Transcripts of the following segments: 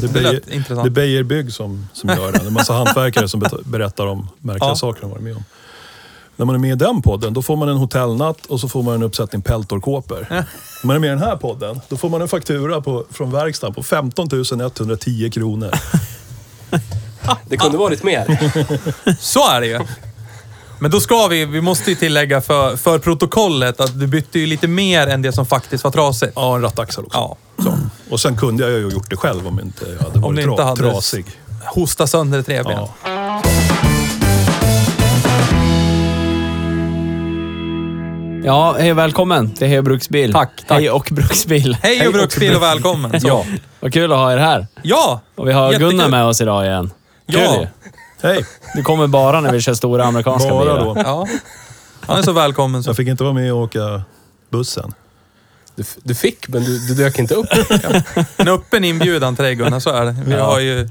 Det det är lät Beijer, det är intressant. Beijer Bygg som, som gör det. Det är en massa hantverkare som berättar om märkliga Ja. saker de varit med om. När man är med i den podden, då får man en hotellnatt och så får man en uppsättning peltorkåpor. När man är med i den här podden, då får man en faktura på, från verkstaden på 15 110 kronor. Det kunde varit mer. Så är det ju. Men då ska vi, vi måste ju tillägga för, för protokollet att du bytte ju lite mer än det som faktiskt var trasigt. Ja, en rattaxel också. Ja. Så. Och sen kunde jag ju gjort det själv om inte jag hade Om varit du tra- inte hade trasig. hosta sönder ett revben. Ja. Ja, hej och välkommen till Hej och Bruksbil. Tack, tack. Hej och Bruksbil. Hej och bruksbil och välkommen. Så. Ja, vad kul att ha er här. Ja! Och vi har Jättekul. Gunnar med oss idag igen. Kul Ja. ju. Hej! Du kommer bara när vi kör stora amerikanska Bara bilar. då. Ja. Han är så välkommen så. Jag fick inte vara med och åka bussen. Du, du fick, men du, du dök inte upp. En öppen inbjudan till dig Gunnar, så är det. Vi har ju...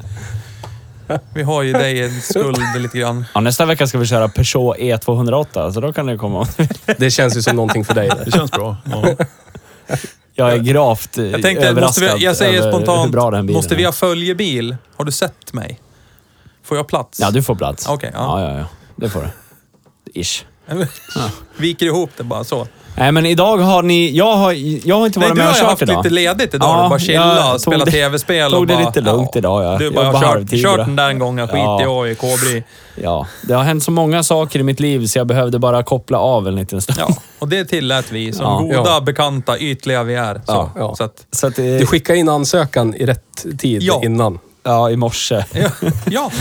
Vi har ju dig i skuld lite grann. Ja, nästa vecka ska vi köra Peugeot E208, så då kan du komma. Det känns ju som någonting för dig. Det känns bra. Ja. Jag är gravt Jag tänkte, måste överraskad vi, jag säger spontant, bra den bilen måste vi ha följebil? Har du sett mig? Får jag plats? Ja, du får plats. Okej, ja. ja. Ja, ja, Det får du. Ish. Viker ihop det bara så. Nej, men idag har ni... Jag har, jag har inte Nej, varit du med har och kört haft idag. lite ledigt idag. Ja, du bara chilla jag och spela det- tv-spel. tog och det bara, lite lugnt idag, ja. Du bara Jobba har kört, kört bara. den där en gång och skit Ja. i jag i Kobri. Ja, det har hänt så många saker i mitt liv så jag behövde bara koppla av en liten stund. Ja, och det tillät vi som Ja. goda, Ja. bekanta, ytliga vi är. Så, Ja, ja. så att, Så att, eh, Du skickade in ansökan i rätt tid Ja. innan. ja, i morse. ja, ja,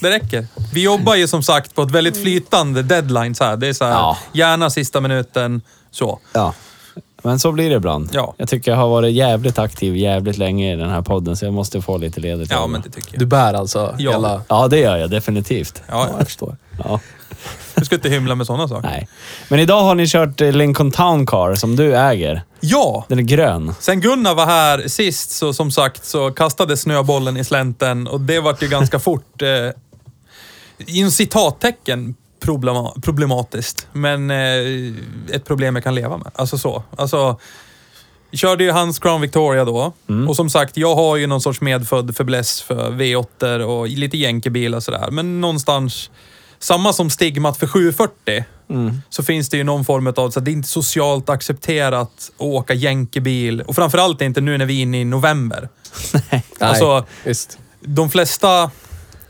det räcker. Vi jobbar ju som sagt på ett väldigt flytande deadline. Så här. Det är så här, Ja. gärna sista minuten, så. Ja. Men så blir det ibland. Ja. Jag tycker jag har varit jävligt aktiv jävligt länge i den här podden, så jag måste få lite ledigt. Ja, men det. det tycker jag. Du bär alltså Ja. hela... Ja, det gör jag definitivt. Ja, jag förstår. Ja. du ska inte hymla med sådana saker. Nej. Men idag har ni kört eh, Lincoln Town Car som du äger. Ja! Den är grön. Sen Gunnar var här sist, så som sagt, så kastade snöbollen i slänten och det vart ju ganska fort, eh, inom citattecken, problema problematiskt. Men eh, ett problem jag kan leva med. Alltså så. Alltså, körde ju hans Crown Victoria då. Och som sagt, jag har ju någon sorts medfödd fäbless för V8 och lite jänkebil och sådär. Men någonstans, samma som stigmat för 740, så finns det ju någon form av, så att det är inte socialt accepterat att åka jänkebil. Och framförallt inte nu när vi är inne i november. Nej, Alltså- visst. De flesta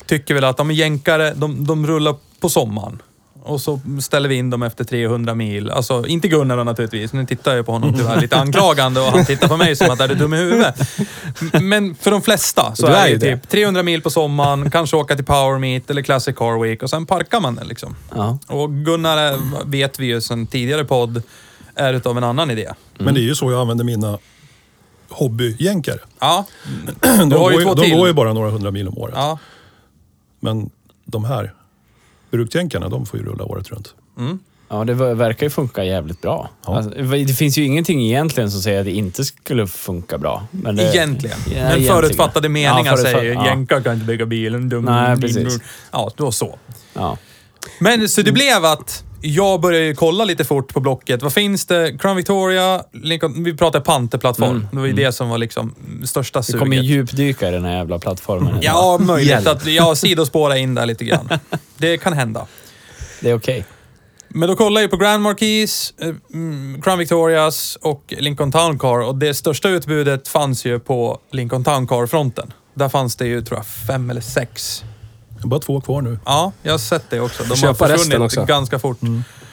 tycker väl att de jänkare, de, de rullar på sommaren. Och så ställer vi in dem efter 300 mil. Alltså, inte Gunnar då naturligtvis. Nu tittar jag på honom tyvärr lite anklagande och han tittar på mig som att är du dum i huvudet. Men för de flesta så Du är är det typ 300 mil på sommaren, kanske åka till Power Meet eller Classic Car Week och sen parkar man den liksom. Ja. Och Gunnar är, vet vi ju sedan tidigare podd, är utav en annan idé. Men det är ju så jag använder mina hobbyjänkare. Ja, De, Du har ju går, två de till. går ju bara några hundra mil om året. ja. Men de här bruksjänkarna, de får ju rulla året runt. Ja, det ver- verkar ju funka jävligt bra. Ja. Alltså, det finns ju ingenting egentligen som säger att det inte skulle funka bra. Men det, Egentligen. Ja, Men egentligen. förutfattade meningar Ja, förutfatt- säger ja. jänkar kan inte bygga bilen. Dum, Nej, precis. dum. Ja, då så. Ja. Men så det blev att jag började ju kolla lite fort på Blocket. Vad finns det? Crown Victoria, Lincoln, vi pratar panterplattform. Det var ju det som var liksom största Du kommer suget. djupdyka i den här jävla plattformen. Ja, möjligt att jag sidospårar in där lite grann. Det kan hända. Det är okej. Men då kollade jag på Grand Marquis, eh, mm, Crown Victorias och Lincoln Town Car och det största utbudet fanns ju på Lincoln Town Car-fronten. Där fanns det ju, tror jag, fem eller sex. Det är bara två kvar nu. Ja, jag har sett det också. De Köpa har resten försvunnit också. ganska fort.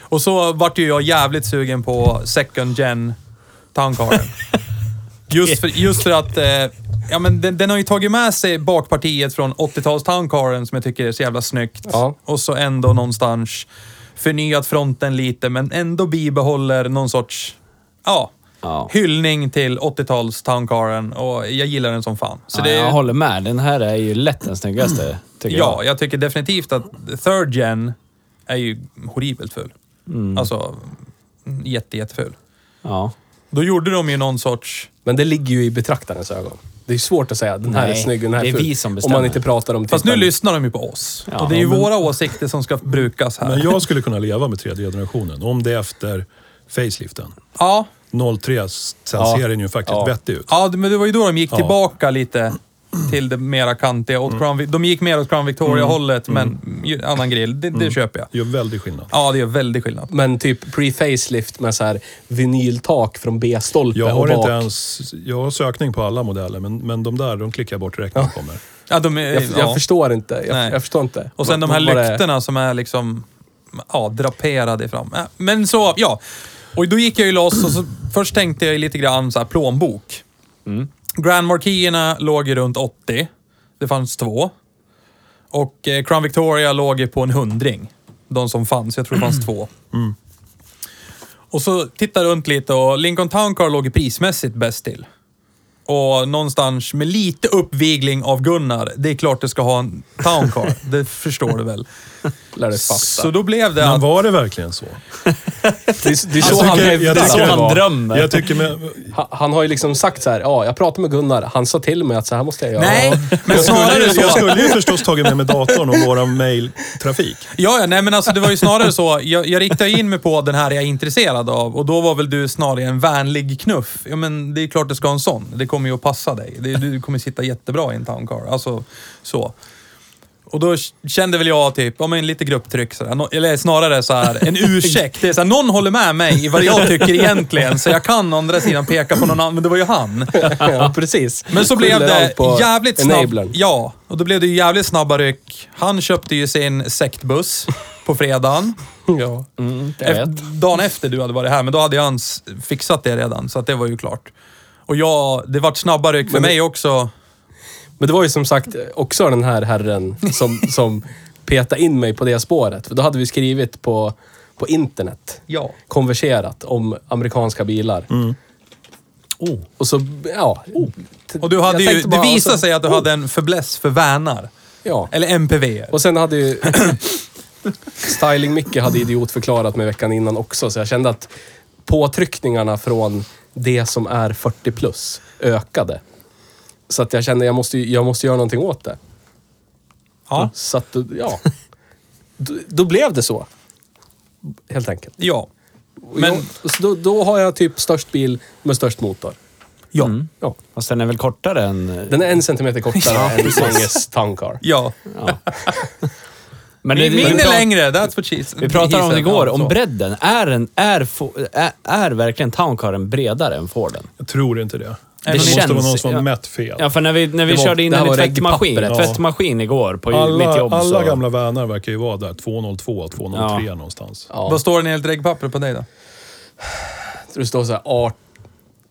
Och så vart ju jag jävligt sugen på second gen Towncaren. Just för, just för att eh, ja, men den, den har ju tagit med sig bakpartiet från 80-tals Towncaren som jag tycker är så jävla snyggt. Ja. Och så ändå någonstans förnyat fronten lite, men ändå bibehåller någon sorts ja, Ja. hyllning till 80-tals Towncaren och jag gillar den som fan. Så ja, det, Jag håller med. Den här är ju lätt den snyggaste, tycker Ja, jag. jag tycker definitivt att third gen är ju horribelt ful. Mm. Alltså, jätte, jätteful. Ja. Då gjorde de ju någon sorts... Men det ligger ju i betraktarens ögon. Det är svårt att säga den här Nej, är snygg och den här det är ful. vi som Om bestämmer. man inte pratar om Fast nu lyssnar de ju på oss. Ja, och det är ju men- våra åsikter som ska brukas här. Men jag skulle kunna leva med tredje generationen. Om det är efter faceliften. Ja, 03, sen Ja. ser den ju faktiskt Ja. vettig ut. ja, men det var ju då de gick Ja. tillbaka lite till det mera kantiga. Åt Crown, de gick mer åt Crown Victoria-hållet, Mm. men ju- annan grill. Det, det köper jag. Det gör väldigt skillnad. Ja, det gör väldigt skillnad. Men typ pre-facelift med så här vinyltak från B-stolpe Jag och har bak. inte ens... Jag har sökning på alla modeller, men, men de där, de klickar jag bort direkt när de kommer. Ja, de är, Jag, jag ja. förstår inte. Jag, Nej. jag förstår inte. Och sen de här lyktorna som är liksom ja, draperade fram. Ja, Men så, ja. Och då gick jag ju loss och så först tänkte jag lite grann så här plånbok. Grand Marquisarna låg ju runt 80. Det fanns två. Och eh, Crown Victoria låg ju på en hundring. De som fanns. Jag tror det fanns två. Och så tittade jag runt lite och Lincoln Town Car låg ju prismässigt bäst till. Och någonstans med lite uppvigling av Gunnar, det är klart du ska ha en Town Car. det förstår du väl. Lär dig fatta. Så då blev det Men att... var det verkligen så? det, är- det är så Jag han jag Det så han drömmer. Jag tycker med, Han, han har ju liksom sagt så här, ja, jag pratade med Gunnar. Han sa till mig att så här måste jag göra. Nej, men jag, snarare skulle, så... jag skulle ju förstås tagit med mig datorn och våran mailtrafik. Ja, ja, nej men alltså det var ju snarare så. Jag, jag riktade in mig på den här jag är intresserad av och då var väl du snarare en vänlig knuff. Ja, men det är klart du ska ha en sån. Det kommer ju att passa dig. Det, du kommer sitta jättebra i en town car. Alltså, så. Och då kände väl jag typ, ja men lite grupptryck sådär. Eller snarare så här, en ursäkt. Det är så här, någon håller med mig i vad jag tycker egentligen. Så jag kan å andra sidan peka på någon annan, men det var ju han. ja, precis. Men så blev det jävligt snabbt. Ja, och då blev det ju jävligt snabba ryck. Han köpte ju sin sektbuss på fredagen. Ja. Mm, vet. dagen efter du hade varit här, men då hade jag fixat det redan, så att det var ju klart. Och jag, det vart snabba ryck för Men mig också. Men det var ju som sagt också den här herren som, som petade in mig på det spåret. För då hade vi skrivit på, på internet, Ja. konverserat om amerikanska bilar. Mm. Oh. Och så, ja. Och du hade ju, tänkte det bara, visade alltså, sig att du hade en fäbless för vänar. Ja. Eller MPV. Och sen hade ju... Styling-Micke hade idiotförklarat mig veckan innan också, så jag kände att påtryckningarna från det som är 40 plus ökade. Så att jag kände att jag måste, jag måste göra någonting åt det. Ja. Så att, ja. Då, då blev det så. Helt enkelt. Ja. Men jag, så då, då har jag typ störst bil med störst motor. Ja. Mm. Ja. Fast den är väl kortare än... Den är en centimeter kortare än Manges Town Car. Ja. Men Min, det- min är längre, that's what she's... Vi pratade om det igår, Ja, om bredden. Är, en, är, är, är verkligen Towncaren bredare än Forden? Jag tror inte det. Det Det, måste känns- vara någon som ja. mätt fel. Ja, för när vi, när vi Det var- körde in det den i tvättmaskin, reggpappret. tvättmaskin igår på alla mitt jobb alla så... gamla vänner verkar ju vara där. 202, 203 Ja. någonstans. Ja. Vad står det enligt reggpapper på dig då? Så det står så här art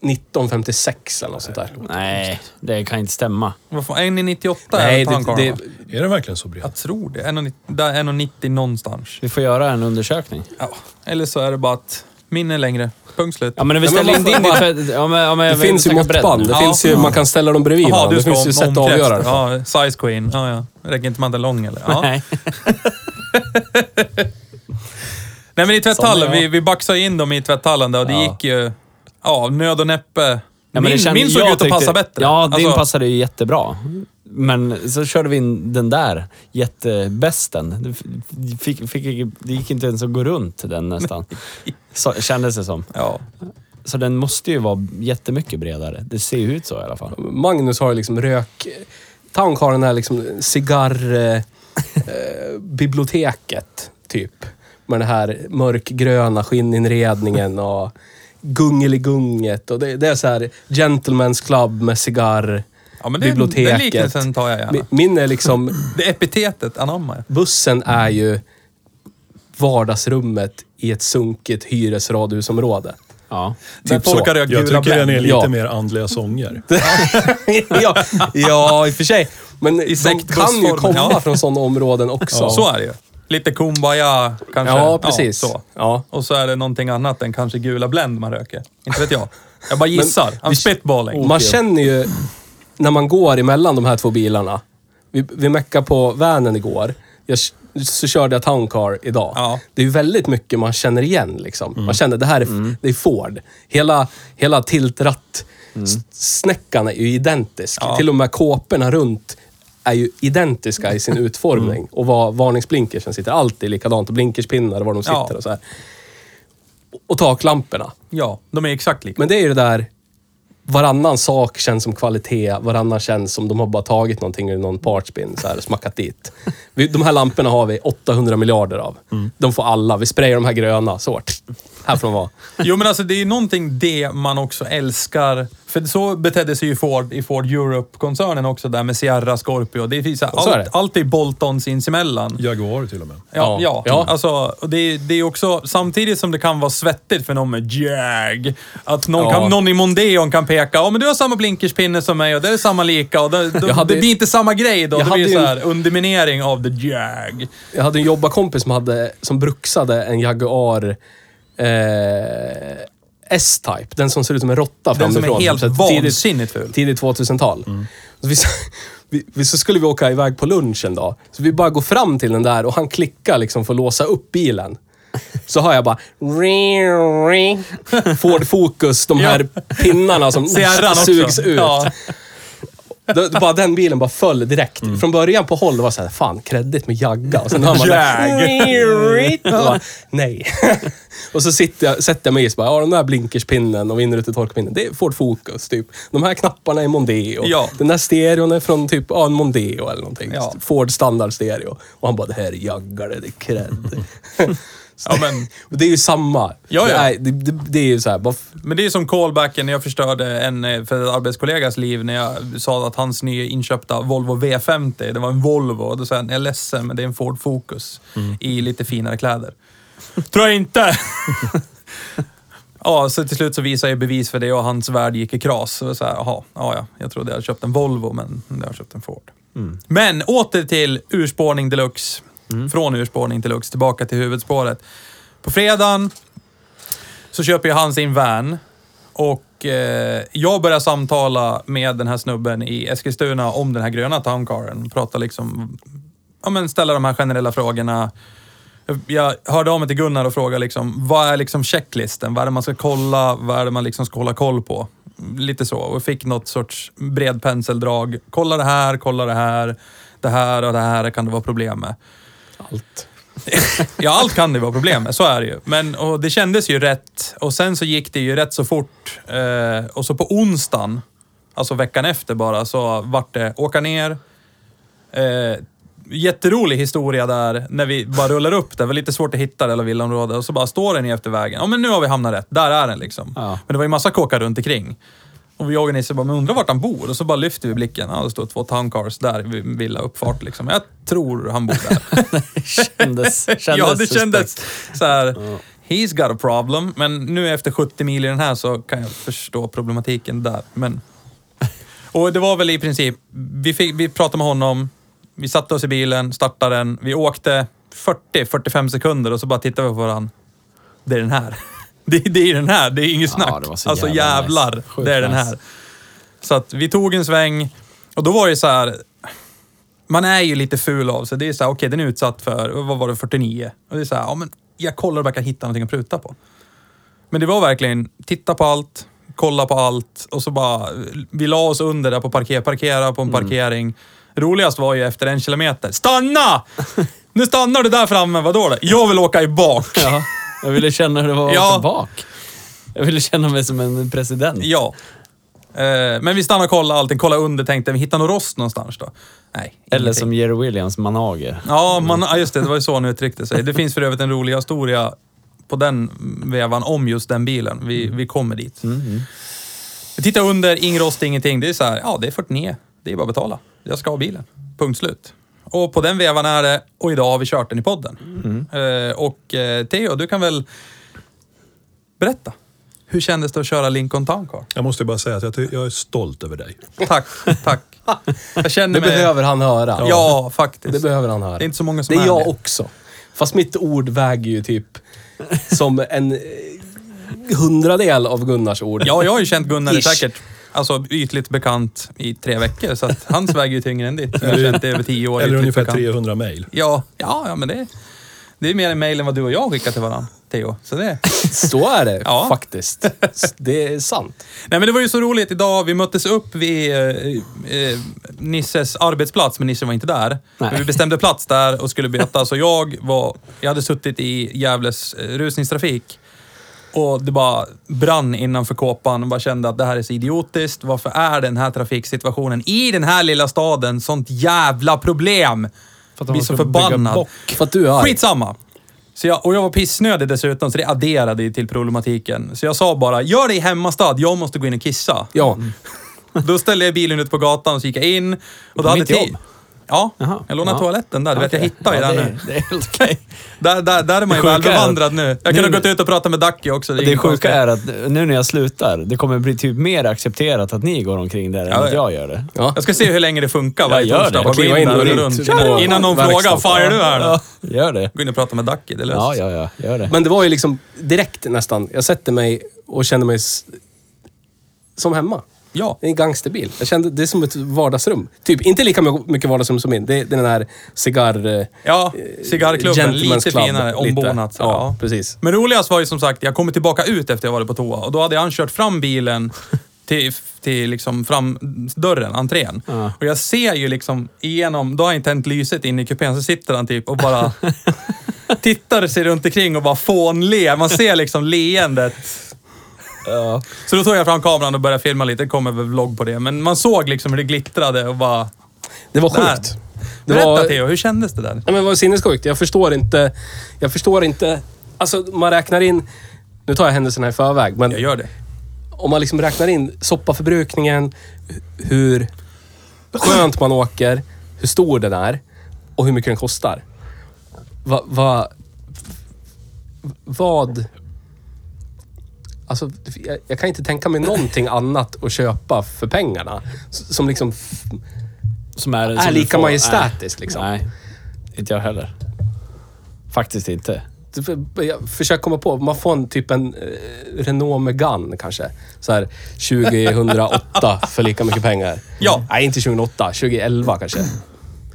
1956 eller något sånt där. Nej, det kan inte stämma. Vad fan, 1,98 Nej, är det, tandkarlarna. det, Är det verkligen så bred? Jag tror det. 1,90 där är 1,90 någonstans. Vi får göra en undersökning. Ja. Eller så är det bara att min är längre. Punkt slut. Ja, men när vi ställer in din tvätt... Ja, men, ja, men, det finns ju måttband. Det Ja. finns ju, man kan ställa dem bredvid Jaha, varandra. Det finns ju sätt att avgöra det. Ja, size queen. Ja, ja. Räcker inte man den lång eller? Ja. Nej. Nej men i tvätthallen, vi, vi baxade in dem i tvätthallen där och det Ja. gick ju... Ja, nöd och näppe. Ja, min, kände- min såg ut att passa bättre. Ja, din Alltså, passade ju jättebra. Men så körde vi in den där jättebästen. Det, fick, fick, det gick inte ens att gå runt den nästan. Så, kändes det som. Ja. Så den måste ju vara jättemycket bredare. Det ser ju ut så i alla fall. Magnus har ju liksom rök... Towncaren är liksom cigarr... Eh, eh, typ. Med den här mörkgröna skinninredningen och gungeligunget. Och det, det är så här gentlemen's club med cigarr. Ja, men det, den Biblioteket. liknelsen tar jag gärna. Mi- Min är liksom... Det epitetet anammar jag. Bussen är ju vardagsrummet i ett sunkigt hyresradhusområde. Ja. Där Typ har rökt Jag gula tycker den är lite Ja. mer andliga sånger. ja, ja, i och för sig. Men de kan ju komma ja. från sådana områden också. Så är det ju. Lite kumbaya kanske. Ja, precis. så. Ja. Och så är det någonting annat än kanske gula Blend man röker. Inte vet jag. Jag bara gissar. I'm spitballing. Man känner ju när man går emellan de här två bilarna. Vi, vi meckade på vanen igår. Jag, så körde jag Town Car idag. Ja. Det är ju väldigt mycket man känner igen. Liksom. Man känner det här är, det är Ford. Hela, hela tiltratt s- snäckan är ju identisk. Ja. Till och med kåporna runt är ju identiska i sin utformning. Och var varningsblinkersen sitter. Allt är likadant. Och blinkerspinnar och var de sitter Ja. och så här. Och taklamporna. Ja, de är exakt lika. Men det är ju det där, varannan sak känns som kvalitet, varannan känns som de har bara tagit någonting ur någon partspin så här, smackat dit. Vi, de här lamporna har vi 800 miljarder av. De får alla. Vi sprayar de här gröna. Så, här får de vara. Jo, men alltså det är ju någonting det man också älskar. För så betedde sig ju Ford i Ford Europe-koncernen också där med Sierra, Scorpio. Det finns så här, Så är allt, det. allt är Bolton sinsemellan. Jaguar till och med. Ja, ja. Ja. Alltså, det, är- det är också, samtidigt som det kan vara svettigt för någon med Jag, att någon, Ja. kan, någon i Mondeon kan peka, ja men du har samma blinkerspinne som mig och det är samma lika och det, det, Jag hade- det blir inte samma grej då. Jag Det blir hade så ju- här underminering av the Jag. Jag hade en jobbarkompis som, hade, som bruksade en Jaguar eh, S-Type. Den som ser ut som en råtta Den som är helt vansinnigt ful. Tidigt 2000-tal. Så vi, så skulle vi åka iväg på lunch en dag. Så vi bara går fram till den där och han klickar liksom för att låsa upp bilen. Så har jag bara... Ford Focus, de här pinnarna som sugs ut. Ja. Det, det bara, den bilen bara föll direkt. Från början på håll, det var såhär, fan, kreddigt med jagga. Och sen hör man Jag. det. Bara, Nej. och så sitter jag, sätter jag mig i så bara, ja den där blinkerspinnen och vindrutetorkpinnen, det är Ford Focus typ. De här knapparna är Mondeo. Ja. Den där stereon är från typ, ja en Mondeo eller någonting. Ja. Ford standard stereo. Och han bara, det här är jaggar, det är cred. Ja, men, Och det är ju samma. Ja, ja. Det, är, det, det, det är ju såhär, bara, f- men det är som callbacken när jag förstörde en eh, för arbetskollegas liv när jag sa att hans nya inköpta Volvo V50, det var en Volvo. Och då sa jag, jag är ledsen men det är en Ford Focus i lite finare kläder. Tror jag inte! Ja, så till slut så visade jag bevis för det och hans värld gick i kras. Så så här, jaha, ja, ja, jag trodde jag hade köpt en Volvo, men jag har köpt en Ford. Men åter till urspårning deluxe. Mm. Från urspårning till Lux, tillbaka till huvudspåret. På fredagen så köper ju han sin van och eh, jag börjar samtala med den här snubben i Eskilstuna om den här gröna towncaren. Prata liksom, ja men ställa de här generella frågorna. Jag hörde av mig till Gunnar och frågade liksom, vad är liksom checklisten? Vad är det man ska kolla? Vad är det man liksom ska hålla koll på? Lite så. Och fick något sorts bred penseldrag. Kolla det här, kolla det här. Det här och det här kan det vara problem med allt. Ja, allt kan det vara problem med. Så är det ju. Men och det kändes ju rätt. Och sen så gick det ju rätt så fort. Eh, och så på onsdagen, alltså veckan efter bara, så vart det åka ner. Eh, jätterolig historia där, när vi bara rullar upp det. Det var lite svårt att hitta det hela villaområdet. Och så bara står den efter vägen. Ja, men nu har vi hamnat rätt. Där är den liksom. Ja. Men det var ju massa kåkar runt omkring. Och jag och Nisse bara, men undrar vart han bor? Och så bara lyfter vi blicken. Ja, det står två towncars där vid villa uppfart liksom. Jag tror han bor där. Kändes, kändes ja, det suspekt. kändes så här. He's got a problem. Men nu efter 70 mil i den här så kan jag förstå problematiken där. Men... Och det var väl i princip, vi, fick, vi pratade med honom, vi satte oss i bilen, startade den, vi åkte 40-45 sekunder och så bara tittade vi på varandra. Det är den här. Det, det är den här, det är inget Ja, snack. så alltså jävla jävlar, nice. Det är den här. Så att vi tog en sväng och då var det så här. Man är ju lite ful av sig. Det är så här, okej den är utsatt för, vad var det, 49? Och det är så här, ja men jag kollar och kan hitta någonting att pruta på. Men det var verkligen, titta på allt, kolla på allt och så bara, vi la oss under där på parker, parkera på en parkering. Roligast var ju efter en kilometer, stanna! Nu stannar du där framme, vadå då? Jag vill åka i bak. Ja, jag ville känna hur det var Ja. bak. Jag ville känna mig som en president. Ja. Eh, Men vi stannade och kollade allting, kollade under, tänkte vi hittar någon rost någonstans då? Nej, Eller ingenting. som Jerry Williams manager. Ja, man, ja, just det. Det var ju så han uttryckte sig. Det finns för övrigt en rolig historia på den vevan om just den bilen. Vi, vi kommer dit. Vi tittar under, ingen rost, ingenting. Det är så här, ja det är 49. Det är bara att betala. Jag ska ha bilen. Punkt slut. Och på den vevan är det. Och idag har vi kört den i podden. Mm. Eh, och eh, Theo, du kan väl berätta. Hur kändes det att köra Lincoln Town Car? Jag måste bara säga att jag, ty- jag är stolt över dig. Tack, tack. Jag känner Det mig... behöver han höra. Ja, faktiskt. Det behöver han höra. Det är inte så många som Det är är jag det. också. Fast mitt ord väger ju typ som en eh, hundradel av Gunnars ord. Ja, jag har ju känt Gunnar i Ish. säkert alltså, ytligt bekant i tre veckor. Så att hans väger ju tyngre än ditt. Jag har känt det över tio år. Eller ungefär bekant. 300 mejl. Ja, ja, ja, men det, det är mer en mail än vad du och jag skickar till varandra, Theo. Så det... Så är det Ja. faktiskt. Det är sant. Nej, men det var ju så roligt idag. Vi möttes upp vid eh, eh, Nisses arbetsplats, men Nisse var inte där. Vi bestämde plats där och skulle beta. Så jag var... Jag hade suttit i Gävles eh, rusningstrafik. Och det bara brann innanför kåpan och bara kände att det här är så idiotiskt. Varför är den här trafiksituationen i den här lilla staden sånt jävla problem? För att Blir så ska bygga förbannad. bock. För att du är arg. Skitsamma. Så jag, och jag var pissnödig dessutom, så det adderade ju till problematiken. Så jag sa bara, gör det i hemmastad, jag måste gå in och kissa. Ja. Då ställde jag bilen ute på gatan och så gick jag in. Och då hade mitt jobb? Ja, Jaha. jag lånade Ja. toaletten där. Du vet, jag hittar ju Ja, där det nu. är- Det är helt okej. Där, där, där är man ju Det välbevandrad nu. Jag kunde nu- ha gått ut och pratat med Ducky också. är Det inget sjuka konstigt. är att nu när jag slutar, det kommer bli typ mer accepterat att ni går omkring där än Ja, att ja. jag gör det. ja. Jag ska se hur länge det funkar varje gör torsdag. det. Kliva in och runt Innan, innan någon frågar, fan är du här då? Ja, gör det. Gå in och prata med Ducky, det löser Ja, ja, ja. Gör det. Men det var ju liksom direkt nästan. Jag sätter mig och känner mig som hemma. Ja. Det är en gangsterbil. Jag kände det är som ett vardagsrum. Typ, inte lika mycket vardagsrum som min. Det är den här cigarr... eh, Ja, cigarrklubben. Lite Club, finare, ombonat. så, Ja, precis. Men roligast var ju som sagt, jag kommer tillbaka ut efter jag varit på toa och då hade han kört fram bilen till, till liksom framdörren, entrén. Ja. Och jag ser ju liksom igenom, då har han tänt lyset in i kupén, så sitter han typ och bara tittar sig runt omkring och bara fånler. Man ser liksom leendet. Ja. Så då tog jag fram kameran och började filma lite, det kommer väl vlogg på det. Men man såg liksom hur det glittrade och bara... Det var Där. sjukt. Det Berätta var, Theo, hur kändes det där? Ja, men det var sinnessjukt. Jag förstår inte... Jag förstår inte... Alltså, man räknar in... Nu tar jag händelserna i förväg, men Jag gör det. om man liksom räknar in soppaförbrukningen, hur skönt man åker, hur stor den är och hur mycket den kostar. Va, va, vad... Alltså, jag, jag kan inte tänka mig någonting annat att köpa för pengarna. S- Som liksom f- Som är, är som du lika får- majestätiskt. Liksom. Nej, inte jag heller. Faktiskt inte. Jag försöker komma på, man får en typ en eh, Renault Megane kanske. Så här 2008 för lika mycket pengar. Ja. Nej, inte 2008. 2011 kanske.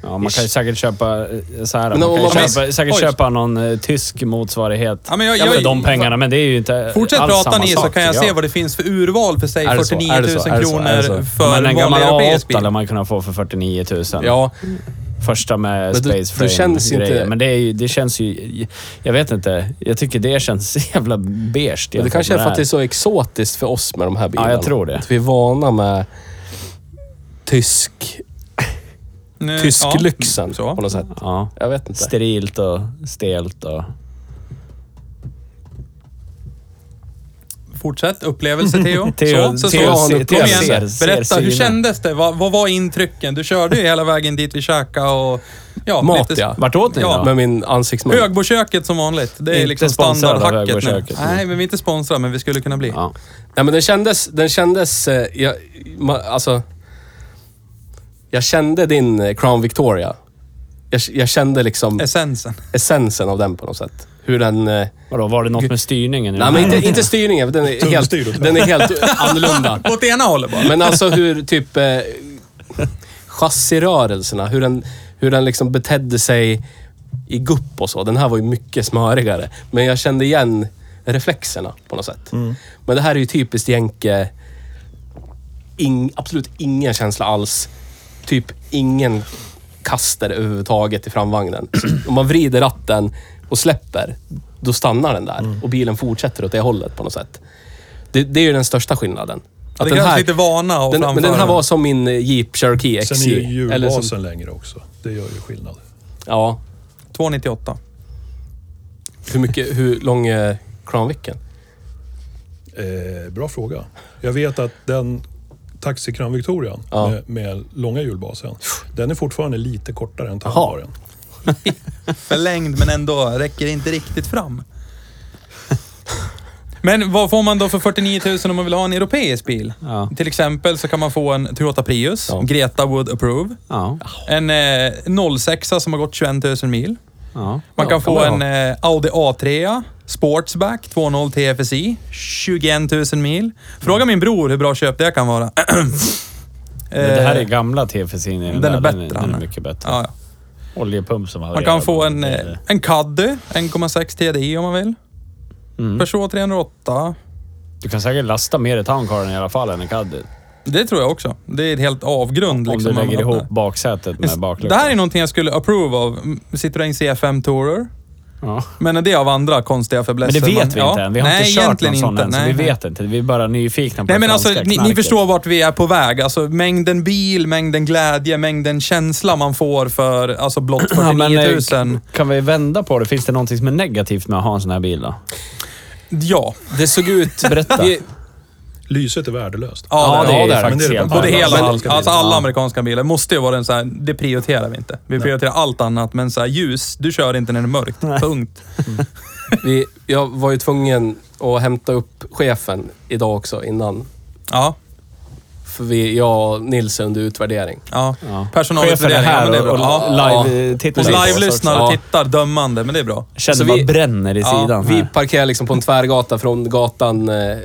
Ja, man kan ju säkert köpa eh, så här, Men man kan ju man- köpa, säkert Oj. köpa någon eh, tysk motsvarighet Ja, men jag- för jag- de pengarna, men det är ju inte Fortsätt alls prata samma ni sak, så kan jag tycker se vad det finns för urval för säg Är det så? 49 Är 000 det så? Är det så? kronor Är det så? för Men en gammal vanlig europeisk A8 bil. lär man kunna få för 49 000. Ja, Första med Men det- Space det Frame känns inte- grejer. Men det, är ju, det känns ju... Jag vet inte. Jag tycker det känns jävla beige. men det kanske är för att det är så exotiskt för oss med de här bilarna. Ja, jag tror det. Att vi är vana med tysk, Nu- tysk ja, lyxen så. på något sätt. Ja. Jag vet inte. Sterilt och stelt och... Fortsätt. Upplevelse Theo. Theo- så, så, Theo så. en Kom igen. Ser- Berätta, ser hur kändes det? Vad, vad var intrycken? Du körde ju hela vägen dit vi käkade och... Ja, Mat, lite, ja. Vart åt ni Ja, då? Med min ansiktsmun. Högboköket som vanligt. Det är Inte liksom standardhacket nu. Nej, men vi är inte sponsrade, men vi skulle kunna bli. Ja. Nej men den kändes, den kändes, eh, jag, alltså. Jag kände din eh, Crown Victoria. Jag, jag kände liksom Essensen. essensen av den på något sätt. Hur den... eh, Vadå, var det något med styrningen? Nej men inte, inte styrningen, för den är helt, Tumstyret. den är helt annorlunda. Åt ena hållet bara. Men alltså hur typ eh, chassirörelserna, hur den, hur den liksom betedde sig i gupp och så. Den här var ju mycket smörigare. Men jag kände igen reflexerna på något sätt. Men det här är ju typiskt jänke. Ing, absolut ingen känsla alls. Typ ingen kaster överhuvudtaget i framvagnen. Om man vrider ratten och släpper, då stannar den där. Och bilen fortsätter åt det hållet på något sätt. Det, det är ju den största skillnaden. Att det den krävs lite vana att den, men den här var som min eh, Jeep Cherokee XJ. Sen är ju Eller hjulbasen som, längre också. Det gör ju skillnad. ja. 298. Hur, mycket, hur lång är Crown Vicen? Eh, bra fråga. Jag vet att den Taxi Crown Victorian Ja. med, med långa hjulbasen. Den är fortfarande lite kortare än. Townbaren. Förlängd men ändå räcker inte riktigt fram. Men vad får man då för 49 000 om man vill ha en europeisk bil? Ja. Till exempel så kan man få en Toyota Prius, Ja. Greta would approve. Ja. En eh, 06 som har gått 21 000 mil. Ja. Man kan få en eh, Audi A3 Sportsback 2.0 TFSI, 21 000 mil. Fråga min bror hur bra köp det kan vara. Men det här är Eh, gamla TFSI. Den, Den är bättre, Den är, den är mycket bättre. ja, ja. Oljepump som har Man kan få en, eh, en Caddy, 1,6 TDI om man vill. Mm. Peugeot 308. Du kan säkert lasta mer i Towncaren i alla fall än en Caddy. Det tror jag också. Det är ett helt avgrund. Om liksom, du lägger man ihop baksätet med Det bakluckan. här är någonting jag skulle approve av. Citroën C5 Tourer. Ja. Men det är av andra konstiga Men fäblesser. det vet man- vi ja. inte än. Vi har Nej, inte kört någon sån inte. än, så Nej, vi nej. vet inte. Vi är bara nyfikna på Nej det men alltså, ni, ni förstår vart vi är på väg. Alltså mängden bil, mängden glädje, mängden känsla man får för alltså blott 49 Ja, 000. men, eh, Kan vi vända på det? Finns det någonting som är negativt med att ha en sån här bil då? Ja. Det såg ut... Berätta. Lyset är värdelöst. Ja, det är det är det. faktiskt Men det är det helt. Både alla hela, amerikanska alltså bilar. alla Ja. amerikanska bilar måste ju vara en så här, det prioriterar vi inte. Vi prioriterar allt annat, men så här, ljus, du kör inte när det är mörkt. Punkt. vi, jag var ju tvungen att hämta upp chefen idag också innan. Ja, För vi, jag och Nils är under utvärdering. ja. Ja. Chefen är Personalutvärdering, ja, här men det är bra. och Ja. live-tittar Hos Precis. live-lyssnare Ja. tittar dömande, men det är bra. Känner Så vi- bränner i Ja, sidan Vi här. parkerar liksom på en tvärgata från gatan eh,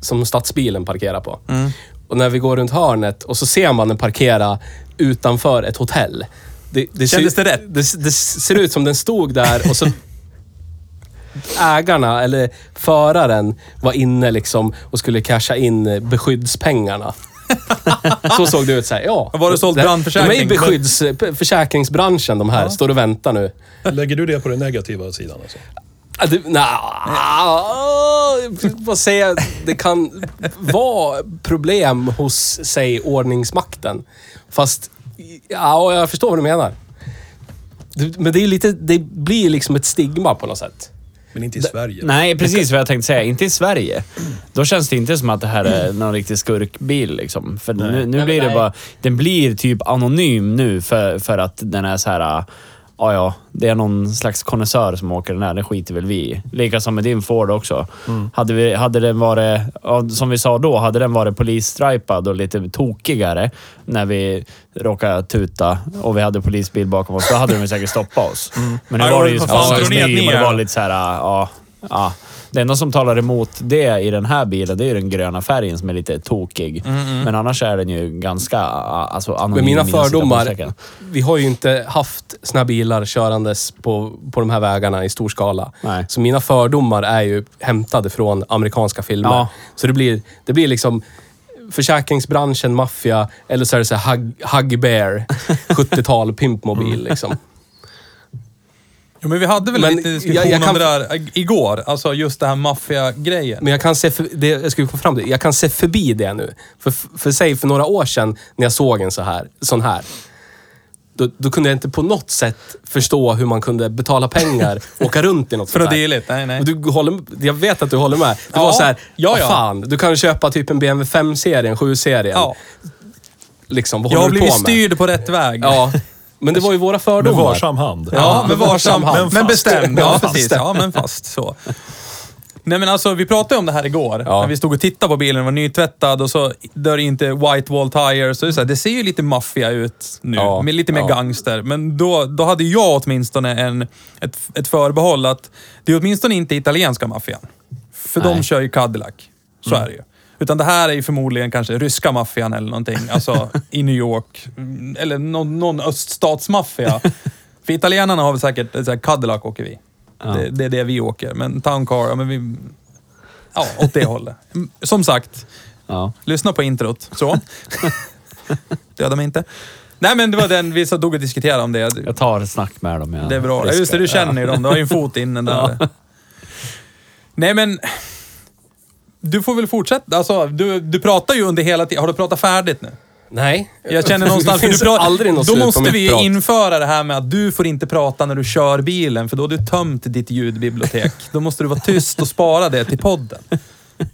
som stadsbilen parkerar på. Mm. Och när vi går runt hörnet och så ser man den parkera utanför ett hotell. Det, det Kändes ser, det rätt? Det, det ser ut som den stod där och så ägarna, eller föraren, var inne liksom och skulle casha in eh, beskyddspengarna. Så såg det ut. Så här, ja. Var det sålt De- brandförsäkring? De är i beskydds, p- försäkringsbranschen de här. Står och väntar nu. Lägger du det på den negativa sidan alltså? Ja, det, nah, vad säger jag? Det kan vara problem hos, säg, ordningsmakten. Fast, ja, jag förstår vad du menar. Men det, är lite, det blir liksom ett stigma på något sätt. Men inte i Sverige. Nej, precis vad jag tänkte säga. Inte i Sverige. Då känns det inte som att det här är någon riktig skurkbil. Liksom. För nu, nu Nej, blir det bara... Den blir typ anonym nu för, för att den är så här... Ja, ja, det är någon slags konnässör som åker den här. Det skiter väl vi i. Lika som med din Ford också. Hade, vi, hade den varit, ja, som vi sa då, hade den varit polisstripad och lite tokigare när vi råkade tuta och vi hade polisbil bakom oss, då hade de säkert stoppat oss. Men nu Ja, var det ju ny och det ner. var lite så här, ja, ja. Det enda som talar emot det i den här bilen, det är ju den gröna färgen som är lite tokig. Men annars är den ju ganska alltså, anonym. Med mina fördomar, vi har ju inte haft såna bilar körandes på, på de här vägarna i stor skala. Nej. Så mina fördomar är ju hämtade från amerikanska filmer. Ja. Så det blir, det blir liksom försäkringsbranschen, maffia, eller så är det så här Hug, Huggy Bear, 70-tal pimpmobil liksom. Ja, men vi hade väl Men lite jag- diskussion jag kan- om det där ig- igår. Alltså just det här maffia-grejen. Men jag kan se, för, det, jag skulle få fram det, jag kan se förbi det nu. För, för säg för några år sedan när jag såg en så här, sån här. Då, då kunde jag inte på något sätt förstå hur man kunde betala pengar och åka runt i något sånt lite, nej nej. Och du håller, jag vet att du håller med. Det Ja, var så här, ja, ja. fan, du kan köpa typ en BMW 5-serien, 7-serien. Ja, Liksom, vad jag har håller du blivit på med? styrd på rätt väg. Ja, men det var ju våra Med fördomar. varsam hand. Ja, men varsam. hand. Men, fast. bestämd. Men Ja, precis. Ja, men fast så. Nej men alltså, vi pratade om det här igår. Ja. När vi stod och tittade på bilen, den var nytvättad och så dör inte white wall tires. Så det, är så här, det ser ju lite maffia ut nu, Ja, med lite mer ja. gangster. Men då, då hade jag åtminstone en, ett, ett förbehåll att det är åtminstone inte italienska maffian. För de Nej. kör ju Cadillac. Så är det ju. Utan det här är ju förmodligen kanske ryska maffian eller någonting. Alltså i New York. Mm, Eller någon, någon öststatsmaffia. För italienarna har väl säkert, så här, Cadillac åker vi. Det, det är det vi åker. Men Town Car, ja men vi... Ja, åt det hållet. Mm, Som sagt, Ja. lyssna på introt. Så. Döda mig inte. Nej men det var den, vi stod och diskuterade om det. Jag tar ett snack med dem. Ja. Det är bra. Ja, just det, du känner ju dem. Du har ju en fot inne där. Nej men... Du får väl fortsätta. Alltså, du, du pratar ju under hela tiden. Har du pratat färdigt nu? Nej. Jag känner någonstans... det finns du pratar, aldrig något Då måste vi prat. införa det här med att du får inte prata när du kör bilen, för då har du tömt ditt ljudbibliotek. Då måste du vara tyst och spara det till podden.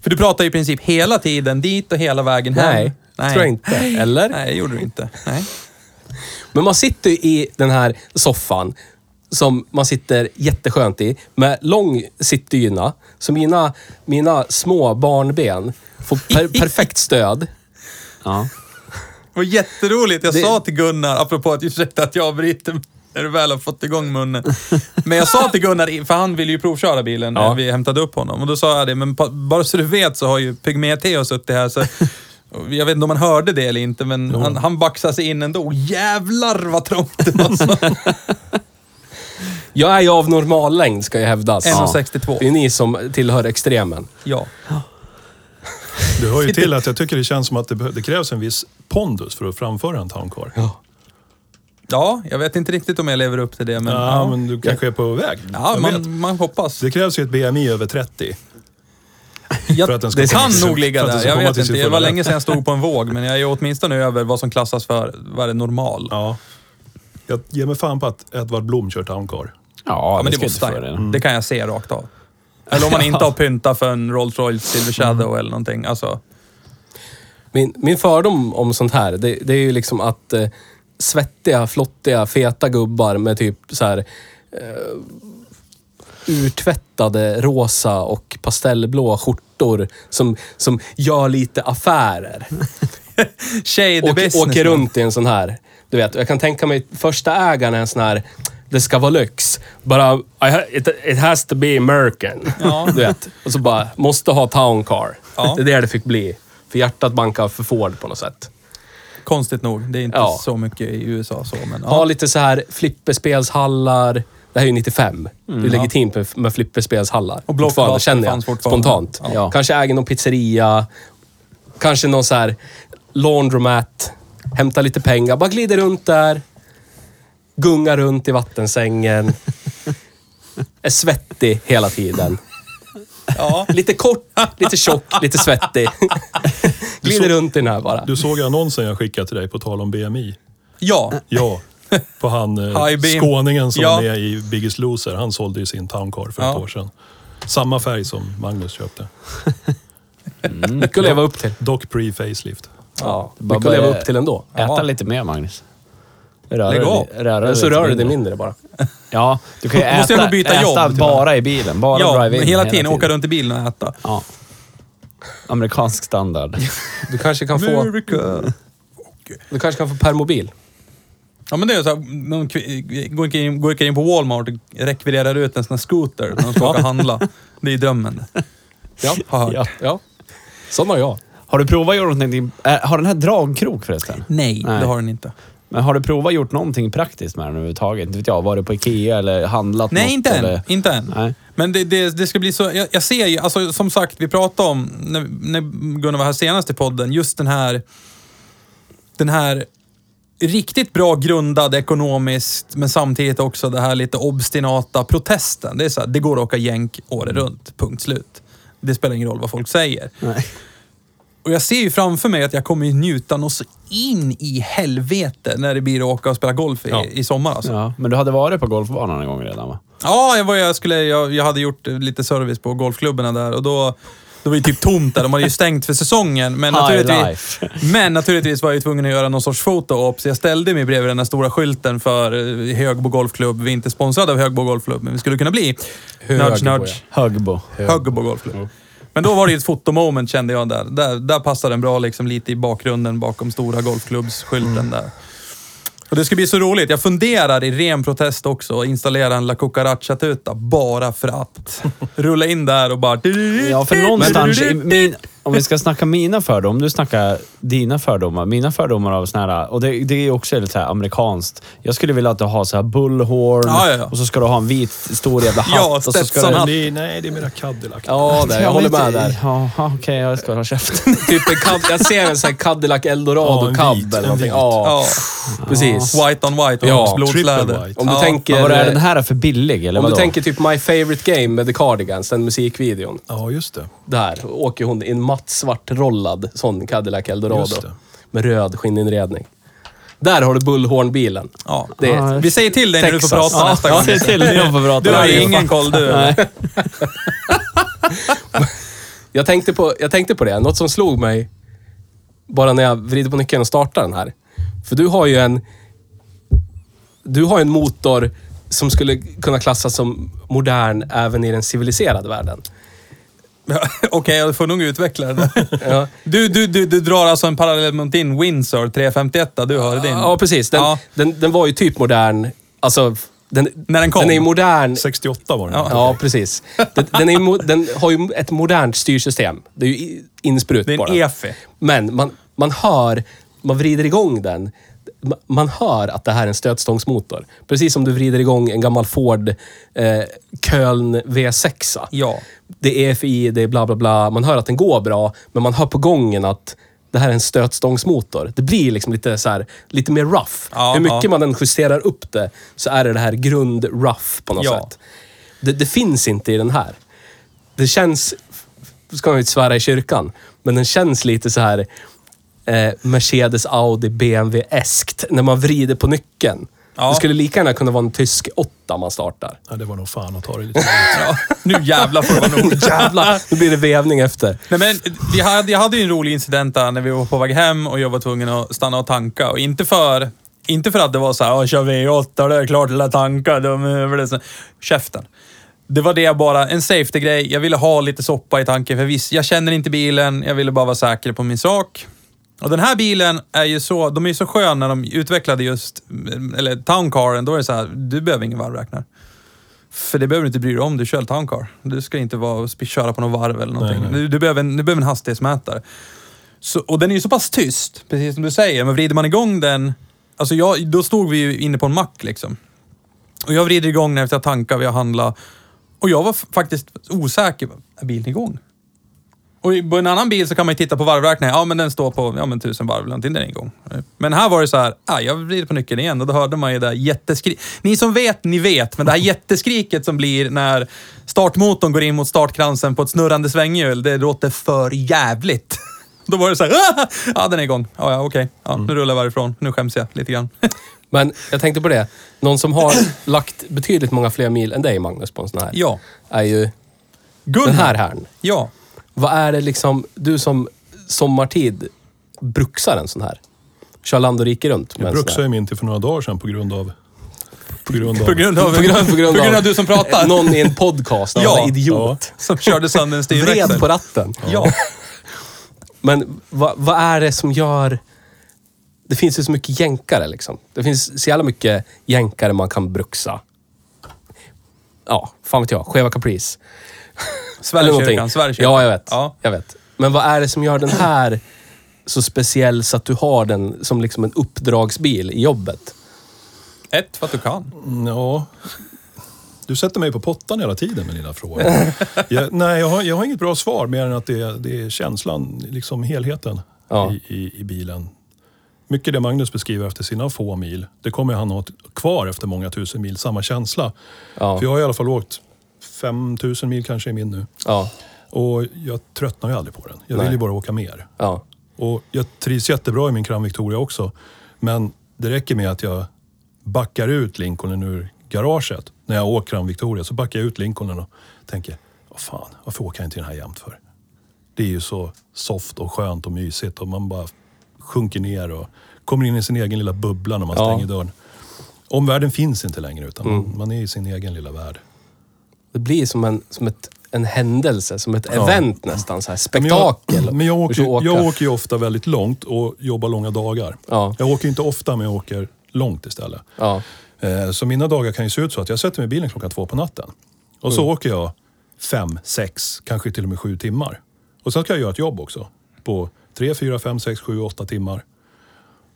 För du pratar ju i princip hela tiden dit och hela vägen hem. Nej. Nej. Tror jag inte. Eller? Nej, det gjorde du inte. Nej. Men man sitter i den här soffan som man sitter jätteskönt i med lång sittdyna. Så mina, mina små barnben får per, perfekt stöd. Ja. Det var jätteroligt. Jag Det- sa till Gunnar, apropå att ursäkta att jag avbryter när du väl har fått igång munnen. Men jag sa till Gunnar, för han ville ju provköra bilen när Ja. vi hämtade upp honom. Och då sa jag det, men bara så du vet så har ju Pygmé-Theo suttit här. Så jag vet inte om han hörde det eller inte, men han, han baxade sig in ändå. Jävlar vad trångt det var. Så. Jag är ju av normal längd ska ju hävdas. 1,62. Det är ni som tillhör extremen. Ja. Du hör ju till att jag tycker det känns som att det, behö- det krävs en viss pondus för att framföra en Town Car. Ja, ja, jag vet inte riktigt om jag lever upp till det, men... Ja, men du kanske är på väg. ja Jag vet. man, man hoppas. Det krävs ju ett BMI över 30. Jag, för att den ska det komma kan till- nog ligga för att den där. ska Jag komma vet till sin inte. Det var länge sedan jag stod på en våg, men jag är åtminstone över vad som klassas för, vad är det, normal. Ja. Jag ger mig fan på att Edvard Blom kör Town Car. Ja, Ja, men det ska måste han ju. det. Det kan jag se rakt av. Eller om man inte har pyntat för en Rolls Royce Silver Shadow eller någonting. Alltså, Min, min fördom om sånt här, det, det är ju liksom att eh, svettiga, flottiga, feta gubbar med typ så här eh, urtvättade rosa och pastellblå skjortor som, som gör lite affärer. shady och business. åker runt i en sån här. Du vet, jag kan tänka mig första ägaren är en sån här, det ska vara lyx. Bara, I ha, it, it has to be American. Ja. Du vet. Och så bara, måste ha town car. Ja. Det är det det fick bli. För hjärtat bankar för Ford på något sätt. Konstigt nog. Det är inte Ja. så mycket i USA så, men Ha ja. lite så här flipperspelshallar. Det här är ju 95. det är legitimt med, med flipperspelshallar. Och Fortfarande, känner jag. Spontant. Ja. Kanske äger någon pizzeria. Kanske någon så här laundromat. Hämta lite pengar. Bara glider runt där. Gungar runt i vattensängen. är svettig hela tiden. Ja. Lite kort, lite tjock, lite svettig. glider runt i den här bara. Du såg annonsen jag skickade till dig på tal om BMI? ja. Ja. På han eh, skåningen som Ja. var med i Biggest Loser. Han sålde ju sin Town Car för Ja. ett år sedan. Samma färg som Magnus köpte. Mycket att leva upp till. Dock pre-facelift. Ja, mycket att leva upp till ändå. Äta Ja. lite mer, Magnus. Röra Lägg dig- av. röra dig Så lite rör du dig mindre. bara. Ja, du kan ju äta, Måste jag nog byta äta jobb, tyvärr. bara i bilen. Bara Ja, drive in men hela tiden åka runt i bilen och äta. Ja. Amerikansk standard. Du kanske kan få, America. du kanske kan få permobil. Ja men det är så här, någon går inte in, går inte in på Walmart och rekvirerar ut en sån här scooter när de ska åka och handla. Det är drömmen. Ja. Har hört. Ja. ja. Sån har jag. Har du provat gjort någonting... Äh, har den här dragkrok förresten? Nej, Nej. det har den inte. Men har du provat gjort någonting praktiskt med den överhuvudtaget? Inte vet jag, varit på Ikea eller handlat Nej, något? inte än. Eller? Inte än. Nej. Men det, det, det ska bli så... Jag, jag ser ju, alltså som sagt, vi pratade om, när, när Gunnar var här senast i podden, just den här... Den här riktigt bra grundad ekonomiskt, men samtidigt också det här lite obstinata protesten. Det är så här, det går att åka jänk året runt, punkt slut. Det spelar ingen roll vad folk säger. Nej. Och jag ser ju framför mig att jag kommer ju njuta något så in i helvete när det blir att åka och spela golf i, Ja. i sommar alltså. Ja, men du hade varit på golfbanan en gång redan va? Ja, jag, var, jag, skulle, jag, jag hade gjort lite service på golfklubbarna där och då, då var det typ tomt där. De hade ju stängt för säsongen. Men High naturligtvis, life. men naturligtvis var jag ju tvungen att göra någon sorts foto-op, så jag ställde mig bredvid den här stora skylten för eh, Högbo Golfklubb. Vi är inte sponsrade av Högbo Golfklubb, men vi skulle kunna bli. Högbo, nudge, nudge. Högbo. Högbo Golfklubb. Men då var det ju ett fotomoment kände jag där. Där, där passade den bra liksom lite i bakgrunden bakom stora golfklubbsskylten där. Och det ska bli så roligt. Jag funderar i ren protest också att installera en La Cucaracha-tuta bara för att. Rulla in där och bara... Ja, för någonstans min... Om vi ska snacka mina fördomar, om du snackar dina fördomar. Mina fördomar av såna här... Och det, det är också lite så här amerikanskt. Jag skulle vilja att du har så här bullhorn Ja, ja, ja. och så ska du ha en vit stor jävla hatt. Ja, och så ska Stetson-hatt. du... Det, nej, det är mera Cadillac. Ja, det, jag håller med där. Ja, okej, jag ska hålla käften. Typ en jag ser en sån här Cadillac Ja, Eldorado en cab vit, eller en någonting. vit. Ja, Ja, precis. white on white och Ja, blodsläder. triple white. Om du Ja. tänker... Men vad är den här för billig, eller Om du vadå? tänker typ My Favorite Game med The Cardigans, den musikvideon. Ja, just det. Där åker hon i en matt svart rollad sån Cadillac Eldorado. Med röd skinninredning. Där har du bullhornbilen. Ja. Det är, Ja, Vi säger till dig när du får Texas. prata Ja, nästa Ja, gång. säg till när jag får prata. Du har ju ingen koll du. Nej. jag, tänkte på, jag tänkte på det, något som slog mig bara när jag vrider på nyckeln och startar den här. För du har ju en... Du har en motor som skulle kunna klassas som modern även i den civiliserade världen. Okej, jag får nog utveckla det. Ja. Du, du, du, du drar alltså en parallell mot din Windsor 351 du har i din. Ja, precis. Den, Ja. den, den var ju typ modern. Alltså, den, När den kom. Den är ju modern. 68 var den. Ja. Ja, precis. Den, den, är, den har ju ett modernt styrsystem. Det är ju i- insprut Det är en. EFI. Men man, man hör, man vrider igång den. Ma- Man hör att det här är en stötstångsmotor. Precis som du vrider igång en gammal Ford eh, Köln V6. Ja. Det är EFI, det är bla bla bla. Man hör att den går bra, men man hör på gången att det här är en stötstångsmotor. Det blir liksom lite så här, lite mer rough. Ja, Hur mycket ja. man än justerar upp det så är det det här grund-rough på något Ja. sätt. Det, det finns inte i den här. Det känns, ska man ju inte svära i kyrkan, men den känns lite så här eh, Mercedes, Audi, BMW-eskt när man vrider på nyckeln. Ja. Det skulle lika gärna kunna vara en tysk åtta man startar. Ja, det var nog fan att ta det lite ja. Nu jävlar får det vara nog. Jävlar, nu blir det vävning efter. Nej, men vi hade, jag hade ju en rolig incident där när vi var på väg hem och jag var tvungen att stanna och tanka. Och inte för, inte för att det var så här, "Åh, kör V8, det är klart att tanka. De, är väl så." Käften. Det var det bara, en safety-grej. Jag ville ha lite soppa i tanken, för visst, jag känner inte bilen. Jag ville bara vara säker på min sak. Och den här bilen är ju så, de är ju så skön när de utvecklade just, eller towncaren, då är det så här, du behöver ingen varvräknare. För det behöver du inte bry dig om, du kör towncar. Du ska inte vara, sp- köra på någon varv eller någonting. Nej, nej. Du, du, behöver en, du behöver en hastighetsmätare. Så, och den är ju så pass tyst, precis som du säger. Men vrider man igång den... Alltså jag, då stod vi ju inne på en mack liksom. Och jag vrider igång den efter att jag tankat, vi har handlat. Och jag var faktiskt osäker. Är bilen igång? Och på en annan bil så kan man ju titta på varvräkningen. Ja, men den står på ja, men tusen varv eller någonting. Den är igång. Men här var det så här, ah, jag vrider på nyckeln igen och då hörde man ju det där jätteskriket. Ni som vet, ni vet. Men det här jätteskriket som blir när startmotorn går in mot startkransen på ett snurrande svänghjul, det låter för jävligt. Då var det så här, ah, ja den är igång. Ja, ja okej. Ja, nu rullar jag varifrån. Nu skäms jag lite grann. Men jag tänkte på det. Någon som har lagt betydligt många fler mil än dig, Magnus, på en sån här. Ja. Är ju Gunnar. den här herrn. Ja. Vad är det liksom, du som sommartid bruksar en sån här? Kör land och rike runt med Jag en sån bruxade här. ju min till för några dagar sedan på grund av... På grund av... På grund av, På grund, på grund, på grund av du som pratar. Någon i en podcast, Ja. ja, idiot. Som körde sönder en styrväxel. Vred på ratten. Ja. Men vad, vad är det som gör... Det finns ju så mycket jänkare liksom. Det finns så jävla mycket jänkare man kan bruxa. Ja, fan vet jag. Skeva Caprice. Eller någonting. Sverigekyrkan. Sverigekyrkan. Ja, jag vet. Ja. jag vet. Men vad är det som gör den här så speciell så att du har den som liksom en uppdragsbil i jobbet? Ett, för att du kan. Mm, Ja. Du sätter mig på pottan hela tiden med dina frågor. jag, nej, jag har, jag har inget bra svar mer än att det är, det är känslan, liksom helheten Ja. i, i, i bilen. Mycket det Magnus beskriver efter sina få mil, det kommer han ha kvar efter många tusen mil, samma känsla. Ja. För jag har i alla fall åkt 5000 mil kanske i min nu. Ja, Och jag tröttnar ju aldrig på den. Jag Nej. vill ju bara åka mer. ja, Och jag trivs jättebra i min Crown Victoria också. Men det räcker med att jag backar ut Lincolnen ur garaget. När jag åker Crown Victoria så backar jag ut Lincolnen och tänker, vad fan, varför åker jag inte den här jämt för? Det är ju så soft och skönt och mysigt och man bara sjunker ner och kommer in i sin egen lilla bubbla när man Ja. stänger dörren. Omvärlden finns inte längre utan Mm. man, man är i sin egen lilla värld. Det blir som en, som ett, en händelse, som ett event nästan. Så här, Men spektakel. jag, men jag, Du ska åker, jag åker ju ofta väldigt långt och jobbar långa dagar. Ja. Jag åker inte ofta men jag åker långt istället. Ja, Eh, Så mina dagar kan ju se ut så att jag sätter mig i bilen klockan två på natten. Och så åker jag fem, sex, kanske till och med sju timmar. Och sen ska jag göra ett jobb också. På tre, fyra, fem, sex, sju, åtta timmar.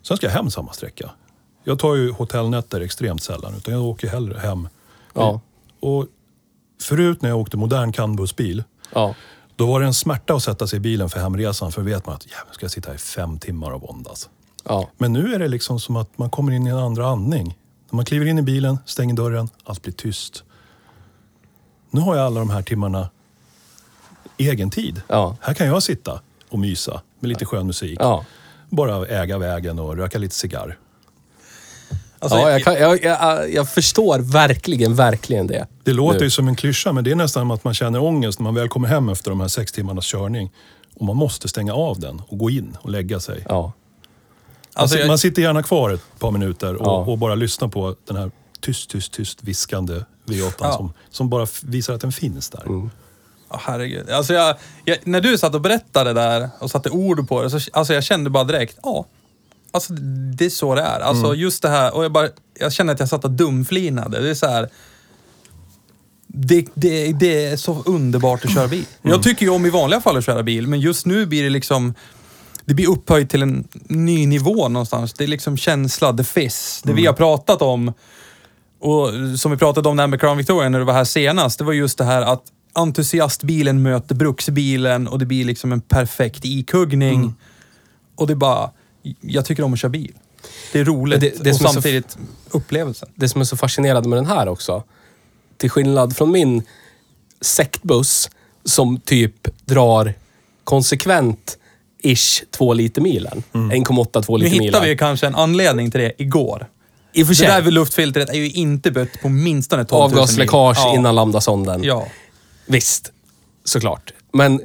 Sen ska jag hem samma sträcka. Jag tar ju hotellnätter extremt sällan, utan jag åker hellre hem. ja, Och förut när jag åkte modern CAN-bussbil, ja. då var det en smärta att sätta sig i bilen för hemresan. För vet man att jävlar, ska jag sitta här i fem timmar och våndas. ja. Men nu är det liksom som att man kommer in i en andra andning. När man kliver in i bilen, stänger dörren, allt blir tyst. Nu har jag alla de här timmarna egen tid. Ja. Här kan jag sitta och mysa med lite skön musik. ja. Bara äga vägen och röka lite cigarr. Alltså, ja, jag, kan, jag, jag, jag förstår verkligen, verkligen det. Det låter Nu. ju som en klyscha, men det är nästan som att man känner ångest när man väl kommer hem efter de här sex timmarnas körning. Och man måste stänga av den och gå in och lägga sig. Ja. Alltså, man, jag- man sitter gärna kvar ett par minuter och, Ja. och bara lyssnar på den här tyst, tyst, tyst viskande V8 Ja. som, som bara visar att den finns där. Ja, herregud. Alltså jag, jag, när du satt och berättade där och satte ord på det, så alltså jag kände bara direkt, ja. Alltså det är så det är. Alltså just det här, och jag, bara, jag kände att jag satt och dumflinade. Det är så här... Det, det, det är så underbart att köra bil. Jag tycker ju om i vanliga fall att köra bil, men just nu blir det liksom... Det blir upphöjt till en ny nivå någonstans. Det är liksom känsla, the fizz. Det vi har pratat om och som vi pratade om där med Crown Victoria när du var här senast, det var just det här att entusiastbilen möter bruksbilen och det blir liksom en perfekt ikuggning. Och det är bara, jag tycker om att köra bil. Det är roligt Det- det och är så- samtidigt upplevelsen. Det som är så fascinerande med den här också, till skillnad från min sektbuss som typ drar konsekvent ish två liter milen. 1,8 två Nu liter milen. hittade vi kanske en anledning till det igår. I och för Det sig, där vid luftfiltret är ju inte bött på minstone 12 000 mil. avgasläckage Ja. innan lambdasonden. Ja. Visst, såklart. Men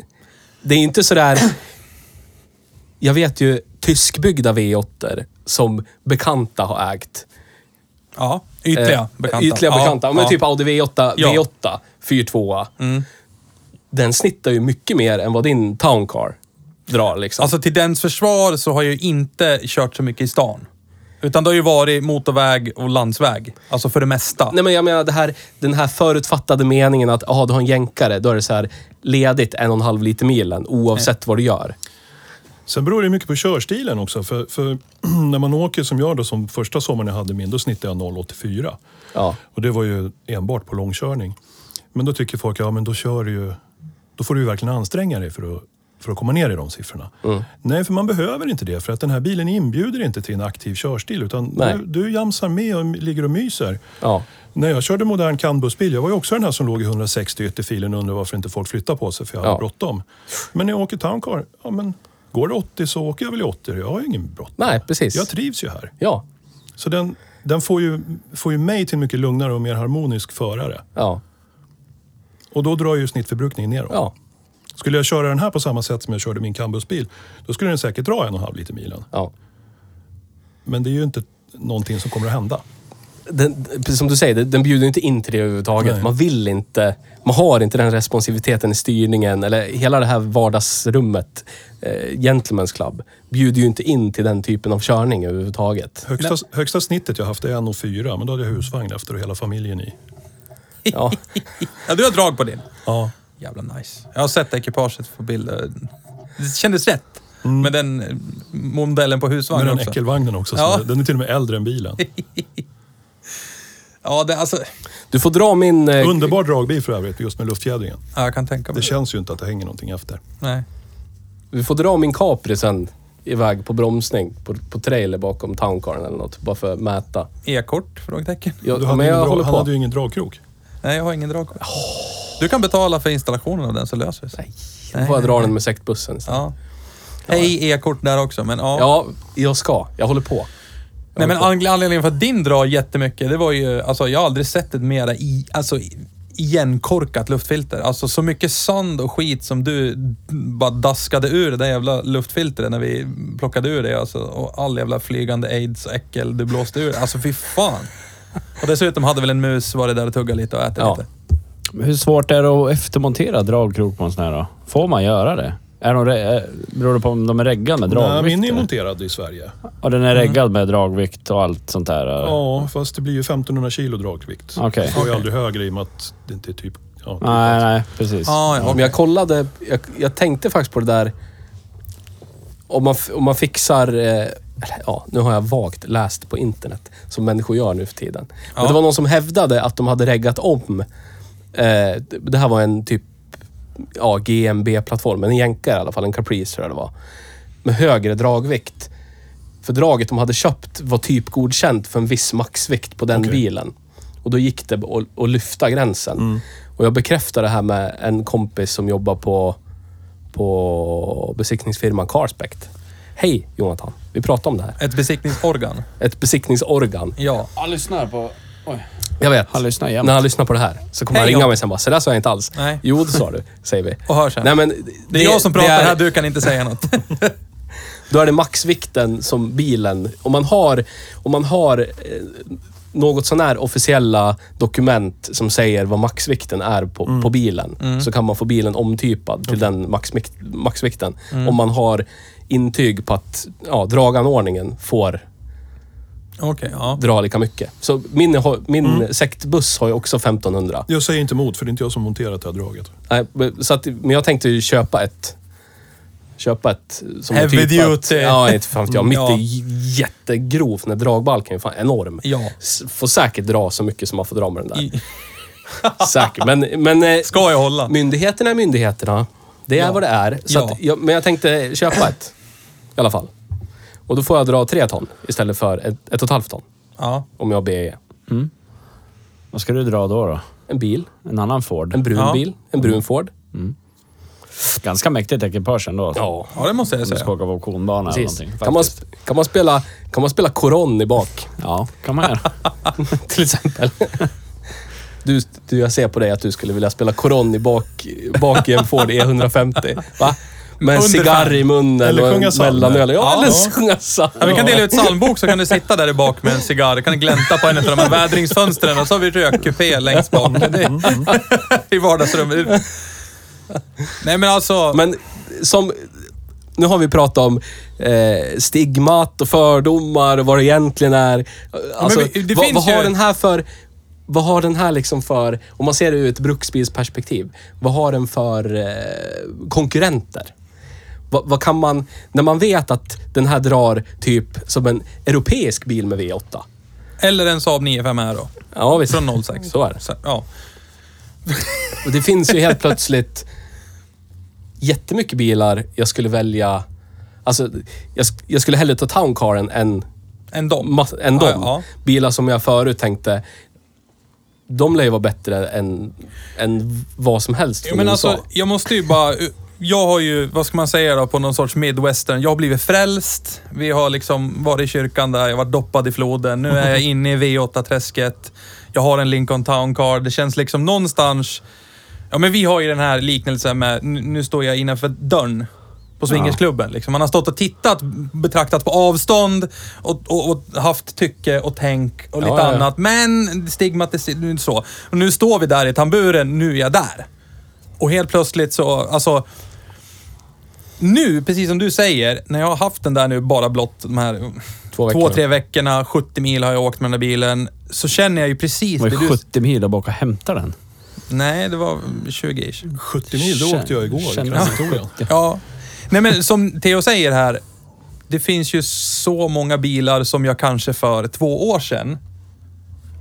det är inte sådär... Jag vet ju tyskbyggda V8 som bekanta har ägt. Ja, ytliga Eh, bekanta. Ytliga Ja, bekanta. Men ja. typ Audi V8, Ja. V8 4.2. Mm. Den snittar ju mycket mer än vad din Town Car drar liksom. Alltså till dens försvar så har jag ju inte kört så mycket i stan. Utan det har ju varit motorväg och landsväg. Alltså för det mesta. Nej men jag menar det här, den här förutfattade meningen att aha, du har en jänkare, då är det så här ledigt en och en halv liter milen oavsett vad du gör. Sen beror det mycket på körstilen också. För, för när man åker som jag då, som första sommaren jag hade min, då snittade jag 0,84. Ja. Och det var ju enbart på långkörning. Men då tycker folk, ja men då kör du ju... Då får du ju verkligen anstränga dig för att, för att komma ner i de siffrorna. Mm. Nej, för man behöver inte det. För att den här bilen inbjuder inte till en aktiv körstil. Utan Nej. du, du jamsar med och ligger och myser. Ja. När jag körde modern CAN-bussbil, jag var ju också den här som låg i 160 i ytterfilen och undrade varför inte folk flyttar på sig för jag hade Ja. bråttom. Men när jag åker Town Car, ja men går det 80 så åker jag väl i 80. Jag har ju ingen bråttom. Nej, precis. Jag trivs ju här. Ja. Så den, den får, ju, får ju mig till en mycket lugnare och mer harmonisk förare. Ja. Och då drar ju snittförbrukningen neråt. Ja. Skulle jag köra den här på samma sätt som jag körde min CAN-bussbil, då skulle den säkert dra en och en halv liter milen. Ja. Men det är ju inte någonting som kommer att hända. Den, precis som du säger, den- den bjuder inte in till det överhuvudtaget. Nej. Man vill inte, man har inte den responsiviteten i styrningen eller hela det här vardagsrummet. Eh, Gentlemen's Club bjuder ju inte in till den typen av körning överhuvudtaget. Högsta, högsta snittet jag haft är 1,4 men då hade jag husvagn efter och hela familjen i. Ja. Ja, du har drag på din. Ja. Jävla nice. Jag har sett ekipaget på bilder. Det kändes rätt. Med den eh, modellen på Med husvagnen den också. äckelvagnen också. Ja. Den är till och med äldre än bilen. Ja, det, alltså, Du får dra min... eh, Underbar dragbil för övrigt, just med luftfjädringen. ja, jag kan tänka mig Det känns ju inte att det hänger någonting efter. Nej. Vi får dra min Capri sen iväg på bromsning på, på trailer bakom Towncaren eller något. Bara för att mäta. E-kort? Frågetecken. Jag, Du hade men ingen jag håller han på. hade ju ingen dragkrok. Nej, jag har ingen dragkort. Du kan betala för installationen av den så löser det sig. Då får jag dra den med sektbussen istället. Ja. Hej e-kort där också, men ja. Ja, jag ska. Jag håller på. Nej, men anledningen för att din drar jättemycket, det var ju, alltså jag har aldrig sett ett mera i, alltså, igenkorkat luftfilter. Alltså så mycket sand och skit som du bara daskade ur det där jävla luftfiltret när vi plockade ur det. Alltså, och all jävla flygande aids och äckel du blåste ur. Alltså fy fan. Och dessutom hade väl en mus varit där och tuggat lite och ätit Ja. lite. Hur svårt är det att eftermontera dragkrok på en sån här då? Får man göra det? Är de re- beror det på om de är reggade med Nej, dragvikt? min är eller? monterad i Sverige. Och den är reggad med dragvikt och allt sånt där? eller? Ja, fast det blir ju 1500 kilo dragvikt. Okej. Det får ju aldrig högre i och med att det inte är typ... Ja, typ Nej, nej, precis. Ah, ja, Men jag kollade, jag, jag tänkte faktiskt på det där. Om man, f- om man fixar, eh, eller, ja, nu har jag vagt läst på internet, som människor gör nu för tiden. Men Ja. det var någon som hävdade att de hade reggat om. Eh, det här var en typ ja, GMB-plattform, en jänkare i alla fall, en Caprice tror jag det var. Med högre dragvikt. För draget de hade köpt var typ godkänt för en viss maxvikt på den Okej. bilen. Och då gick det att, att lyfta gränsen. Och jag bekräftar det här med en kompis som jobbar på, på besiktningsfirman Carspect. Hej Jonathan, vi pratade om det här. Ett besiktningsorgan. Ett besiktningsorgan. Ja. Jag lyssnar på... Oj. Jag vet. Han lyssnar jämt. När han lyssnar på det här så kommer han Hej ringa då. mig sen bara, så där sa jag inte alls. Nej. Jo, det sa du, säger vi. Och hör sen. Nej, men Det är jag som pratar är- här, du kan inte säga något. Då är det maxvikten som bilen... Om man har, om man har eh, något sån här officiella dokument som säger vad maxvikten är på, Mm. på bilen, så kan man få bilen omtypad till den maxmik- maxvikten. Mm. Om man har intyg på att ja, draganordningen får Okej, ja. dra lika mycket. Så min, min Mm. sektbuss har ju också 1500. Jag säger inte emot, för det är inte jag som monterat det här draget. Nej, så att, men jag tänkte ju köpa ett... Köpa ett... Som Heavy typat- duty. Ja, inte fan jag. Mitt Ja. är jättegrovt. Den dragbalken är fan enorm. Ja. Får säkert dra så mycket som man får dra med den där. I- Säkert. Men, men eh, Ska jag hålla? myndigheterna är myndigheterna. Det är Ja. vad det är. Så Ja. att jag, men jag tänkte köpa ett. I alla fall. Och då får jag dra tre ton istället för ett, ett och ett halvt ton. Ja. Om jag har BE. Vad ska du dra då? då? En bil. En annan Ford? En brun Ja. bil. En brun Ford. Ganska mäktigt ekipage ändå. Ja. ja, det måste jag Om du ska säga. åka på auktionbana eller Precis. någonting. Kan man, faktiskt. kan, man spela, kan man spela koron i bak? Ja, kan man göra. till exempel. Du, du, jag ser på dig att du skulle vilja spela koron i bak, bak i en Ford E150. Va? Med en Under cigarr fem. i munnen Eller och sjunga en psalmer. mellanöl. Ja, Ja. eller sjunga psalmer. Ja, vi kan dela ut psalmbok så kan du sitta där i bak med en cigarr. Du kan glänta på en av de här vädringsfönstren och så har vi rökkupé längst bak. Det, I vardagsrummet. Nej men alltså... Men som... Nu har vi pratat om eh, stigmat och fördomar och vad det egentligen är. Alltså, vi- det vad, finns vad har ju- den här för... Vad har den här liksom för, om man ser det ur ett bruksbilsperspektiv, vad har den för eh, konkurrenter? Vad, vad kan man, när man vet att den här drar typ som en europeisk bil med V8. Eller en Saab 95 här då. Ja, visst. Från 06. Så är det. Så, ja. Och det finns ju helt plötsligt jättemycket bilar jag skulle välja. Alltså, jag, jag skulle hellre ta Towncaren än, En dom. ma- än dem. Ja, ja. Bilar som jag förut tänkte, de lär ju vara bättre än, än vad som helst Ja, från men USA. alltså, jag måste ju bara... Jag har ju, vad ska man säga då, på någon sorts midwestern. Jag har blivit frälst. Vi har liksom varit i kyrkan där, jag varit doppad i floden. Nu är jag inne i V8-träsket. Jag har en Lincoln Town Car. Det känns liksom någonstans... Ja, men vi har ju den här liknelsen med, nu står jag innanför dörren på swingersklubben. Liksom. Man har stått och tittat, betraktat på avstånd och, och, och haft tycke och tänk och lite Ja, ja, ja. annat. Men stigmat är så. Och nu står vi där i tamburen, nu är jag där. Och helt plötsligt så, alltså... Nu, precis som du säger, när jag har haft den där nu bara blott de här Två två, veckor. tre veckorna, 70 mil har jag åkt med den där bilen, så känner jag ju precis Det det var du... ju 70 mil att bara åka och hämta den. Nej, det var 20 ish. 70 mil, då åkte jag igår. Känner- Kranshistorien. Ja. Nej men som Theo säger här, det finns ju så många bilar som jag kanske för två år sedan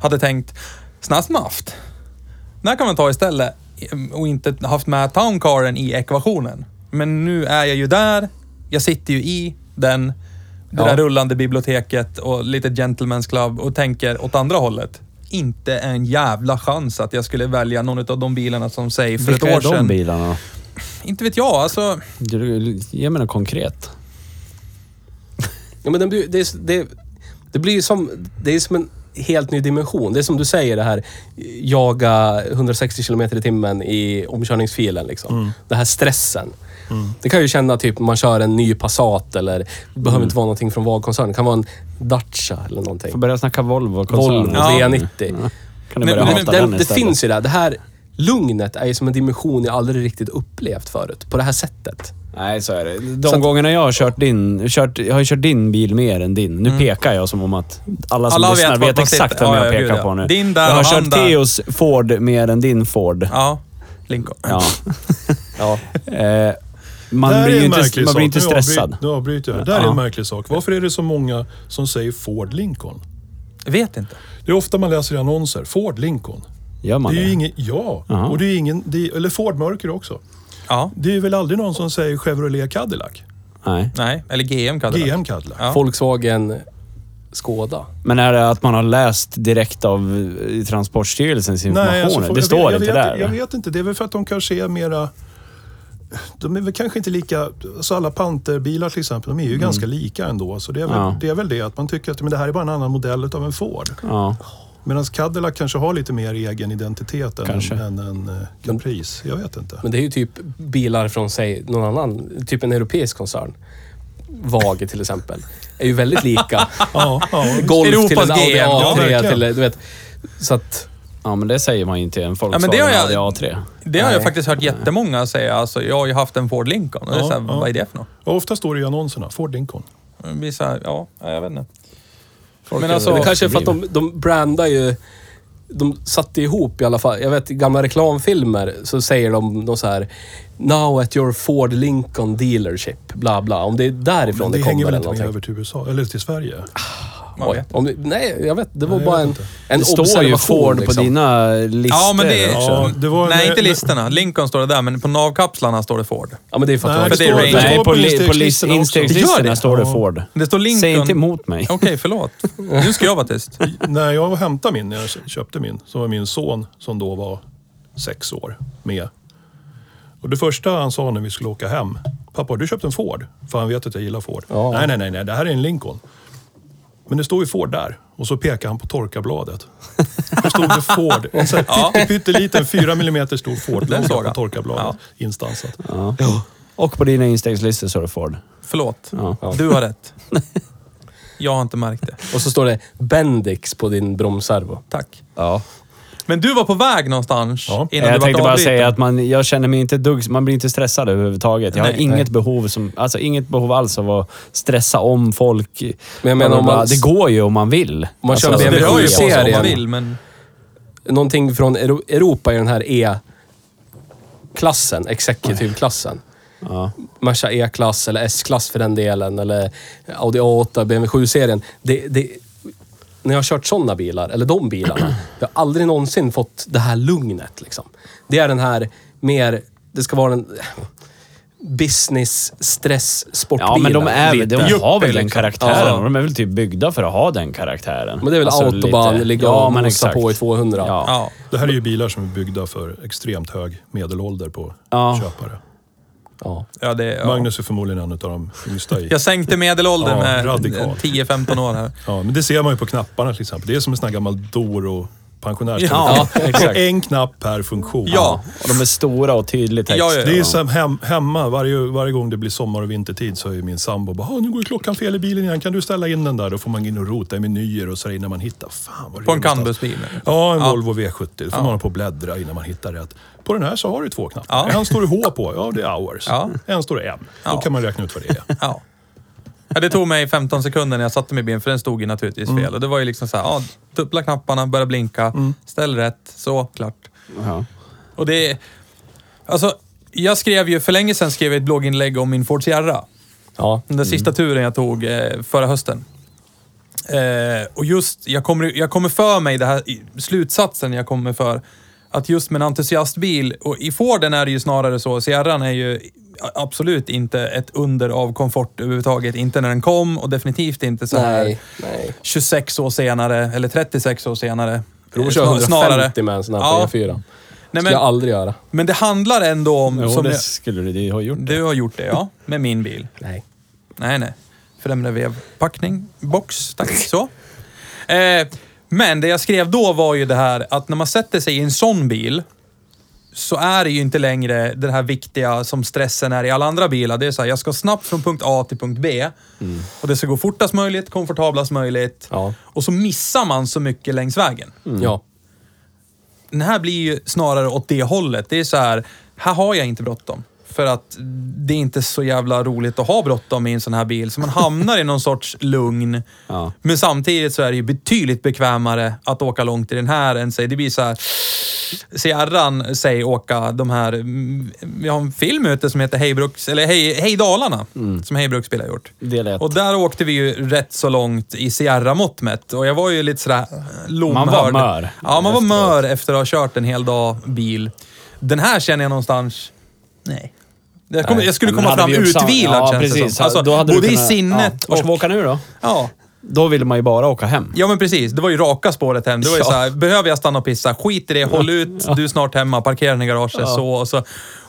hade tänkt, snabbmaft. Den här kan man ta istället och inte haft med towncaren i ekvationen. Men nu är jag ju där, jag sitter ju i den, det Ja. där rullande biblioteket och lite gentlemen's club och tänker åt andra hållet. Inte en jävla chans att jag skulle välja någon av de bilarna som säg för Vilka ett är år de sedan. bilarna? Inte vet jag, alltså. Du, Ge mig något konkret. Ja, men det, är- det, det blir ju som, det är som en helt ny dimension. Det är som du säger det här, jaga 160 km i timmen i omkörningsfilen. Liksom. Den här stressen. Det kan ju känna typ man kör en ny Passat eller det behöver inte vara någonting från VAG-koncernen. Det kan vara en Dacia eller någonting. Får börja snacka Volvo Volvo koncern. Ja. V90. Kan du Men- börja men- hata Den, den det finns ju där. Det här lugnet är ju som en dimension jag aldrig riktigt upplevt förut. På det här sättet. Nej, så är det. De Så gångerna jag har kört din, kört, jag har kört din bil mer än din. Nu pekar jag som om att alla som Alla vet lyssnar vet, man exakt vem Ja, jag ja, pekar ja. på nu. Din där jag har kört. Theos Ford mer än din Ford. Ja, Lincoln. Ja. Ja. Eh, man Där är blir inte, märklig man blir inte stressad. Nu avbryter jag. Det där är Ja. en märklig sak. Varför är det så många som säger Ford Lincoln? Jag vet inte. Det är ofta man läser i annonser. Ford Lincoln. Gör man Det är det? ju ingen... Ja. Jaha. Och det är ingen... Det är, eller Ford Mörker också. Ja, Det är väl aldrig någon som säger Chevrolet Cadillac? Nej. nej. Eller GM det. GM Cadillac. Ja. Volkswagen Skoda. Men är det att man har läst direkt av eh, Transportstyrelsens informationer? alltså, får- det jag står vet, jag inte vet, där. Jag vet inte. Det är väl för att de kanske är mera... De är väl kanske inte lika... Alltså alla Panterbilar till exempel, de är ju ganska lika ändå. Så det är, väl, Ja. det är väl det att man tycker att men det här är bara en annan modell av en Ford. Ja. Medan Cadillac kanske har lite mer egen identitet än, Kanske. än en uh, Caprice. Jag vet inte. Men det är ju typ bilar från, säg, någon annan, typ en europeisk koncern. Vage till exempel. Är ju väldigt lika. Ja, ja. Golf till en Europas Audi GM, ja, A3 verkligen. till, du vet. Så att, Ja, men det säger man ju inte i en Volkswagen det har jag- Audi A3. Det har jag faktiskt hört jättemånga säga. Alltså, jag har ju haft en Ford Lincoln. Och det är Ja, så här, ja. Vad är det för något? Ofta står det i annonserna, Ford Lincoln. Det blir så här, ja, jag vet inte. Folk Men alltså- det kanske är för att de, de brandar ju... De satte ihop i alla fall. Jag vet i gamla reklamfilmer så säger de något så här Now at your Ford Lincoln dealership. Bla bla. Om det är därifrån Men det, det kommer hänger väl eller inte med över till USA, eller till Sverige? Man vet. om det, nej, jag vet. Det var Nej, bara en, en Det står ju. Ford på liksom. dina listor Ja, men det. Ja, det var Nej, inte listorna. Lincoln står det där, men på navkapslarna står det Ford. Ja, men det är för att Nej, För det är står-. Nej, på, li- på list, instegslistorna det? står det. Ford. Det står Lincoln... Säg inte emot mig. Okej, förlåt. Nu ska jag vara tyst. När jag hämtade min, när jag köpte min, så var min son som då var sex år med. Och det första han sa när vi skulle åka hem. Pappa, har du köpt en Ford? För han vet att jag gillar Ford. Ja. Nej, nej, nej, nej, det här är en Lincoln. Men det står ju Ford där. Och så pekar han på torkarbladet. Då stod det Ford. En sån här pytteliten, fyra millimeter stor Ford-logga på torkarbladet. Instansat. Ja. Och på dina instegslistor står det Ford. Förlåt. Ja. Du har rätt. Jag har inte märkt det. Och så står det Bendix på din bromsservo. Tack. Ja. Men du var på väg någonstans Ja. innan du Jag var tänkte bara avbruten. säga att man, jag känner mig inte dugg, man blir inte stressad överhuvudtaget. Jag har Nej, inget nej. behov som, alltså inget behov alls av att stressa om folk. Men jag menar om man- det går ju om man vill. Om man kör Alltså, det BMW rör ju på sig om serien. man vill, men... Någonting från Euro- Europa i den här E-klassen, executive-klassen. Ja. Merca E-klass eller S-klass för den delen. Eller Audi A8, BMW 7-serien. Det, det, när jag har kört sådana bilar, eller de bilarna, jag har aldrig någonsin fått det här lugnet. Liksom. Det är den här mer, det ska vara en business, stress, sportbilen. Ja, men de, är, de har väl den liksom. karaktären. Ja. De är väl typ byggda för att ha den karaktären. Men det är väl Alltså, autobahn, lite- ligga ja, och exakt. på i 200. Ja. Ja. Det här är ju bilar som är byggda för extremt hög medelålder på Ja. köpare. Ja. Ja, det, ja. Magnus är förmodligen en av de yngsta i... Jag sänkte medelåldern Ja, med radikalt. 10-15 år här. Ja, men det ser man ju på knapparna till exempel. Det är som en sån här gammal Doro pensionärstelefon. Ja, exakt. En knapp per funktion. Ja. Och de är stora och tydlig text. Ja, ja, ja. Det är som hem, hemma, varje, varje gång det blir sommar och vintertid så är min sambo bara "Ah, nu går ju klockan fel i bilen igen, kan du ställa in den där? Då får man gå in och rota i menyer och så innan man hittar. Fan, vad är På en? Canbusbil. Ja, en Ja. Volvo V70. Då får Ja. man hålla på och bläddra innan man hittar rätt. På den här så har du två knappar. Ja. En står det H på, ja det är hours. Ja. En står det M. Då Ja. kan man räkna ut vad det är. Ja. Det tog mig 15 sekunder när jag satte mig i bilen, för den stod ju naturligtvis fel. Och det var ju liksom så här, ja, dubbla knapparna, börja blinka, ställ rätt, så, klart. Ja. Och det. Alltså, jag skrev ju, för länge sedan skrev jag ett blogginlägg om min Ford Sierra. Ja. Den sista turen jag tog eh, förra hösten. Eh, och just, jag kommer, jag kommer för mig det här, slutsatsen jag kommer för, att just med en entusiastbil, och i Forden är det ju snarare så, Sierran är ju absolut inte ett under av komfort överhuvudtaget. Inte när den kom och definitivt inte så här Nej, nej. 26 år senare, eller 36 år senare. Prova att köra snar- 150 med en sån här Ja. på E4. Nej, Skulle men, jag aldrig göra. men det handlar ändå om... Jo, som det jag, skulle du du har gjort. Det. du har gjort det, ja. Med min bil. Nej. Nej, nej. Främre vevpackning, box, tack. Så. Eh, men det jag skrev då var ju det här att när man sätter sig i en sån bil så är det ju inte längre det här viktiga som stressen är i alla andra bilar. Det är så här, jag ska snabbt från punkt A till punkt B. Och det ska gå fortast möjligt, komfortablast möjligt. Ja. Och så missar man så mycket längs vägen. Ja. Den här blir ju snarare åt det hållet. Det är så här, här har jag inte bråttom. För att det är inte så jävla roligt att ha bråttom i en sån här bil. Så man hamnar i någon sorts lugn. Ja. Men samtidigt så är det ju betydligt bekvämare att åka långt i den här än sig. Det blir så här... Sierran säger åka de här... mm, Vi har en film ute som heter Hej Bruks, eller Hej, Hej Dalarna. Som Hej Bruksbil har gjort. Och där åkte vi ju rätt så långt i Sierra-mått mätt. Och jag var ju lite sådär lomhörd. Man var mör Ja, man var mör efter att ha kört en hel dag bil. Den här känner jag någonstans... Nej. Jag, Nej, jag skulle komma fram utvilad ja, känns det precis. som. Alltså, Då hade du både i kunnat- sinnet ja. Vart ska vi och... åka nu då? Ja. Då vill man ju bara åka hem. Ja men precis, det var ju raka spåret hem. Det var ju Ja. så här, behöver jag stanna och pissa? Skit i det, håll ut, du är snart hemma, parkera den i garaget, så och så...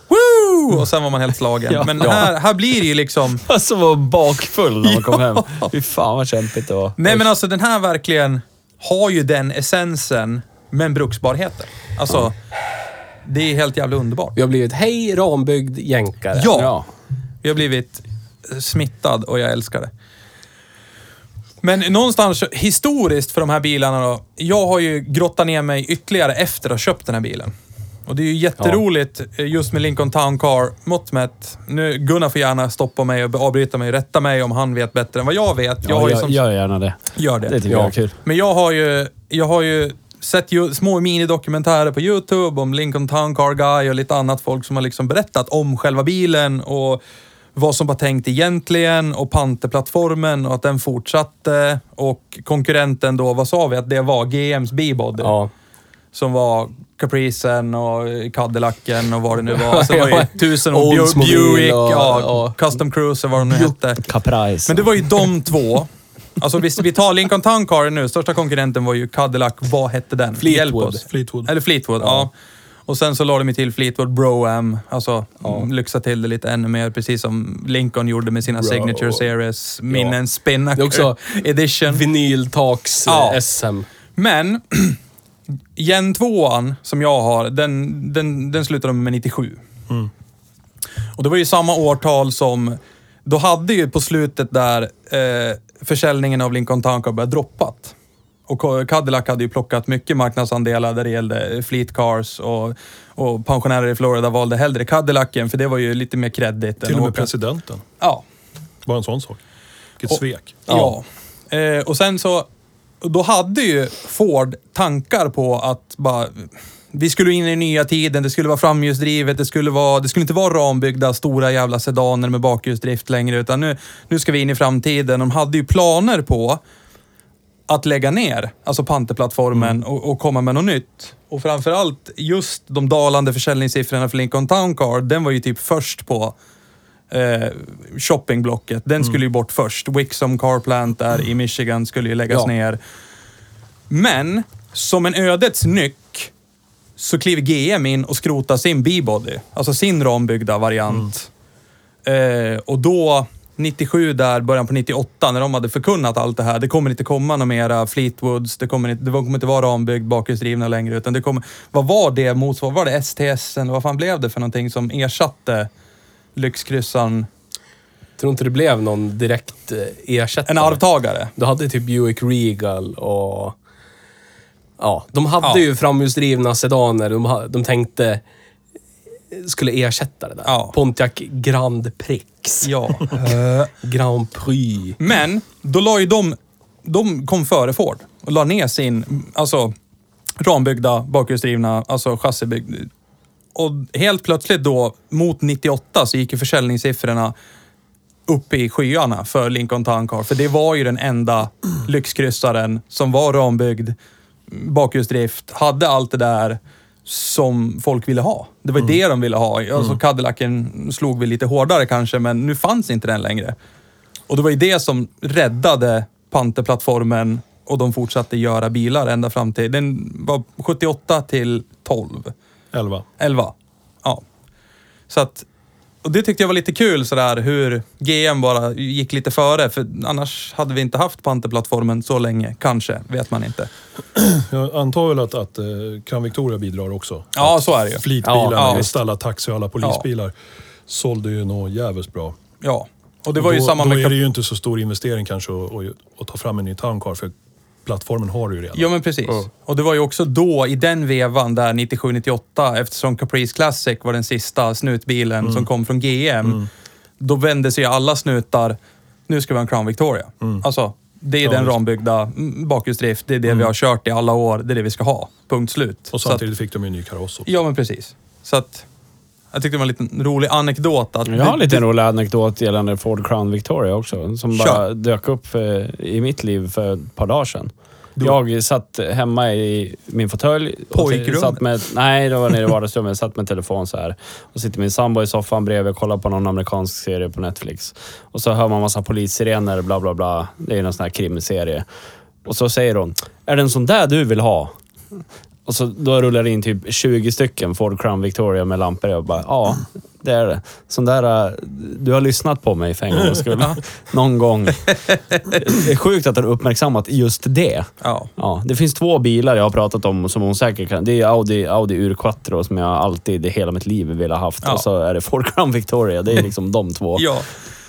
Woo! Och sen var man helt slagen. Ja. Men Ja. här, här blir det ju liksom... Alltså var bakfull när man kom hem. Fy fan vad kämpigt det var. Nej men alltså den här verkligen... har ju den essensen, men bruksbarheten. Alltså, det är helt jävla underbart. Vi har blivit hej rambyggd jänkare. Ja. Ja. Jag har blivit smittad och jag älskar det. Men någonstans historiskt för de här bilarna då. Jag har ju grottat ner mig ytterligare efter att ha köpt den här bilen. Och det är ju jätteroligt eh, just med Lincoln Town Car mått mätt. Nu, Gunnar får gärna stoppa mig och avbryta mig och rätta mig om han vet bättre än vad jag vet. Jag Ja, har gör, som, gör gärna det. gör det. Det tycker jag är kul. Men jag har ju, jag har ju sett ju små minidokumentärer på YouTube om Lincoln Town Car Guy och lite annat folk som har liksom berättat om själva bilen och vad som var tänkt egentligen och panterplattformen och att den fortsatte. Och konkurrenten då, vad sa vi att det var? GMs B-body. Ja. Som var Capricen och Cadillacen och vad det nu var. Alltså, det var ju tusen och Buick, och- ja, och- Custom Cruiser vad de nu hette. Caprice. Men det var ju de två. Alltså visst, vi tar Lincoln Town Car nu. Största konkurrenten var ju Cadillac. Vad hette den? Fleetwood. Hjälp oss. Fleetwood. Eller Fleetwood, ja. Och sen så la de till Fleetwood Bro-Am. Alltså lyxa till det lite ännu mer. Precis som Lincoln gjorde med sina Bro. Signature Series. Minnen Ja. Spinnaker Det är också Edition. Vinyltaks Ja. SM. Men Gen 2 som jag har, den, den, den slutade med 97. Och det var ju samma årtal som... Då hade ju på slutet där eh, försäljningen av Lincoln Town Car börjat droppat. Och Cadillac hade ju plockat mycket marknadsandelar där det gällde fleet cars och, och pensionärer i Florida valde hellre Cadillacen för det var ju lite mer kreddigt. Till och med presidenten. Ja. Bara en sån sak. Vilket Och- svek. Ja. Eh, och sen så, då hade ju Ford tankar på att bara, vi skulle in i den nya tiden, det skulle vara framhjulsdrivet, det skulle, vara, det skulle inte vara rambyggda stora jävla sedaner med bakhjulsdrift längre, utan nu, nu ska vi in i framtiden. De hade ju planer på att lägga ner, alltså panterplattformen och, och komma med något nytt. Och framförallt just de dalande försäljningssiffrorna för Lincoln Town Car, den var ju typ först på eh, shoppingblocket. Den skulle ju bort först. Wixom Car Plant där i Michigan skulle ju läggas Ja. ner. Men som en ödets nyck så kliver GM in och skrotar sin B-body. Alltså sin rambyggda variant. Eh, och då, 97 där, början på 98, när de hade förkunnat allt det här. Det kommer inte komma några mera Fleetwoods, det kommer inte, det kommer inte vara rambyggd bakhjulsdrivna längre. Utan det kommer, vad var det motsvarande? Var det STS eller vad fan blev det för någonting som ersatte lyxkryssaren? Tror inte det blev någon direkt eh, ersättare. En arvtagare? Du hade typ Buick Regal och... Ja, de hade Ja. ju framhjulsdrivna sedaner. De, ha- de tänkte skulle ersätta det där. Ja. Pontiac Grand Prix. Ja. Grand Prix. Men då la ju de, de kom före Ford och la ner sin, alltså rambyggda, bakhjulsdrivna, alltså chassibyggd. Och helt plötsligt då, mot 98, så gick ju försäljningssiffrorna upp i skyarna för Lincoln Town Car. För det var ju den enda lyxkryssaren som var rambyggd, bakhjulsdrift, hade allt det där som folk ville ha. Det var ju det de ville ha. Alltså Cadillacen slog vi lite hårdare kanske, men nu fanns inte den längre. Och det var ju det som räddade Panterplattformen och de fortsatte göra bilar ända fram till... Den var 78 till 12. 11. 11. Ja. Så att... Och det tyckte jag var lite kul sådär hur GM bara gick lite före. För annars hade vi inte haft Panterplattformen så länge. Kanske, vet man inte. Jag antar väl att, att eh, Crown Victoria bidrar också. Ja, Att så är det ju. Fleetbilarna, Ja, ja. just alla taxi och alla polisbilar, sålde ju nog jävligt bra. Ja. Och det var ju då, samma då med... är det ju inte så stor investering kanske att, att, ta fram en ny Town Car, för plattformen har du ju redan. Ja, men precis. Och det var ju också då, i den vevan, där 97-98, eftersom Caprice Classic var den sista snutbilen Mm. som kom från GM. Då vände sig alla snutar, nu ska vi ha en Crown Victoria. Alltså, det är Mm. Ja, den rambyggda mm, bakhjulsdrift, det är det vi har kört i alla år, det är det vi ska ha. Punkt slut. Och Så att, samtidigt fick de ju en ny kaross också. ja, men precis. Så att, jag tyckte det var en liten rolig anekdot. Att Jag har en liten rolig anekdot gällande Ford Crown Victoria också. Som bara Kör. dök upp eh, i mitt liv för ett par dagar sedan. Jag satt hemma i min fåtölj. Pojkrummet? satt med, Nej, det var nere i vardagsrummet. Jag satt med telefon så här. Och sitter min sambo i soffan bredvid och kollar på någon amerikansk serie på Netflix. Och så hör man massa polissirener, bla bla bla. Det är någon sån här krimserie. Och så säger hon, är det en sån där du vill ha? Och så då rullar det in typ 20 stycken Ford Crown Victoria med lampor. Jag bara, ja, det är det. Sån där, äh, du har lyssnat på mig för en gångs skull. Någon gång. Det är sjukt att du har uppmärksammat just det. Ja. Ja, det finns två bilar jag har pratat om som hon säkert kan. Det är Audi, Audi Urquattro som jag alltid i hela mitt liv vill ha haft. Ja. Och så är det Ford Crown Victoria. Det är liksom de två. Ja.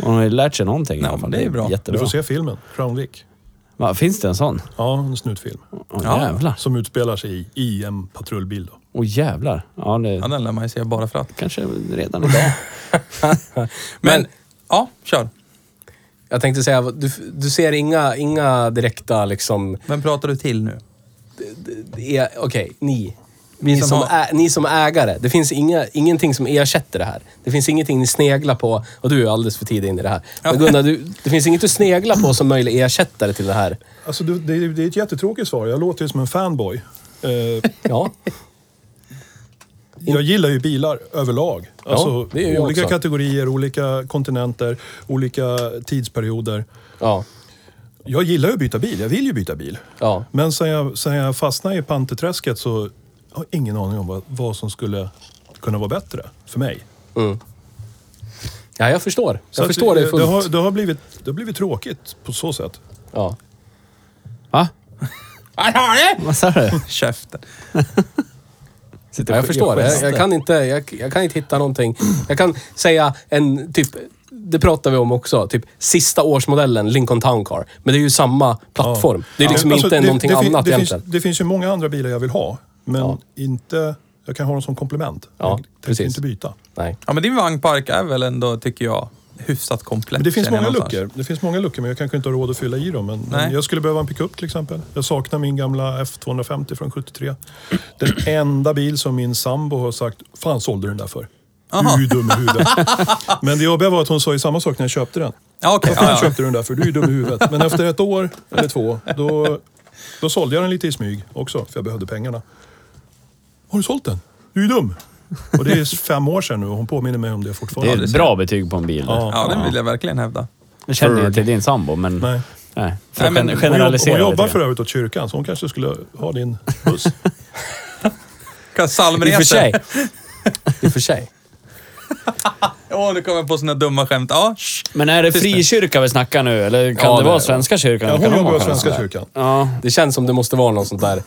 Hon har ju lärt sig någonting men det är bra. Du Jättebra. får se filmen, Crown Vic. Va, finns det en sån? Ja, en snutfilm. Åh Ja. jävlar. Som utspelar sig i, i en patrullbil. Då. Åh jävlar. Ja, det ja, den lär man ju se bara för att. kanske redan idag. Men, ja, kör. Jag tänkte säga, du, du ser inga, inga direkta liksom... Vem pratar du till nu? e- Okej, ni. Ni som som, har- ä, ni som ägare. Det finns inga, ingenting som ersätter det här. Det finns ingenting ni sneglar på. Och du är alldeles för tidig in i det här. Men Gunnar, du, det finns inget du sneglar på som möjlig ersättare till det här. Alltså, det, det, är- det är ett jättetråkigt svar. Jag låter ju som en fanboy. Eh, Ja, jag gillar ju bilar överlag. Alltså, jag olika också. kategorier, olika kontinenter, olika tidsperioder. ja, Jag gillar ju att byta bil. Jag vill ju byta bil. ja. Men sen jag, sen jag fastnade i panterträsket så har jag ingen aning om vad, vad som skulle kunna vara bättre för mig. Mm. Ja, jag förstår. Så Jag att förstår det fullt. Det har, det, har blivit, det har blivit tråkigt på så sätt. Ja. Va? Vad sa du? Käften. Sitter Ja, jag förstår. Jag, jag, kan inte, jag, jag kan inte hitta någonting. Jag kan säga en typ, det pratar vi om också, typ sista årsmodellen Lincoln Town Car. Men det är ju samma plattform. Det är liksom Alltså, inte någonting fin- annat det egentligen. Finns, det finns ju många andra bilar jag vill ha. Men Ja. inte... Jag kan ha dem som komplement. Ja, jag precis. inte byta. Nej. Ja, men din vagnpark är väl ändå, tycker jag, hyfsat komplett. Men det finns många luckor. Det finns många luckor men jag kanske inte har råd att fylla i dem. Men, men Nej. jag skulle behöva en pickup till exempel. Jag saknar min gamla F250 från 73. Den enda bil som min sambo har sagt, fan sålde du den där för? Aha. Du är dum i huvudet. Men det jobbiga var att hon sa ju samma sak när jag köpte den. Ja, okej. Vad fan ja, ja. köpte du den där för? Du är ju dum i huvudet. Men efter ett år eller två, då, då sålde jag den lite i smyg också. För jag behövde pengarna. Har du sålt den? Du är ju dum. Och det är fem år sedan nu och hon påminner mig om det Det fortfarande. är ett bra betyg på en bil. Ja. Ja, det vill jag verkligen hävda. Jag känner till din sambo, men... Nej. Nej. För att Nej, men gen- hon jobb, generalisera hon jobbar för övrigt åt kyrkan så hon kanske skulle ha din buss. Kan I Psalmresor. och för sig. I och för sig. Åh, nu kommer jag på såna dumma skämt. Ja, shh. Men är det frikyrka vi snackar nu? Eller kan Ja, det det- vara Svenska kyrkan? Ja, Kan hon de jobbar ha åt Svenska kyrkan. Ja. Det känns som det måste vara någon sån där...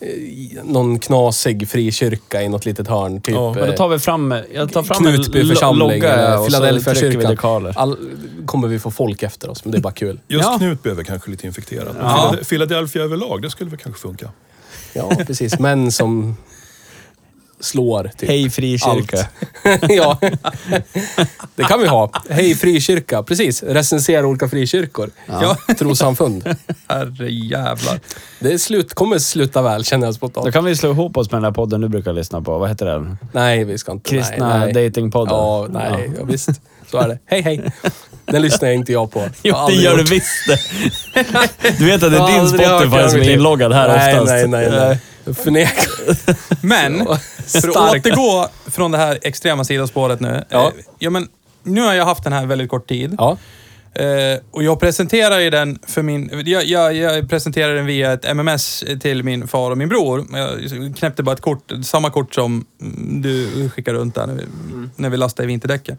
eh, Någon knasig frikyrka i något litet hörn. Typ, Ja, Men då tar vi fram... Jag tar fram Knutby en lo- församling logga eller och så Philadelphia trycker vi kyrkan. dekaler. All, kommer vi få folk efter oss, men det är bara kul. Just Ja. Knut behöver kanske lite infekterat. Men Ja. Philad- Philadelphia överlag, det skulle väl kanske funka. Ja, precis. Män som slår, typ. Hej frikyrka. ja, det kan vi ha. Hej frikyrka, precis. Recensera olika frikyrkor. Ja. Trossamfund. herre jävlar. Det är slut, kommer sluta väl, känner jag spontant. Då kan vi slå ihop oss med den där podden du brukar lyssna på. Vad heter den? Nej, vi ska inte. Kristna nej, nej. datingpodden. Ja, nej, ja. visst. Så är det. Hej, hej. Den lyssnar inte jag på. Jo, det gör du visst det. Du vet att det är din Spotify som är inloggad här nej, oftast. Nej, nej, nej. Jag förnekar. Men, för att starkt. återgå från det här extrema sidospåret nu. Ja. Eh, ja, men, nu har jag haft den här väldigt kort tid. Ja, Eh, och jag presenterar ju den för min... Jag, jag, jag presenterar den via ett MMS till min far och min bror. Jag knäppte bara ett kort, samma kort som mm, du skickar runt där när vi, när vi lastar i vinterdäcken.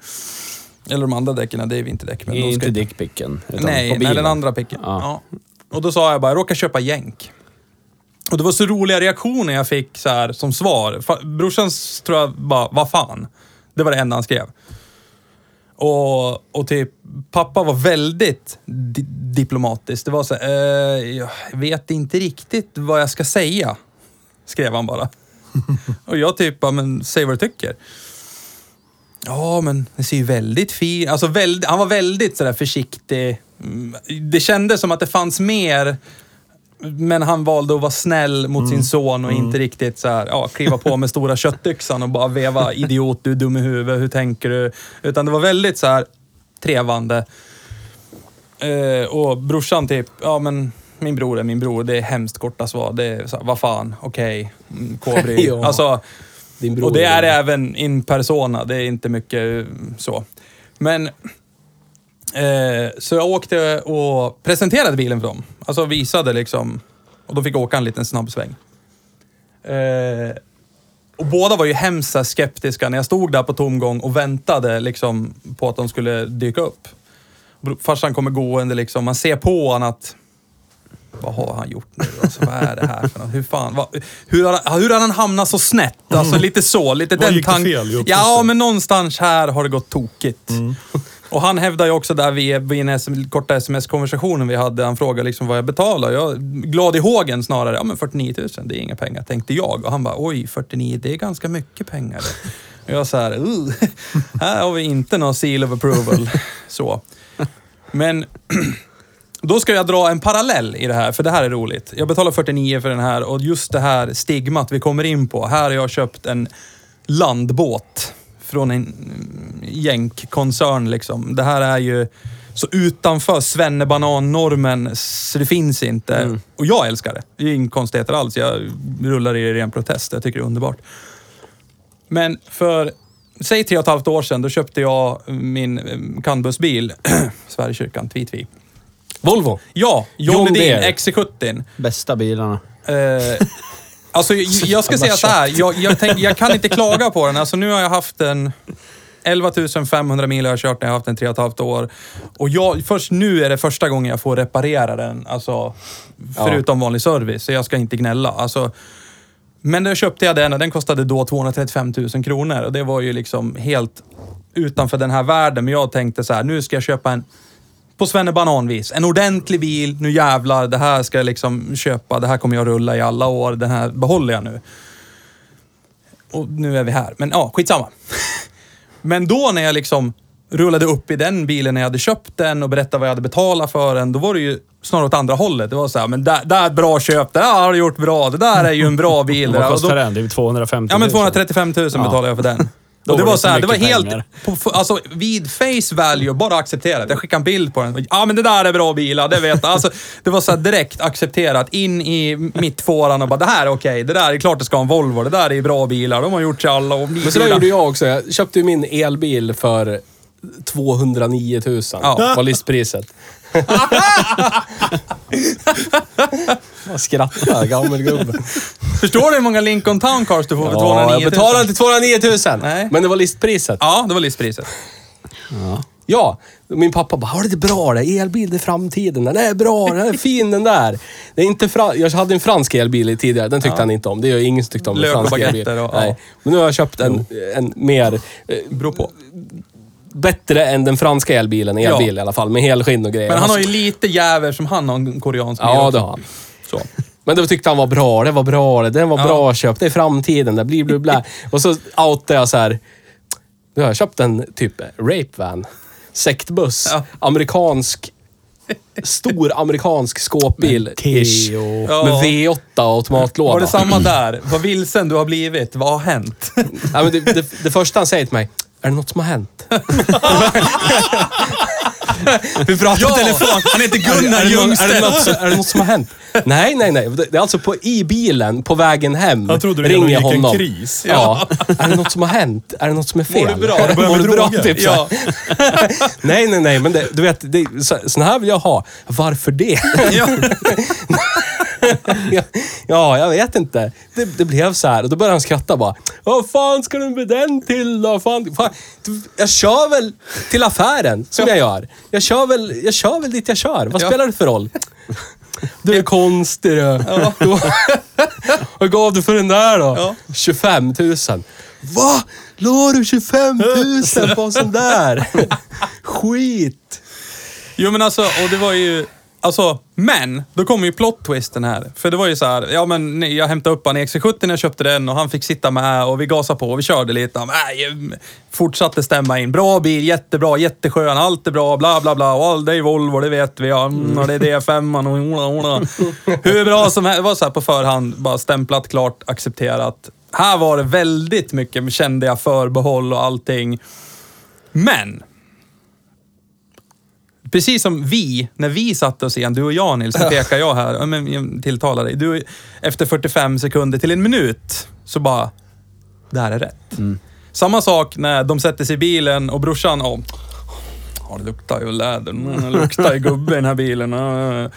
Eller de andra däcken, det är vinterdäck. Men de ska Inte dickpicken. utan Nej, på nej, bilen. den andra picken. Ja. Ja. Och då sa jag bara, jag råkar köpa jänk. Och det var så roliga reaktioner jag fick så här, som svar. Fa- Brorsans tror jag bara, vad fan? Det var det enda han skrev. Och, och typ, pappa var väldigt di diplomatisk. Det var så här, eh, jag vet inte riktigt vad jag ska säga. Skrev han bara. och jag typ bara, men säg vad du tycker. Ja, men det ser ju väldigt fin alltså väldigt, Han var väldigt sådär försiktig. Mm, Det kändes som att det fanns mer, men han valde att vara snäll mot sin son och inte riktigt så här, ja, kliva på med stora köttyxan och bara veva idiot, du är dum i huvudet, hur tänker du? Utan det var väldigt så här trevande. Eh, och brorsan typ, ja men min bror är min bror, det är hemskt korta svar. Det är så här, vad fan, okej, mm, kobry. Ja. Alltså, och det är det även in persona, det är inte mycket så. Men... Eh, så jag åkte och presenterade bilen för dem. Alltså visade liksom. Och de fick åka en liten snabb sväng. Eh, och båda var ju hemskt skeptiska när jag stod där på tomgång och väntade liksom, på att de skulle dyka upp. Farsan kommer gående liksom, man ser på honom att vad har han gjort nu? Alltså, vad är det här för något? Hur fan? Vad, hur, har, hur har han hamnat så snett? Alltså lite så. Lite Vad den gick det tank- fel i uppväxten? Ja, men någonstans här har det gått tokigt. Och han hävdar ju också där vid, vid en SM, korta sms-konversationen vi hade, han frågade liksom vad jag betalar. Jag glad i hågen snarare. Ja men 49 000, det är inga pengar, tänkte jag. Och han bara, oj 49, det är ganska mycket pengar det. Och jag så här, "Uh, här har vi inte någon seal of approval. Så. Men då ska jag dra en parallell i det här, för det här är roligt. Jag betalar 49 för den här och just det här stigmat vi kommer in på. Här har jag köpt en landbåt från en mm, jänk-koncern liksom. Det här är ju så utanför svennebanan-normen så det finns inte. Och jag älskar det. Det är inga konstigheter alls. Jag rullar i ren protest. Jag tycker det är underbart. Men för, säg tre och ett halvt år sedan, då köpte jag min eh, CAN-bussbil, Sverigekyrkan, Tvi-Tvi. Volvo. Ja, John John Deere. XC70. Bästa bilarna. Eh, alltså, jag, jag ska säga så här. Jag, jag, tänk, jag kan inte klaga på den. Alltså, nu har jag haft en... 11 500 mil har jag kört när jag har haft den tre och ett halvt år. Och jag, först nu är det första gången jag får reparera den. Alltså, förutom vanlig service. Så jag ska inte gnälla. Alltså, men då köpte jag den och den kostade då 235 000 kronor. Och det var ju liksom helt utanför den här världen. Men jag tänkte så här, nu ska jag köpa en på svennebananvis. En ordentlig bil, nu jävlar, det här ska jag liksom köpa, det här kommer jag rulla i alla år, den här behåller jag nu. Och nu är vi här. Men ja, skitsamma. Men då när jag liksom rullade upp i den bilen när jag hade köpt den och berättade vad jag hade betalat för den, då var det ju snarare åt andra hållet. Det var så här, men där, där är ett bra köp, det där har du gjort bra, det där är ju en bra bil. Vad kostar den? Det är 250 Ja, 000. men 235 000 betalade jag för den. Då Och det var så så här, det var helt, pengar. på, alltså vid face value, bara accepterat. Jag skickade en bild på den. Ja, men det där är bra bilar, det vet jag. Alltså, det var så här direkt accepterat. In i mittfåran och bara, det här är okej. Det där är klart det ska ha en Volvo. Det där är bra bilar. De har gjort sig alla. Och Men så där gjorde jag också. Jag köpte ju min elbil för 209 000. Ja. var listpriset. Jag skrattar, gammelgubbe. Förstår du hur många Lincoln Town Cars du får för Ja, 209 000? jag betalade inte 209 000. Nej. Men det var listpriset. Ja, det var listpriset. Ja, min pappa bara, har det bra det? Elbil, det är framtiden. Den är bra, den är fin den där. Det är inte fra... Jag hade en fransk elbil tidigare, den tyckte han inte om. Det är ingen som tyckte om en Lök och fransk elbil. baguetter och- Nej. ja. Men nu har jag köpt en, en mer... eh, Beror på. Bättre än den franska elbilen, elbil Ja. i alla fall, med helskinn och grejer. Men han har ju lite jävel som han har en koreansk bil Ja, också. det har han. Så. Men det tyckte han var bra, det var bra, det den var Ja. bra köpt, det är framtiden, det blir bla bla. Och så outade jag så här. Nu har jag köpt en typ rape van. Sektbuss. Ja. Amerikansk. Stor amerikansk skåpbil. ish. Ja. Med V8 och automatlåda. Var det samma där? Vad vilsen du har blivit? Vad har hänt? Ja, men det, det, det första han säger till mig. Är det något som har hänt? Vi pratar Ja, i telefon. han heter Gunnar är, det något, är, det Ljungstedt. något, är det något som har hänt? Nej, nej, nej. Det är alltså på, i bilen, på vägen hem. Jag trodde ringer jag gick en honom. kris. Ja. är det något som har hänt? Är det något som är fel? Mår du bra? Mår Börjar du med bra? droger? Typ. Ja. nej, nej, nej. Men det, du vet, det, så, sån här vill jag ha. Varför det? Ja. ja, ja, jag vet inte. Det, det blev så här och då började han skratta bara. Vad fan ska du med den till då? Fan, fan. Du, Jag kör väl till affären, som jag gör. Jag kör väl, jag kör väl dit jag kör. Vad spelar det för roll? Du är konstig du. Ja. Vad gav du för den där då? Ja. 25 000. Va? La du 25 000 på en sån där? Skit. Jo men alltså, och det var ju... Alltså, men, då kommer ju plot-twisten här. För det var ju så här, ja men nej, jag hämtade upp han i XC70 när jag köpte den och han fick sitta med och vi gasade på och vi körde lite. Han, äh, fortsatte stämma in. Bra bil, jättebra, jätteskön, allt är bra, bla bla bla. Och all, det är Volvo, det vet vi. Ja, mm, och det är D5 och ola, ola. Hur bra som helst. Det var så här på förhand, bara stämplat, klart, accepterat. Här var det väldigt mycket, kände jag, förbehåll och allting. Men, Precis som vi, när vi satte oss igen, du och jag Nils, så pekar jag här, men tilltalar dig. Du, efter 45 sekunder till en minut, så bara, det här är rätt. Samma sak när de sätter sig i bilen och brorsan, oh, ja det luktar ju läder, mm, det luktar ju gubbe i den här bilen. ah."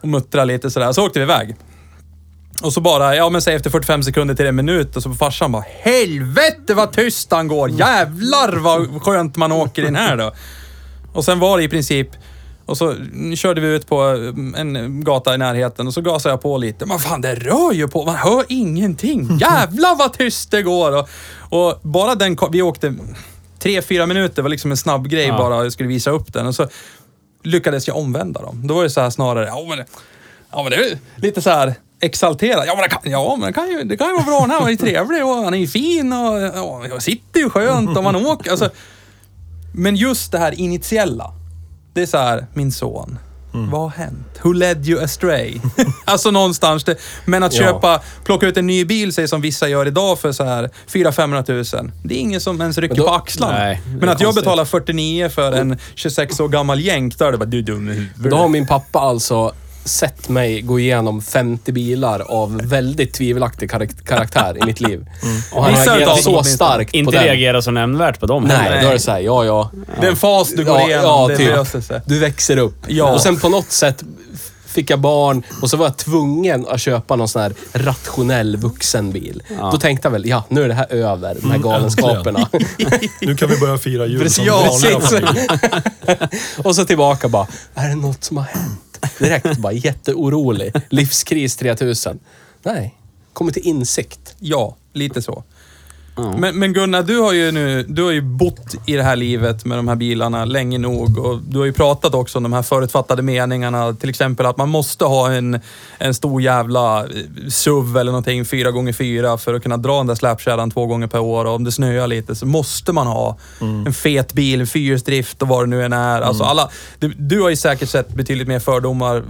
Och muttrar lite sådär. Så åkte vi iväg. Och så bara, ja men säg efter 45 sekunder till en minut och så farsan bara Helvete vad tyst han går! Jävlar vad skönt man åker in här då. Och sen var det i princip, och så körde vi ut på en gata i närheten och så gasade jag på lite. Men fan det rör ju på, man hör ingenting. Jävlar vad tyst det går! Och, och bara den, vi åkte tre, fyra minuter var liksom en snabb grej Ja. bara, jag skulle visa upp den. Och så lyckades jag omvända dem. Då var det så här snarare, ja men, ja, men det är lite så här exalterad. Ja men, det kan, ja, men det, kan ju, det kan ju vara bra. Han är ju trevlig och han är ju fin och jag sitter ju skönt och man åker. Alltså, men just det här initiella. Det är så här, min son. Vad har hänt? Who led you astray? alltså någonstans. Det, men att Ja. köpa, plocka ut en ny bil, säg som vissa gör idag för så här 400 500 000. Det är ingen som ens rycker då- på axlarna. Nej, men att jag betalar 49 för en 26 år gammal jänk, då är det bara du är dum i huvudet. Då har min pappa alltså sett mig gå igenom 50 bilar av väldigt tvivelaktig karak- karaktär i mitt liv. Och han Vissa reagerar så starkt på Inte den. reagera så nämnvärt på dem Nej, heller. då är det såhär, ja ja. Det är en fas du går ja, igenom, ja, det typ. löser sig. Du växer upp. Ja. Och sen på något sätt fick jag barn och så var jag tvungen att köpa någon sån här rationell vuxenbil. Då tänkte jag väl, ja nu är det här över, de här galenskaperna. Nu kan vi börja fira jul som Ja, precis. och så tillbaka bara, är det något som har hänt? Direkt bara jätteorolig. Livskris 3000. Nej, kommit till insikt. Ja, lite så. Men, men Gunnar, du har ju nu, du har ju bott i det här livet med de här bilarna länge nog och du har ju pratat också om de här förutfattade meningarna. Till exempel att man måste ha en, en stor jävla eh, SUV eller någonting, 4x4 för att kunna dra den där släpkärran två gånger per år. Och om det snöar lite så måste man ha en fet bil, fyrhjulsdrift och vad det nu än är. Alltså alla, du, du har ju säkert sett betydligt mer fördomar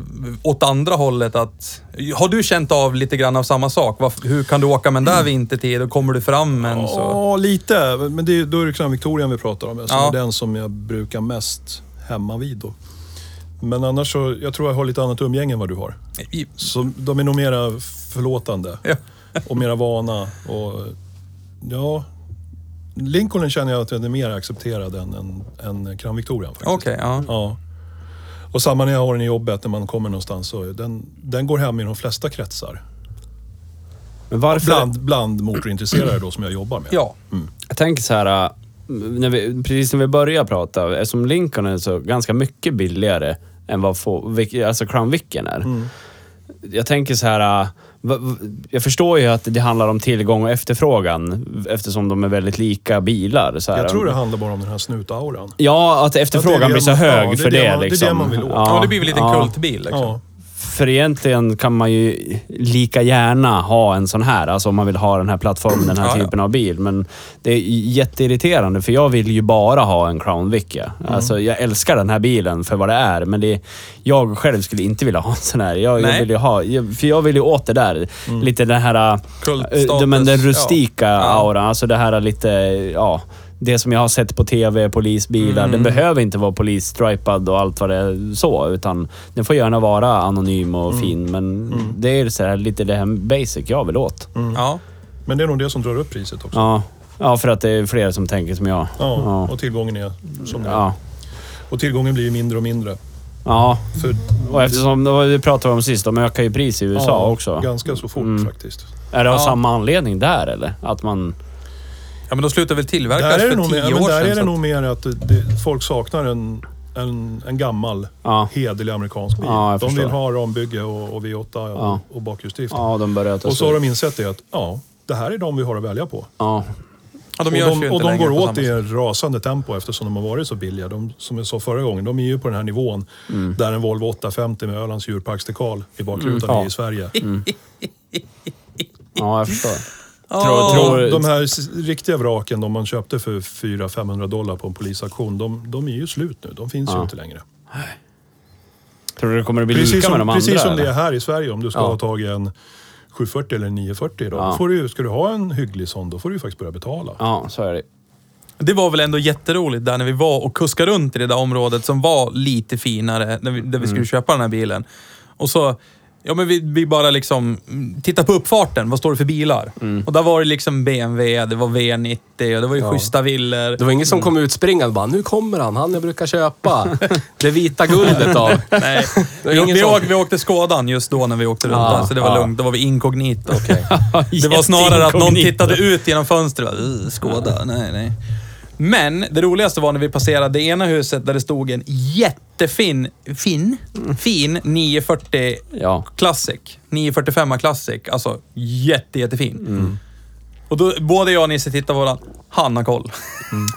åt andra hållet. Att, har du känt av lite grann av samma sak? Varför, hur kan du åka med en där vintertid och kommer du fram en så... Ja, lite. Men det, då är det Crown Victorian vi pratar om. Alltså Ja. Det är den som jag brukar mest hemma vid då. Men annars så, jag tror jag har lite annat umgänge än vad du har. I- Så de är nog mera förlåtande Ja. och mera vana. Och, ja, Lincoln känner jag att den är mer accepterad än, än, än Crown faktiskt. Okej, ja. Ja. Och samma när jag har den i jobbet, när man kommer någonstans. Så den, den går hem i de flesta kretsar. Men varför? Bland, bland motorintresserade då som jag jobbar med. Ja. Jag tänker så här, äh, när vi, precis när vi började prata, eftersom Lincoln är så ganska mycket billigare än vad få, alltså Crown Vicen är. Mm. Jag tänker så här, äh, jag förstår ju att det handlar om tillgång och efterfrågan eftersom de är väldigt lika bilar. Så här. Jag tror det handlar bara om den här snutauran. Ja, att efterfrågan Ja, det är blir så hög ja, för det det. man- det är det liksom. man vill åt. Ja, det blir väl lite en ja. kultbil liksom. Ja. För egentligen kan man ju lika gärna ha en sån här, alltså om man vill ha den här plattformen, den här Ja, ja. typen av bil. Men det är jätteirriterande för jag vill ju bara ha en Crown Vic. ja. Mm. Alltså jag älskar den här bilen för vad det är, men det, jag själv skulle inte vilja ha en sån här. Jag, jag vill ju ha, för jag vill ju åt det där. Lite den här... Kultstatus, äh, men den rustika ja. Ja. auran. Alltså det här lite, ja. Det som jag har sett på TV, polisbilar. Mm. Den behöver inte vara polisstripad och allt vad det är så. Utan den får gärna vara anonym och Mm. fin. Men det är så här, lite det här basic jag vill åt. Ja. Men det är nog det som drar upp priset också. Ja. ja, för att det är fler som tänker som jag. Ja, Ja. och tillgången är som den. Ja. Och tillgången blir ju mindre och mindre. ja. För, Och eftersom, det det pratade vi om sist, de ökar ju pris i USA ja, också. Ganska så fort Mm. faktiskt. Är det av Ja. samma anledning där eller? Att man... ja, men de slutade väl tillverkas Där är det för nog, tio mer, men år där sedan. är det så nog mer att det, folk saknar en, en, en gammal, Ja. hederlig amerikansk bil. Ja, de vill ha rambygge och, och V8 och, Ja. och bakhjulsdrift. Ja, de och så har de insett det att ja, det här är de vi har att välja på. Ja. Ja, de och de, och de går åt i rasande tempo eftersom de har varit så billiga. De, som jag sa förra gången, de är ju på den här nivån Mm. där en Volvo 850 med Ölands djurparksdekal i bakrutan Mm, ja. är i Sverige. ja, jag förstår. Ja. Tror, tror, De här riktiga vraken, de man köpte för 400-500 dollar på en polisaktion, de, de är ju slut nu. De finns ju Ja. inte längre. tror du det kommer att bli Precis lika med som, de andra? precis som det eller? är här i Sverige. Om du ska Ja. ha tagit en 740 eller en 940 idag. Ja. Då får du, ska du ha en hygglig sån, då får du ju faktiskt börja betala. Ja, så är det. Det var väl ändå jätteroligt där när vi var och kuskade runt i det där området som var lite finare, där vi, där vi skulle köpa den här bilen. Och så Ja, men vi, vi bara liksom mm, tittar på uppfarten. Vad står det för bilar? Och där var det liksom BMW, det var V90 och det var ju schyssta villor. Det var ingen som kom ut springande och bara, nu kommer han, han jag brukar köpa. Det vita guldet av. Nej, vi, ingen vi, som- åkte, vi åkte Skådan just då när vi åkte runt Ja, där, så det var ja. lugnt. Då var vi inkognito. Det var snarare att någon Jätteinkognito. tittade ut genom fönstret och bara, "Ugh, Skåda, nej, nej. Men det roligaste var när vi passerade det ena huset där det stod en jättefin, fin, fin 940 Ja. Classic. 945 Classic. Alltså jätte, jättefin. Och då, både jag och Nisse tittade på varandra. Han har koll.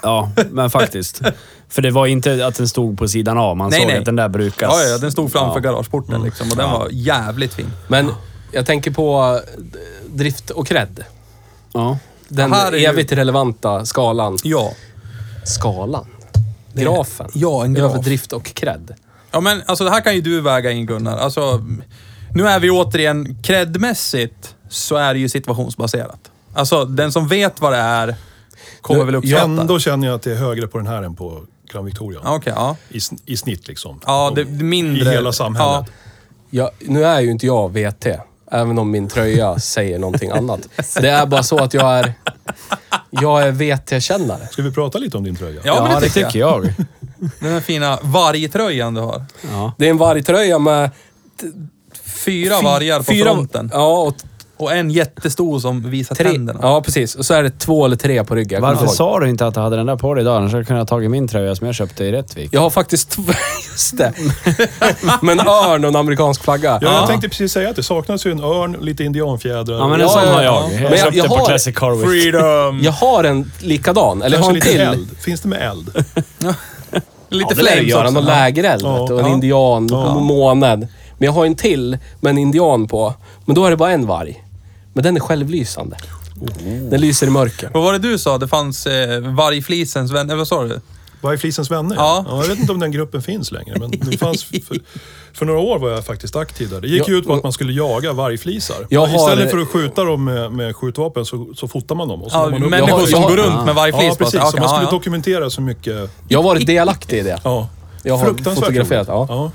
Ja, men faktiskt. För det var inte att den stod på sidan av. Man Nej, såg nej. att den där brukas. Ja, ja, den stod framför Ja. garageporten liksom och den var jävligt fin. Men jag tänker på eh, drift och cred. Ja. Den Här är ju- evigt relevanta skalan. Ja. Skalan? Grafen? Ja, en graf. Över drift och cred. Ja, men alltså det här kan ju du väga in Gunnar. Alltså, nu är vi återigen, credmässigt så är det ju situationsbaserat. Alltså, den som vet vad det är kommer väl uppskatta. Ändå känner jag att det är högre på den här än på Crown Victoria. Ja, Okej, ja. I, I snitt liksom. Ja, det, det mindre... I hela samhället. Ja, nu är ju inte jag VT, även om min tröja säger någonting annat. Det är bara så att jag är... Jag är VT-kännare. Ska vi prata lite om din tröja? Ja, men det, tycker jag. jag. Den här fina vargtröjan du har. Ja. Det är en vargtröja med... Fyra vargar på fyra, fronten. Ja, och Och en jättestor som visar tre. tänderna. Ja, precis. Och så är det två eller tre på ryggen. Jag kommer Varför inte ihåg. sa du inte att du hade den där på dig idag? Annars hade jag kunnat ha tagit min tröja som jag köpte i Rättvik. Jag har faktiskt två... Just det. med en örn och en amerikansk flagga. Ja, jag tänkte precis säga att det saknas ju en örn, lite indianfjädrar. Ja, men en Ja, sån ja, har ja. jag. Men Jag jag- köpte jag på har- Classic Car Week. Freedom! Jag har en likadan. Eller jag har Kanske en lite till. eld. Finns det med eld? Lite Ja, det lär ju också. Någon lägereld Ja. vet du, och en Ja. indian, Ja. månad. Men jag har en till med en indian på. Men då är det bara en varg. Men den är självlysande. Den lyser i mörker. Vad var det du sa? Det fanns eh, vargflisens vän... Eller vad sa du? Vargflisens vänner? Ja. Jag vet inte om den gruppen finns längre, men det fanns... För, för några år var jag faktiskt aktiv där. Det gick Ja, ju ut på att man skulle jaga vargflisar. Jag har- Istället för att skjuta dem med, med skjutvapen så, så fotar man dem. Och så Ja, man upp- människor jag har- som jag går runt med vargflis. Ja, precis. Så man ja, skulle ja. dokumentera så mycket... Jag har varit delaktig i det. Ja. Jag har fotograferat. roligt. Ja.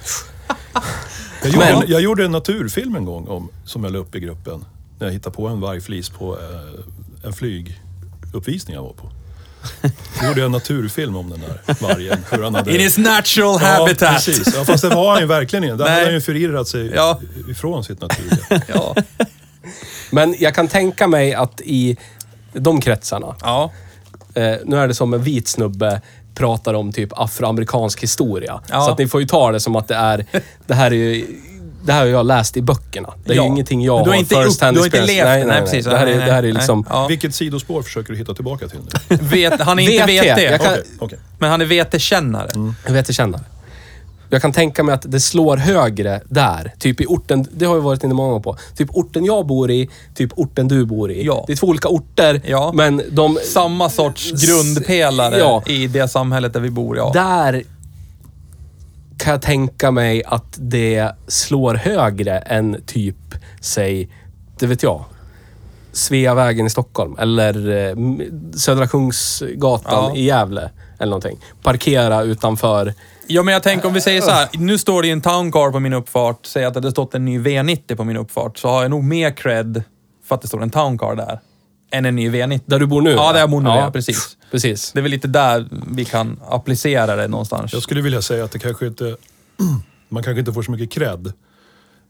Jag, gjorde Men- jag gjorde en naturfilm en gång om, som jag la upp i gruppen. När jag hittade på en vargflis på eh, en flyguppvisning jag var på. Då gjorde jag en naturfilm om den där vargen. Hur han hade... In his natural Ja, habitat. precis. Ja, fast det var han ju verkligen inte. Där Nej. hade han ju förirrat sig Ja. ifrån sitt naturliga. Ja. Men jag kan tänka mig att i de kretsarna, ja. eh, nu är det som en vit snubbe pratar om typ afroamerikansk historia. Ja. Så att ni får ju ta det som att det är, det här är ju, det här har jag läst i böckerna. Det är Ja. ju ingenting jag du har inte first hand du har inte experience. levt nej, nej, Nej, precis. Det här är, det här är liksom... Ja. Vilket sidospår försöker du hitta tillbaka till nu? Vet, han är inte VT. VT, Jag kan- Okej, okej. men han är VT-kännare. Jag vet, jag. Jag kan tänka mig att det slår högre där. Typ i orten, det har vi varit inne många gånger på. Typ orten jag bor i, typ orten du bor i. Ja. Det är två olika orter, Ja. men de... Samma sorts grundpelare Ja. i det samhället där vi bor, ja. Där kan jag tänka mig att det slår högre än typ, säg, det vet jag, Sveavägen i Stockholm eller eh, Södra Kungsgatan Ja. i Gävle. Eller någonting. Parkera utanför. Ja, men jag tänker om vi säger så här. Nu står det ju en Town Car på min uppfart. Säg att det hade stått en ny V90 på min uppfart. Så har jag nog mer cred för att det står en Town Car där. Än en ny V90. Där du bor nu? Ja, där jag bor nu, ja, precis. Precis. Det är väl lite där vi kan applicera det någonstans. Jag skulle vilja säga att det kanske inte... Man kanske inte får så mycket cred.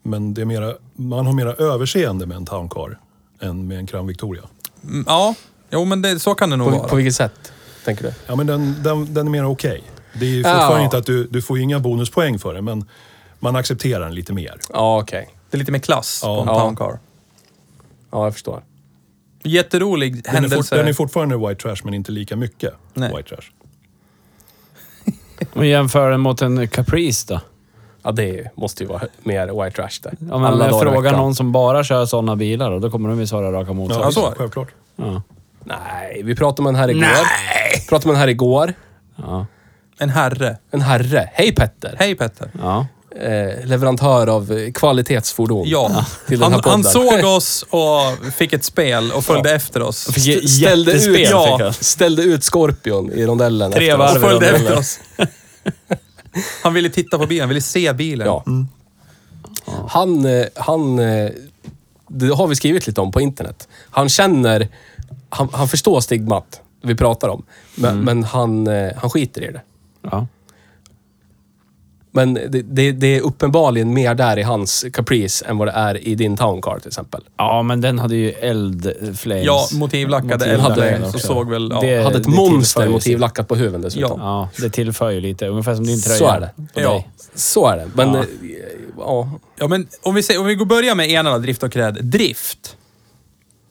Men det är mera, man har mera överseende med en Town Car än med en Crown Victoria. Mm, Ja, jo men det, så kan det nog På, vara. på vilket sätt, tänker du? Ja, men den, den, den är mer okej. Det är ju Ja. fortfarande inte att du, du får inga bonuspoäng för det, men man accepterar den lite mer. Ja, okej. Det är lite mer klass Ja. på en Ja. Town Car. Ja, jag förstår. Jätterolig Den är, händelse. fort, den är fortfarande white trash, men inte lika mycket Nej. white trash. Och jämför den mot en Caprice då? Ja, det måste ju vara mer white trash det. Ja, men Alla jag frågar någon som bara kör sådana bilar och då kommer de ju svara raka Ja, motsatsen. så. självklart. Ja. Nej, vi pratade med en här igår. Nej! Pratade med en här igår. Ja. En herre. En herre. Hej Petter! Hej Petter. ja. Eh, leverantör av kvalitetsfordon. Ja. Till den Han, här han såg oss och fick ett spel och följde efter oss. Fick ett ställde jättespel ut, fick ja, han. ställde ut Scorpion i rondellen. Tre varv i Och följde rondellen. efter oss. Han ville titta på bilen, han ville se bilen. Ja. Han, eh, han, eh, det har vi skrivit lite om på internet. Han känner, han, han förstår stigmat vi pratar om. Men, men han, eh, han skiter i det. Ja. Men det, det, det är uppenbarligen mer där i hans Caprice än vad det är i din Town Car till exempel. ja, men den hade ju eldflames. Ja, motivlackade också. så såg väl... Ja. Det- Hade ett det monster motivlackat på huven dessutom. Ja, det tillför ju lite. Ungefär som din tröja. Så är det. Ja. dig. Så är det. Men Ja. eh, ja. Ja, men om vi, säger, om vi går börja med ena drift och cred. Drift.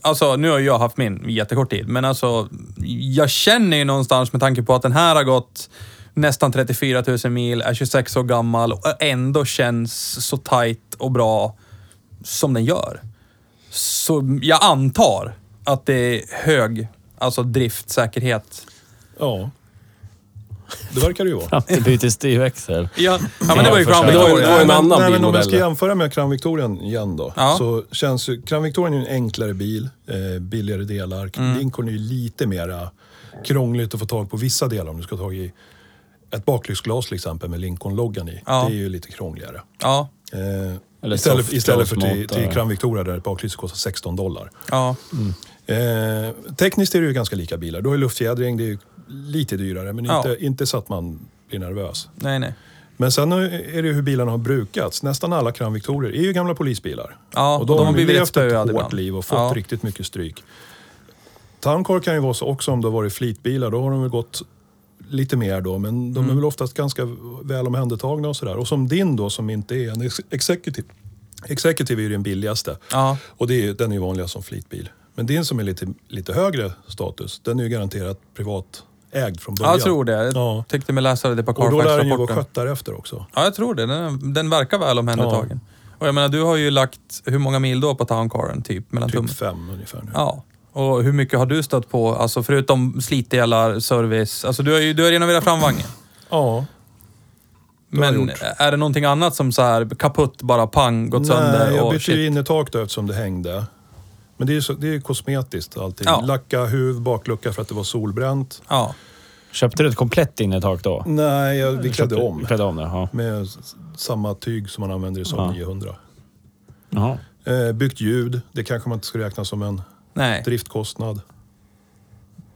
Alltså, nu har jag haft min jättekort tid, men alltså, jag känner ju någonstans med tanke på att den här har gått nästan 34 000 mil, är 26 år gammal och ändå känns så tight och bra som den gör. Så jag antar att det är hög, alltså driftsäkerhet. Ja. Det verkar det ju vara. Fram till byter styrväxel. Ja, ja men det var ju Crown sig. Det var ju- Victoria. det var ju en men, annan nej, men om jag ska bilmodell. jämföra med Crown Victorian igen då. Ja. Så känns ju, Crown Victorian är en enklare bil, eh, billigare delar. Mm. Lincoln är ju lite mera krångligt att få tag på vissa delar. Om du ska ta tag i ett baklyktsglas till exempel med Lincoln-loggan i. Ja. Det är ju lite krångligare. Ja, Eh, Eller istället, istället för till, till Crown Victoria där ett baklyse kostar 16 dollar. ja. Eh, tekniskt är det ju ganska lika bilar. Du har ju luftfjädring, det är ju lite dyrare men Ja. inte, inte så att man blir nervös. Nej, nej. Men sen är det ju hur bilarna har brukats. Nästan alla Crown Victorier är ju gamla polisbilar. Ja, och de, de har blivit levt ett hårt ibland. liv och fått Ja. riktigt mycket stryk. Town Car kan ju vara så också om det har varit fleetbilar. Då har de väl gått lite mer då. Men de Mm. är väl oftast ganska väl omhändertagna och sådär. Och som din då som inte är en ex- executive. Executive är ju den billigaste. Ja. Och det är, den är ju vanligast som fleetbil. Men din som är lite, lite högre status, den är ju garanterat privatägd från början. Ja, jag tror det. Jag Ja. tyckte mig läsa det på Och då lär den ju vara Carfax-rapporten. skött därefter också. Ja, jag tror det. Den, den verkar väl omhändertagen. Och jag menar, du har ju lagt hur många mil då på towncaren? Typ mellan Typ fem ungefär nu. Ja. Och hur mycket har du stött på? Alltså förutom slitdelar, service. Alltså du har ju du har renoverat framvagnen. Ja. har jag Men gjort. är det någonting annat som så här kaputt, bara pang, gått sönder Nej, jag och bytte ju innertak då eftersom det hängde. Men det är ju så, det är ju kosmetiskt allting. Ja. Lacka huv, baklucka för att det var solbränt. Ja. Köpte du ett komplett innertak då? Nej, jag, vi klädde Köpte- om. Klädde om det, ja. Med s- samma tyg som man använder i Saab Ja. 900. Jaha. Eh, byggt ljud, det kanske man inte ska räkna som en Nej. driftkostnad.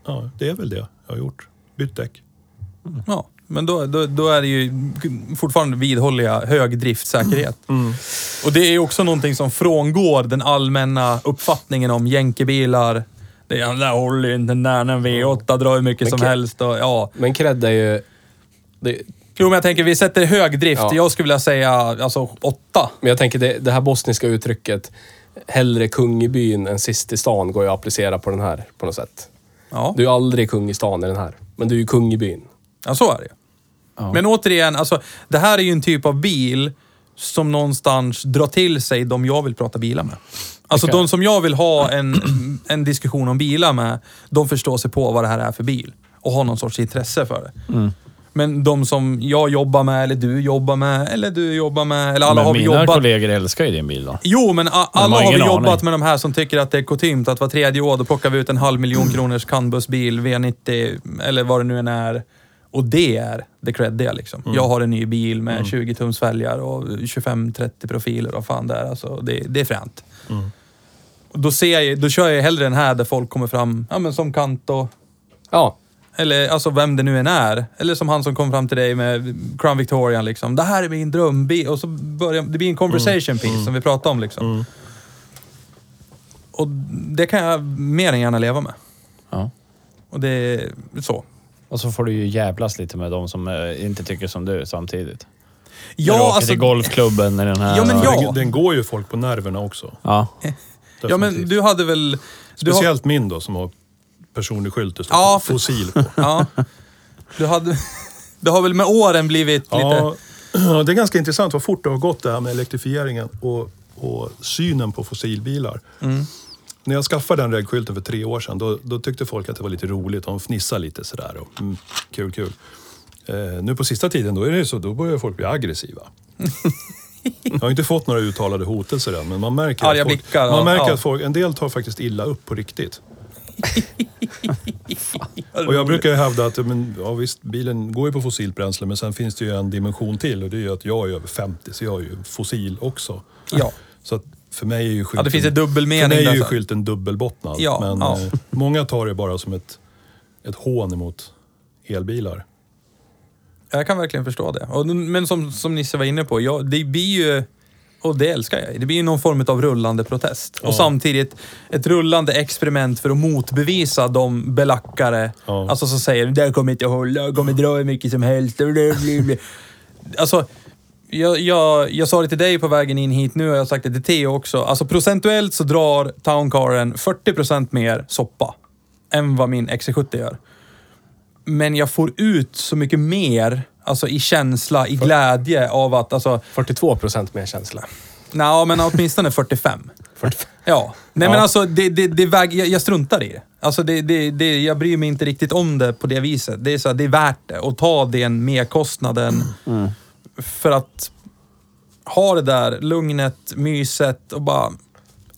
Ja, det är väl det jag har gjort. Bytt däck. Ja. Men då, då, då är det ju fortfarande vidhålliga hög driftsäkerhet. Mm. Och det är ju också någonting som frångår den allmänna uppfattningen om jänkebilar. Det är, där håller ju inte, den där en V8 drar hur mycket Men som helst. Och, ja. Men cred är ju... Det, Jo, men jag tänker vi sätter hög drift. Ja. Jag skulle vilja säga alltså åtta. men jag tänker det, det här bosniska uttrycket, hellre kung i byn än sist i stan, går ju att applicera på den här på något sätt. Ja, Du är aldrig kung i stan i den här, men du är ju kung i byn. ja så är det. Ja. Men återigen, alltså, det här är ju en typ av bil som någonstans drar till sig de jag vill prata bilar med. Alltså Vilka? de som jag vill ha en, en diskussion om bilar med, de förstår sig på vad det här är för bil. Och har någon sorts intresse för det. Mm. Men de som jag jobbar med, eller du jobbar med, eller du jobbar med, eller alla Men har vi mina jobbat... kollegor älskar ju din bil då. Jo, men a- alla har har vi jobbat aning. med de här som tycker att det är kutymt att var tredje år då plockar vi ut en halv miljon kronors canbusbil, V90 eller vad det nu än är. Och det är det creddiga liksom. Jag har en ny bil med 20 tums fälgar och 25-30 profiler och fan det är. Alltså, det, det är fränt. Och Då, ser jag, då kör jag hellre den här där folk kommer fram, ja men som Kanto, Ja, eller alltså vem det nu än är. Eller som han som kom fram till dig med Crown Victorian liksom. Det här är min drömbil. Och så börjar det blir en conversation piece som vi pratade om liksom. Och det kan jag mer än gärna leva med. Ja. Och det är så. Och så får du ju jävlas lite med de som eh, inte tycker som du samtidigt. När du Ja, åker alltså... till golfklubben i den här... Ja, men ja. Den, den går ju folk på nerverna också. Ja. Ja, men Definitivt. du hade väl... Du har, Speciellt min då som har personlig skylt det står Ja, för- fossil på. ja. Du hade... Du har väl med åren blivit lite... Ja, det är ganska intressant vad fort det har gått det här med elektrifieringen och, och synen på fossilbilar. Mm. När jag skaffade den regskylten för tre år sedan, då, då tyckte folk att det var lite roligt. De fnissade lite sådär. Och, mm, kul, kul. Eh, nu på sista tiden, då är det så, då börjar folk bli aggressiva. Jag har inte fått några uttalade hotelser än, men man märker, att folk, blickar, man märker ja. att folk, en del tar faktiskt illa upp på riktigt. Och jag brukar ju hävda att men, ja, visst, bilen går ju på fossilt bränsle men sen finns det ju en dimension till och det är ju att jag är över 50 så jag är ju fossil också. Ja. Så att för mig är ju skylten... Ja, det finns en dubbelmening För mig är ju skylten dubbelbottnad. Ja, men ja. Eh, många tar det bara som ett, ett hån emot elbilar. Jag kan verkligen förstå det. Och, men som, som Nisse var inne på, ja, det blir ju... Och det älskar jag. Det blir ju någon form av rullande protest. Och samtidigt ett rullande experiment för att motbevisa de belackare Ja. alltså, som säger det kommer inte hålla, jag kommer dra hur mycket som helst. det blir- blir." Alltså, jag, jag, jag sa det till dig på vägen in hit nu och jag har sagt det till Theo också. Alltså procentuellt så drar Towncaren 40% mer soppa än vad min XC70 gör. Men jag får ut så mycket mer, alltså i känsla, i glädje av att, alltså, 42 procent mer känsla. nej men åtminstone 45. 45. Ja. Nej Ja. men alltså, det, det, det väg, jag, jag struntar i det. Alltså det, det, det, jag bryr mig inte riktigt om det på det viset. Det är, så här, det är värt det att ta den merkostnaden för att ha det där lugnet, myset och bara...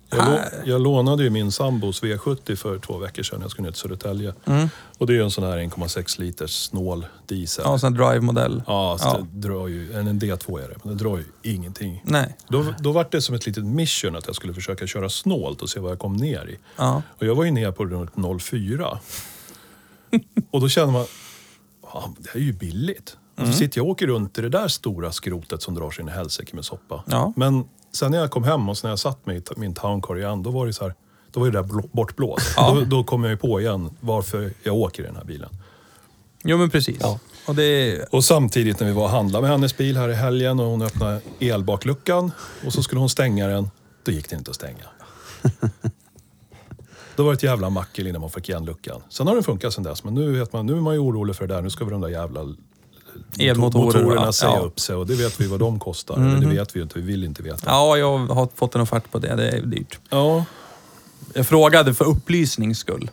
Jag, jag lånade ju min sambos V70 för två veckor sedan. Jag skulle ner till Södertälje. Och det är ju en sån här 1,6 liters snål diesel. Ja, sån här drive-modell. Ja, så Ja. det drar ju, en D2 är det, men det drar ju ingenting. Nej. Då, då var det som ett litet mission att jag skulle försöka köra snålt och se vad jag kom ner i. Ja. Och jag var ju ner på runt 04. och då känner man, "Fan, det här är ju billigt. Och Mm. så sitter jag och åker runt i det där stora skrotet som drar sin helsike med soppa. Ja. Men sen när jag kom hem och när jag satt mig i t- min towncar igen, då var det så här, då var det där blå- bortblåst. Ja. Då, då kom jag ju på igen varför jag åker i den här bilen. Jo men precis. Ja. Och det... Och samtidigt när vi var och handlade med hennes bil här i helgen och hon öppnade elbakluckan och så skulle hon stänga den. Då gick det inte att stänga. Då var det ett jävla mackel innan man fick igen luckan. Sen har den funkat sen dess, men nu, vet man, nu är man ju orolig för det där. Nu ska vi de där jävla Elmotorer, motorerna ja. säga Ja. Mhm. upp sig och det vet vi vad de kostar. Eller det vet vi ju inte, vi vill inte veta. Ja, jag har fått en offert på det. Det är dyrt. Ja, Jag frågade för upplysnings skull.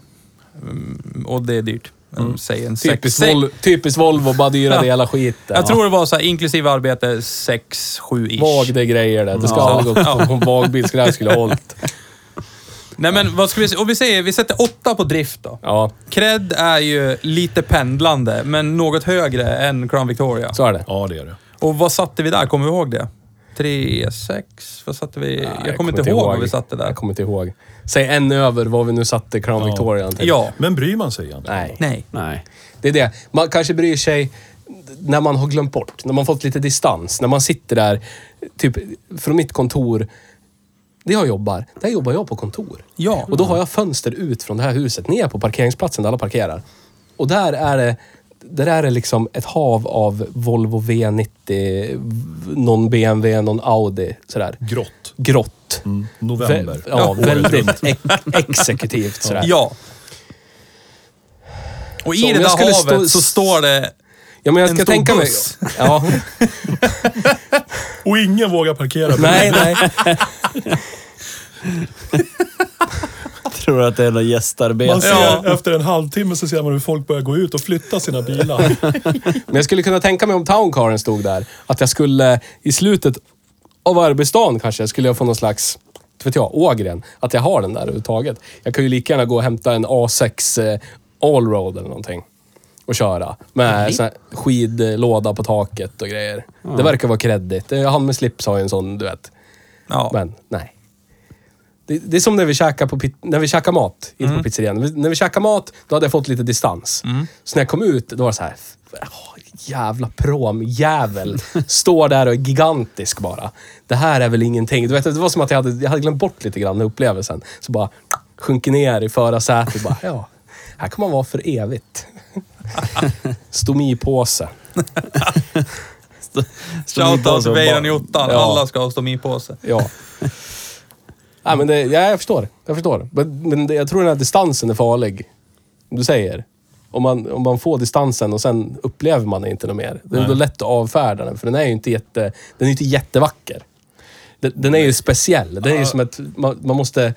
Mm, Och det är dyrt. Mm. Säg en Typiskt, sex, Vol typiskt Volvo, bara dyra Ja. delar skiten. Jag tror det var så här, inklusive arbete, 6-7 ish. Vag det grejer det. Det ska Ja. aldrig gå på en vagbil. Skulle jag skulle ha hållit. Nej men vad ska vi säga? Och vi säger, vi sätter 8 på drift då. Ja, Cred är ju lite pendlande, men något högre än Crown Victoria. så är det. ja det är det. Och vad satte vi där? Kommer vi ihåg det? 3, 6? Vad satte vi? Nej, jag kommer inte ihåg vad vi satte där. Jag kommer inte ihåg. Säg en över vad vi nu satte Crown Ja. Victoria till. Ja. Men bryr man sig egentligen? Nej. Nej. Nej. Det är det. Man kanske bryr sig när man har glömt bort, när man fått lite distans. När man sitter där, typ från mitt kontor. Där jag jobbar, där jobbar jag på kontor. Ja. Och då har jag fönster ut från det här huset, ner på parkeringsplatsen där alla parkerar. Och där är det, där är det liksom ett hav av Volvo V90, någon BMW, någon Audi. Sådär. Grått. Grått. Mm. November. Vä- ja, Året väldigt ex exekutivt sådär. Ja. Och Så i om det där havet stå- så står det... Ja, men jag En ska stor tänka mig... buss. Ja, Och ingen vågar parkera. nej, nej. Tror att det är något gästarbete. Man ser, Ja. Efter en halvtimme så ser man hur folk börjar gå ut och flytta sina bilar. Men jag skulle kunna tänka mig om Towncaren stod där, att jag skulle i slutet av arbetsdagen kanske, skulle jag få någon slags, inte vet jag, Ågren. Att jag har den där överhuvudtaget. Jag kan ju lika gärna gå och hämta en A6 eh, Allroad eller någonting. Och köra. Med sån här skidlåda på taket och grejer. Det verkar vara kreddigt. Han med slips har ju en sån, du vet. Ja. Men, nej. Det, det är som när vi käkar, på, när vi käkar mat, inte Mm. på pizzerian. När vi- När vi käkar mat, då hade jag fått lite distans. Så när jag kom ut, då var det så här... "Åh, jävla promjävel. Står där och är gigantisk bara. Det här är väl ingenting. Du vet, det var som att jag hade, jag hade glömt bort lite grann upplevelsen. Så bara sjunker ner i förarsätet. Bara, ja, här kan man vara för evigt. Stomipåse. Shoutout till Weiron Jottan. Ja. Alla ska ha stomipåse. Ja. Nej, men det, ja, jag förstår. Jag förstår. Men, men det, jag tror den här distansen är farlig. Du säger. Om man, om man får distansen och sen upplever man inte något mer. Det är då lätt att avfärda den, för den är ju inte, jätte, den är inte jättevacker. Den, den är ju speciell. Den är ju som ett... Man, man måste...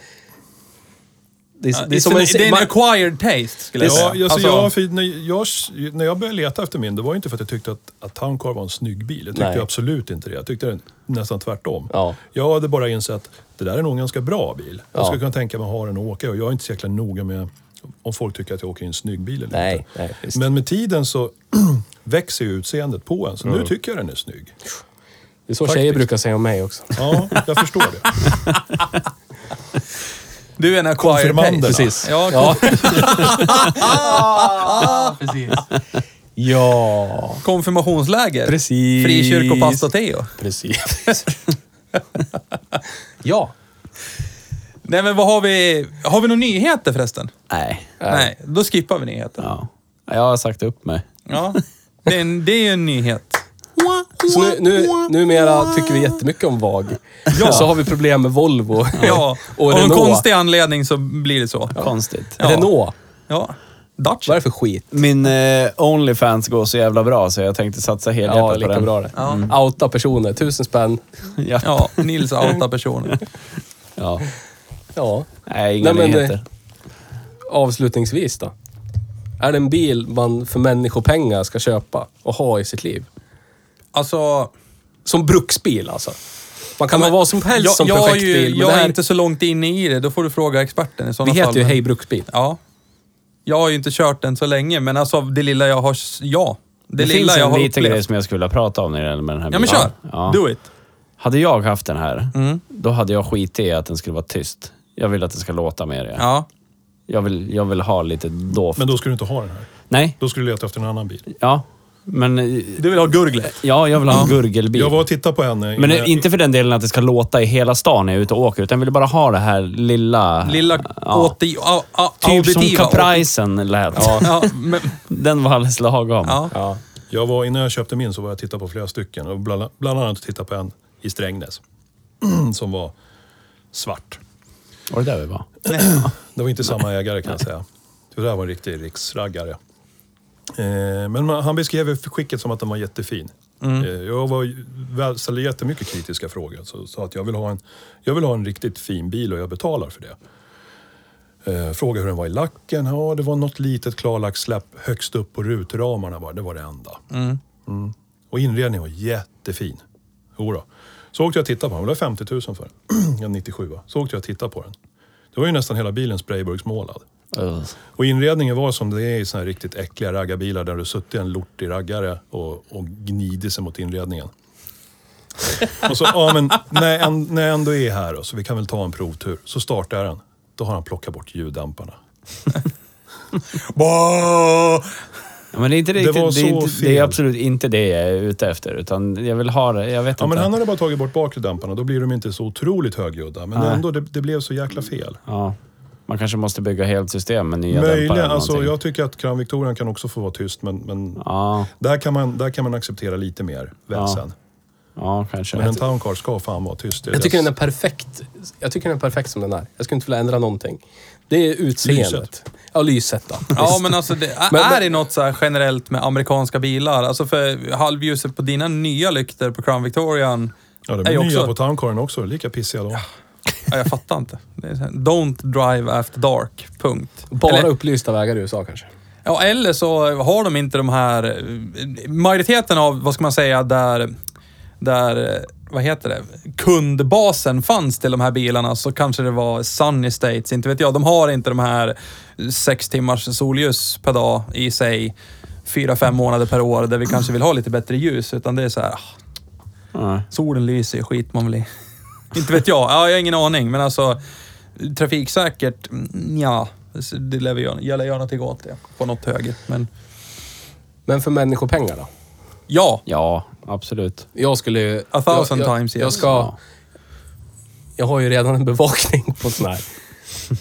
Det är, det är som en... det är en acquired taste, skulle jag Ja, säga. alltså, Alltså, jag, för när, jag, när jag började leta efter min, det var inte för att jag tyckte att, att Town Car var en snygg bil. Jag tyckte Nej. absolut inte det. Jag tyckte det nästan tvärtom. Ja. Jag hade bara insett att det där är nog en ganska bra bil. Jag Ja. skulle kunna tänka mig att ha den och åka och jag är inte så jäkla noga med om folk tycker att jag åker i en snygg bil eller Nej, inte. nej. Men med tiden så växer ju utseendet på en, så nu tycker jag den är snygg. Det är så Faktiskt. tjejer brukar säga om mig också. Ja, jag förstår det. Du är en acquired. Precis. Ja, Ja. Precis. Ja, konfirmationsläger. Precis. Frikyrkopastor Theo. precis. ja. Nej men vad har vi? Har vi några nyheter förresten? Nej. Nej, då skippar vi nyheter. Ja. Jag har sagt upp mig. Ja. Det är en, det är en nyhet. Så nu, nu, numera tycker vi jättemycket om VAG. Ja. Så har vi problem med Volvo Ja, och av Renault. konstig anledning så blir det så. Konstigt. Ja. Renault. Ja. Dutch. Vad är det för skit? Min eh, Onlyfans går så jävla bra så jag tänkte satsa helhjärtat Ja, på lika den. bra det. Ja. Outa personer, tusen spänn. Ja. Ja, Nils outar personen. ja. Ja. Nej, inga Nej, men, nyheter. Avslutningsvis då. Är det en bil man för människopengar ska köpa och ha i sitt liv? Alltså, Som bruksbil alltså. Man kan ha vad som helst jag, som jag, är perfekt ju, bil. Men jag det är här, inte så långt inne i det. Då får du fråga experten i sådana vi fall. heter ju men- Hej Bruksbil. Ja. Jag har ju inte kört den så länge, men alltså det lilla jag har... Ja. Det, Det, lilla finns jag en liten grej som jag skulle vilja prata om när det gäller med den här Ja men bilen. kör. Ja. Do it. Hade jag haft den här, Mm. då hade jag skitit i att den skulle vara tyst. Jag vill att den ska låta mer. Ja. Ja. Jag, vill, jag vill ha lite doft. Men då ska du inte ha den här. Nej, Då ska du leta efter en annan bil. ja. Men... Du vill ha gurglet? Ja, jag vill ha en gurgelbil. Jag var och tittade på en. Men jag- inte för den delen att det ska låta i hela stan när jag är ute och åker, utan jag vill bara ha det här lilla... Lilla ja. åti, a, a, Typ som. Capricen lät. Ja, men, Den var alldeles lagom. ja. Ja. Jag var, innan jag köpte min så var jag och tittade på flera stycken. Och bland, bland annat tittade på en i Strängnäs. som var svart. Var det där vi var? Det var inte samma ägare kan jag säga. Det där var en riktig riksraggare. Eh, men han beskrev skicket som att den var jättefin. Eh, jag var, ställde jättemycket kritiska frågor. Så, så att jag vill, ha en, jag vill ha en riktigt fin bil och jag betalar för det. Eh, frågade hur den var i lacken. Ja, det var något litet klarlackssläpp högst upp på rutramarna bara. Det var det enda. Mm. Och inredningen var jättefin. Jodå. Så åkte jag och tittade på den. Det var 50 000 för den. En 97 Så åkte jag och tittade på den. Det var ju nästan hela bilen sprayburksmålad. Och inredningen var som det är i såna här riktigt äckliga raggarbilar där du suttit en lortig raggare och, och gnidit sig mot inredningen. och så, ja men när jag, när jag ändå är här då, så vi kan väl ta en provtur. Så startar jag den. Då har han plockat bort ljuddämparna. Ja, men det är, inte Det riktigt, var det, är så inte, det är fel. absolut inte det jag är ute efter. Utan jag vill ha det, jag vet Ja men inte. han hade bara tagit bort bakre dämparna. Då blir de inte så otroligt högljudda. Men Nej. ändå, det, det blev så jäkla fel. Ja. Man kanske måste bygga helt system med nya dämpare Möjligen, eller alltså jag tycker att Crown Victorian kan också få vara tyst men, men Ja, där, kan man, där kan man acceptera lite mer väsen. ja kanske. Men en Town Car ska fan vara tyst. Jag tycker den är perfekt. Jag tycker den är perfekt som den är. Jag skulle inte vilja ändra någonting. Det är utseendet. Lyset. Ja, lyset då. Ja, men alltså det, är, Men- är det något så här generellt med amerikanska bilar? Alltså för halvljuset på dina nya lyktor på Crown Victorian, Ja, de är är ju nya också- på Town Caren också. Lika pissiga de. ja, jag fattar inte. Det är så här, Don't drive after dark, punkt. Bara Eller, upplysta vägar i USA kanske. ja, eller så har de inte de här... Majoriteten av, vad ska man säga, där... Där, vad heter det? Kundbasen fanns till de här bilarna så kanske det var Sunny States, inte vet jag. De har inte de här sex timmars solljus per dag i sig. Fyra, fem månader per år där vi kanske vill ha lite bättre ljus. Utan det är så här, ah, Ja. solen lyser, skit man väl i. inte vet jag. Ja, jag har ingen aning, men alltså trafiksäkert, mm, ja. Det lär vi göra, jag lär göra någonting åt det på något höger. Men Men för människopengar då? ja, ja, absolut. Jag skulle ju... A thousand jag, jag, times, yes. Jag ska... Ja. Jag har ju redan en bevakning på sån här.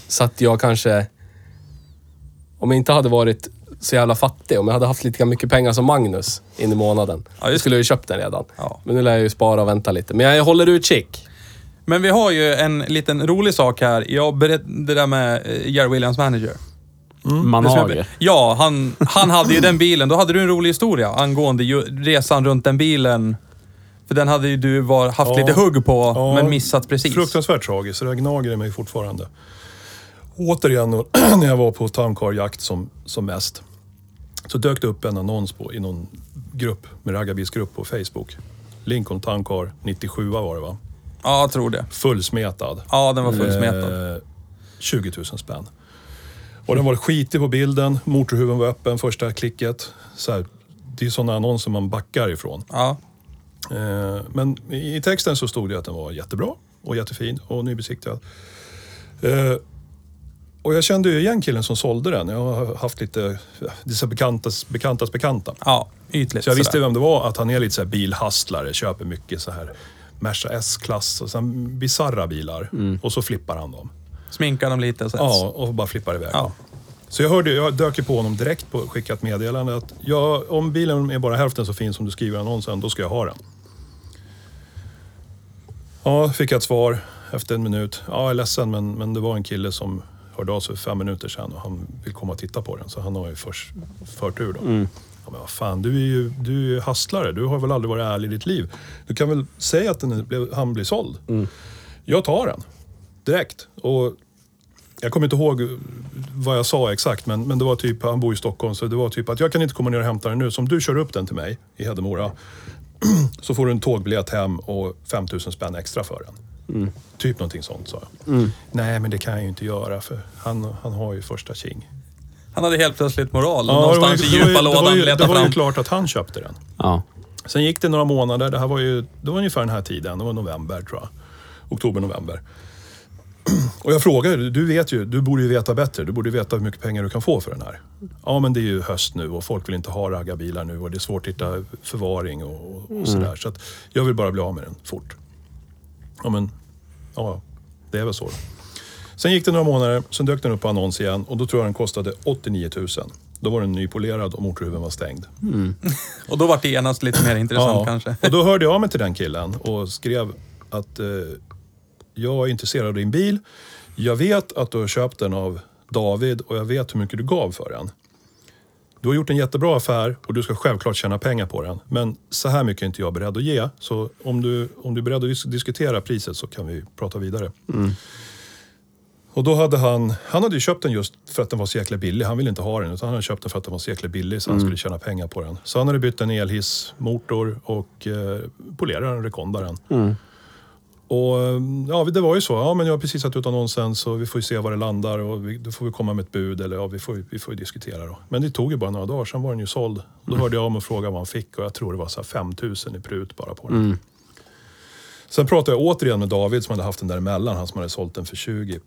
Så att jag kanske... Om jag inte hade varit så jävla fattig, om jag hade haft lika mycket pengar som Magnus in i månaden, Ja, då just skulle jag ju köpt den redan. Ja. Men nu lär jag ju spara och vänta lite. Men jag håller utkik. Men vi har ju en liten rolig sak här. Jag berättade det där med eh, Jerry Williams manager. Jag- Manager. Ja, han, han hade ju den bilen. Då hade du en rolig historia angående ju, resan runt den bilen. För den hade ju du var, haft Ja. lite hugg på, Ja, men missat precis. Fruktansvärt tragiskt, så det gnager i mig fortfarande. Återigen, när jag var på Town Car-jakt som, som mest, så dök det upp en annons på, i någon grupp, med raggarbilsgrupp på Facebook. Lincoln Town Car 97 var det va? Ja, jag tror det. Fullsmetad. Ja, den var fullsmetad. Eh, 20 000 spänn. Och den var skitig på bilden, motorhuven var öppen första klicket. Så här, det är sådana annonser man backar ifrån. Ja. Eh, Men i texten så stod det att den var jättebra och jättefin och nybesiktigad. Eh, Och jag kände ju igen killen som sålde den. Jag har haft lite, dessa bekantas, bekantas bekanta. Ja, ytligt Så jag visste sådär. vem det var, att han är lite så här bilhastlare, köper mycket så här Merca S-klass och sen bisarra bilar. Och så flippar han dem. Sminkar dem lite och så. Ja, och bara flippar iväg. Ja. Så jag, hörde, jag dök på honom direkt på skickat meddelande att ja, om bilen är bara hälften så fin som du skriver i annonsen, då ska jag ha den. Ja, fick jag ett svar efter en minut. Ja, jag är ledsen men, men det var en kille som hörde av sig för fem minuter sedan och han vill komma och titta på den. Så han har ju först, förtur då. Ja, men vad fan, du är ju du är ju hastlare. Du har väl aldrig varit ärlig i ditt liv. Du kan väl säga att den han blir såld. Jag tar den. Direkt. Och jag kommer inte ihåg vad jag sa exakt, men, men det var typ, han bor i Stockholm, så det var typ att jag kan inte komma ner och hämta den nu. Så om du kör upp den till mig i Hedemora, så får du en tågbiljett hem och 5000 spänn extra för den. Typ någonting sånt sa jag. Nej, men det kan jag ju inte göra för han, han har ju första king. Han hade helt plötsligt moral. Ja, någonstans ju- i djupa ju- det var lådan ju- Det var ju fram. klart att han köpte den. Ja. Sen gick det några månader, det här var ju det var ungefär den här tiden, det var november tror jag. Oktober, november. Och jag frågade, du vet ju, du borde ju veta bättre. Du borde ju veta hur mycket pengar du kan få för den här. Ja men det är ju höst nu och folk vill inte ha raggarbilar nu och det är svårt att hitta förvaring och, och sådär. Så att jag vill bara bli av med den fort. Ja men, ja det är väl så. då. Sen gick det några månader, sen dök den upp på annons igen och då tror jag den kostade 89 000. Då var den nypolerad och motorhuven var stängd. Och då var det genast lite mer intressant kanske. Och då hörde jag av mig till den killen och skrev att eh, jag är intresserad av din bil. Jag vet att du har köpt den av David och jag vet hur mycket du gav för den. Du har gjort en jättebra affär och du ska självklart tjäna pengar på den. Men så här mycket är inte jag beredd att ge. Så om du, om du är beredd att dis- diskutera priset så kan vi prata vidare. Och då hade han, han hade ju köpt den just för att den var så jäkla billig. Han ville inte ha den utan han hade köpt den för att den var så jäkla billig så han skulle tjäna pengar på den. Så han hade bytt en elhissmotor och eh, polerat den, rekondaren. Och eh, ja, det var ju så. Ja, men jag har precis satt ut annonsen så vi får ju se var det landar och vi, då får vi komma med ett bud eller ja, vi får, ju- vi får ju diskutera då. Men det tog ju bara några dagar, sen var den ju såld. Då hörde jag om och frågade vad han fick och jag tror det var så här 5 000 i prut bara på den. Sen pratade jag återigen med David som hade haft den där emellan, han som hade sålt den för 20.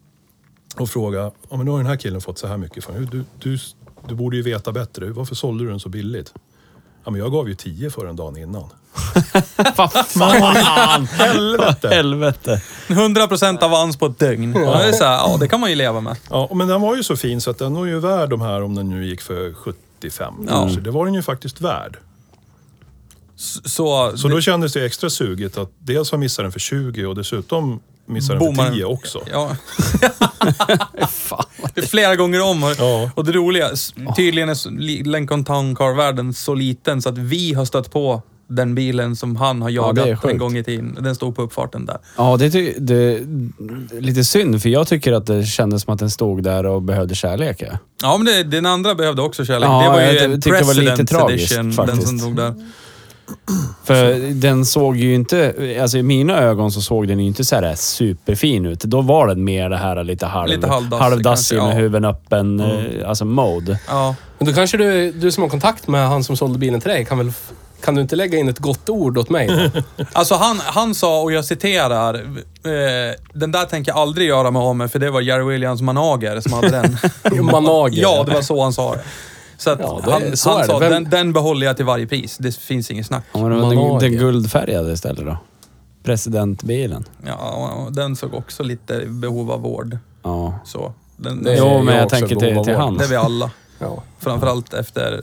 Och frågade, ja men nu har den här killen fått så här mycket. Hur- Du, du, du borde ju veta bättre, varför sålde du den så billigt? Ja men jag gav ju 10 för den dagen innan. Vad fan! Helvete! Helvete. 100% avans på ett dygn. Ja. Det, är så här, ja, det kan man ju leva med. Ja, men den var ju så fin så att den var ju värd de här om den nu gick för 75 kanske. Det var den ju faktiskt värd. S- Så, Så då kändes det extra suget att dels ha missat den för 20 och dessutom missa den för den. 10 också. Ja. Det är Flera gånger om. Och, Ja. och det roliga, tydligen är Lincoln Town Car-världen så liten så att vi har stött på den bilen som han har det jagat en sjukt. gång i tiden. Den stod på uppfarten där. Ja, det, det är lite synd för jag tycker att det kändes som att den stod där och behövde kärlek. Ja. Ja, men det, den andra behövde också kärlek. Ja, det var ju jag en det tragiskt, edition, den faktiskt. som dog där. För den såg ju inte... Alltså i mina ögon så såg den ju inte så här superfin ut. Då var den mer det här lite halv... Lite halvdassig halvdassig kanske, med ja. huven öppen, eh, alltså mode. Ja. Men då kanske du, du som har kontakt med han som sålde bilen till dig, kan väl... Kan du inte lägga in ett gott ord åt mig? Alltså han, han sa, och jag citerar, eh, den där tänker jag aldrig göra mig av med för det var Jerry Williams manager som hade den. Manager. Ja, det var så han sa det. Så, att Ja, det är- han, så han är det. sa, Vem- den, den behåller jag till varje pris. Det finns inget snack. Ja, men det var den, Manager. den guldfärgade istället då. Presidentbilen. Ja, den såg också lite behov av vård. Ja. Så. Den, Det är Jo, jag men jag också tänker behov till, av till vård. han. Det är vi alla. Ja. Framförallt efter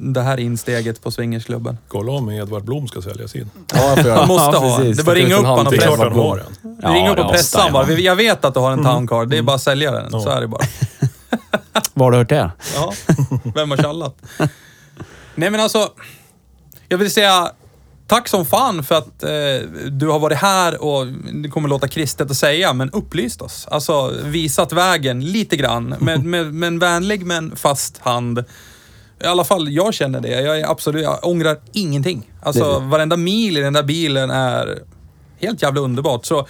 det här insteget på swingersklubben. Kolla om Edvard Blom ska säljas in. Ja, jag göra. Man måste Ja, ha precis. Det var ringa upp honom och är klart pressa. han har en. Vi ringer upp och Ja, pressa ja, honom bara. ja. Vi- Jag vet att du har en town car. Det är bara att sälja den. Så Ja. är det bara. Var har du hört det? Ja, vem har tjallat? Nej men alltså, jag vill säga tack som fan för att eh, du har varit här och, det kommer låta kristet att säga, men upplyst oss. Alltså visat vägen lite grann, med, med, med en vänlig men fast hand. I alla fall, jag känner det. Jag är absolut, jag ångrar ingenting. Alltså varenda mil i den där bilen är helt jävla underbart. Så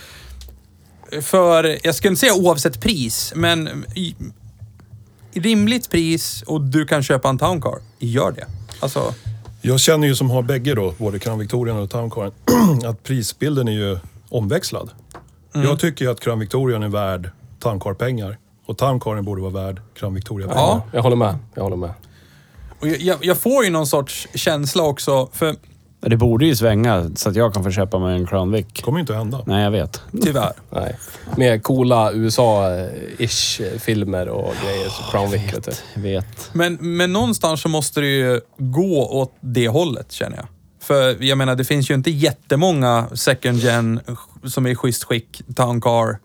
för, jag skulle inte säga oavsett pris, men rimligt pris och du kan köpa en Town Car, gör det. Alltså, Jag känner ju som har bägge då, både Crown Victorian och Town Caren, att prisbilden är ju omväxlad. Mm. Jag tycker ju att Crown Victorian är värd Town Car-pengar. Och Town Caren borde vara värd Crown Victoria-pengar. Ja. Jag håller med. Jag håller med. och jag- jag, jag får ju någon sorts känsla också, för Det borde ju svänga så att jag kan få köpa mig en Crown Vic. kommer ju inte att hända. Nej, jag vet. tyvärr. Nej. Med coola USA-ish filmer och grejer. Så Crown Vic, vet. Jag vet. Men, men någonstans så måste det ju gå åt det hållet, känner jag. För jag menar, det finns ju inte jättemånga second gen som är i schysst skick, Town Car.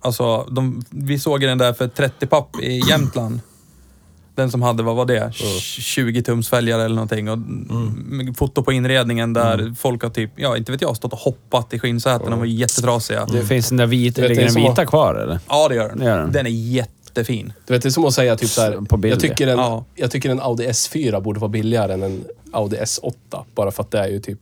Alltså, de, vi såg den där för 30 papp i Jämtland. Den som hade, vad var det? 20 tums fälgare eller någonting. Och med foto på inredningen där folk har typ, ja inte vet jag, stått och hoppat i skinnsäten. De var jättetrasiga. Det finns den där vita, ligger den vita kvar eller? Ja, det gör den. Det gör den. Den är jättefin. Du vet, det är som att säga typ så här, På bild. jag, tycker en, Ja. jag tycker en Audi S4 borde vara billigare än en Audi S8. Bara för att det är ju typ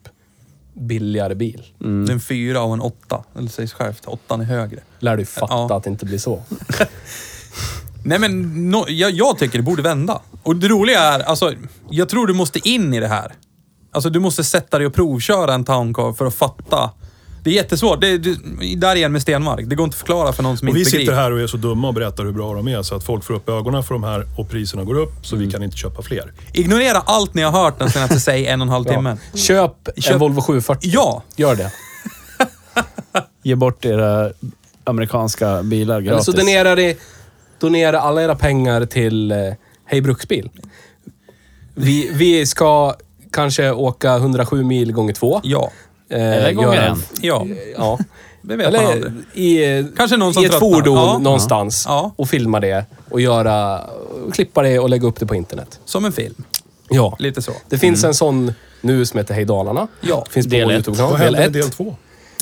billigare bil. Det är en fyra och en åtta. Eller sägs självt, åttan är högre. Lär du fatta Ja. att det inte blir så. Nej men, no, jag, jag tycker det borde vända. Och det roliga är, alltså, jag tror du måste in i det här. Alltså du måste sätta dig och provköra en Town Car för att fatta. Det är jättesvårt. Det, det, där igen med Stenmark. Det går inte att förklara för någon som Och vi inte sitter begriper. här och är så dumma och berättar hur bra de är så att folk får upp ögonen för de här och priserna går upp så Mm. vi kan inte köpa fler. Ignorera allt ni har hört den senaste, säg en och en halv timme. Köp, Köp- en Volvo 740. Ja! Gör det. Ge bort era amerikanska bilar Eller gratis. så donerar ni donera alla era pengar till eh, Hej Bruksbil. Vi, vi ska kanske åka 107 mil gånger två. Ja. Eh, Eller gånger en. Ja. Ja. Det vet man Eller aldrig. i, Kanske någon som i ett tröttnar. fordon Ja. någonstans Ja. och filma det och göra, klippa det och lägga upp det på internet. Som en film. Ja. Lite så. Det finns en sån nu som heter Hej Dalarna. Ja. Finns på Del vår ett. YouTube-kanal. Vad Del händer med ett. del två?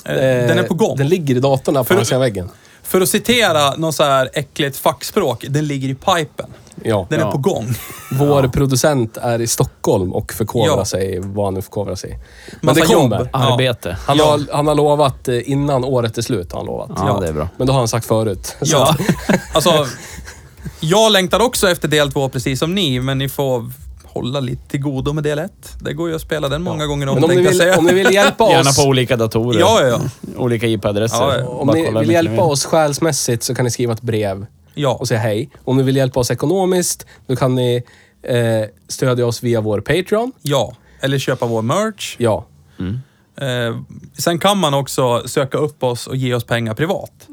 Eh, Den är på gång. Den ligger i datorn där på För- andra sidan väggen. För att citera någon så här äckligt fackspråk, den ligger i pipen. Ja. Den är på gång. Vår producent är i Stockholm och förkovrar Ja. sig vad han nu förkovrar sig i. Men Massa det kommer. jobb. Arbete. Han, Ja. har, han har lovat eh, innan året är slut. Har han lovat. Ja, det är bra. Men det har han sagt förut. Så Ja, alltså. Jag längtar också efter del två precis som ni, men ni får hålla lite till godo med del ett. Det går ju att spela den många gånger om, Men om ni, tänkte jag vill, säga. om ni vill hjälpa Gärna oss, på olika datorer. Ja, ja, ja. Olika IP-adresser. Ja, ja. om Bara ni kolla vill mycket hjälpa ni oss själsmässigt så kan ni skriva ett brev Ja, och säga hej. Om ni vill hjälpa oss ekonomiskt, då kan ni eh, stödja oss via vår Patreon. ja. Eller köpa vår merch. Ja. Eh, sen kan man också söka upp oss och ge oss pengar privat.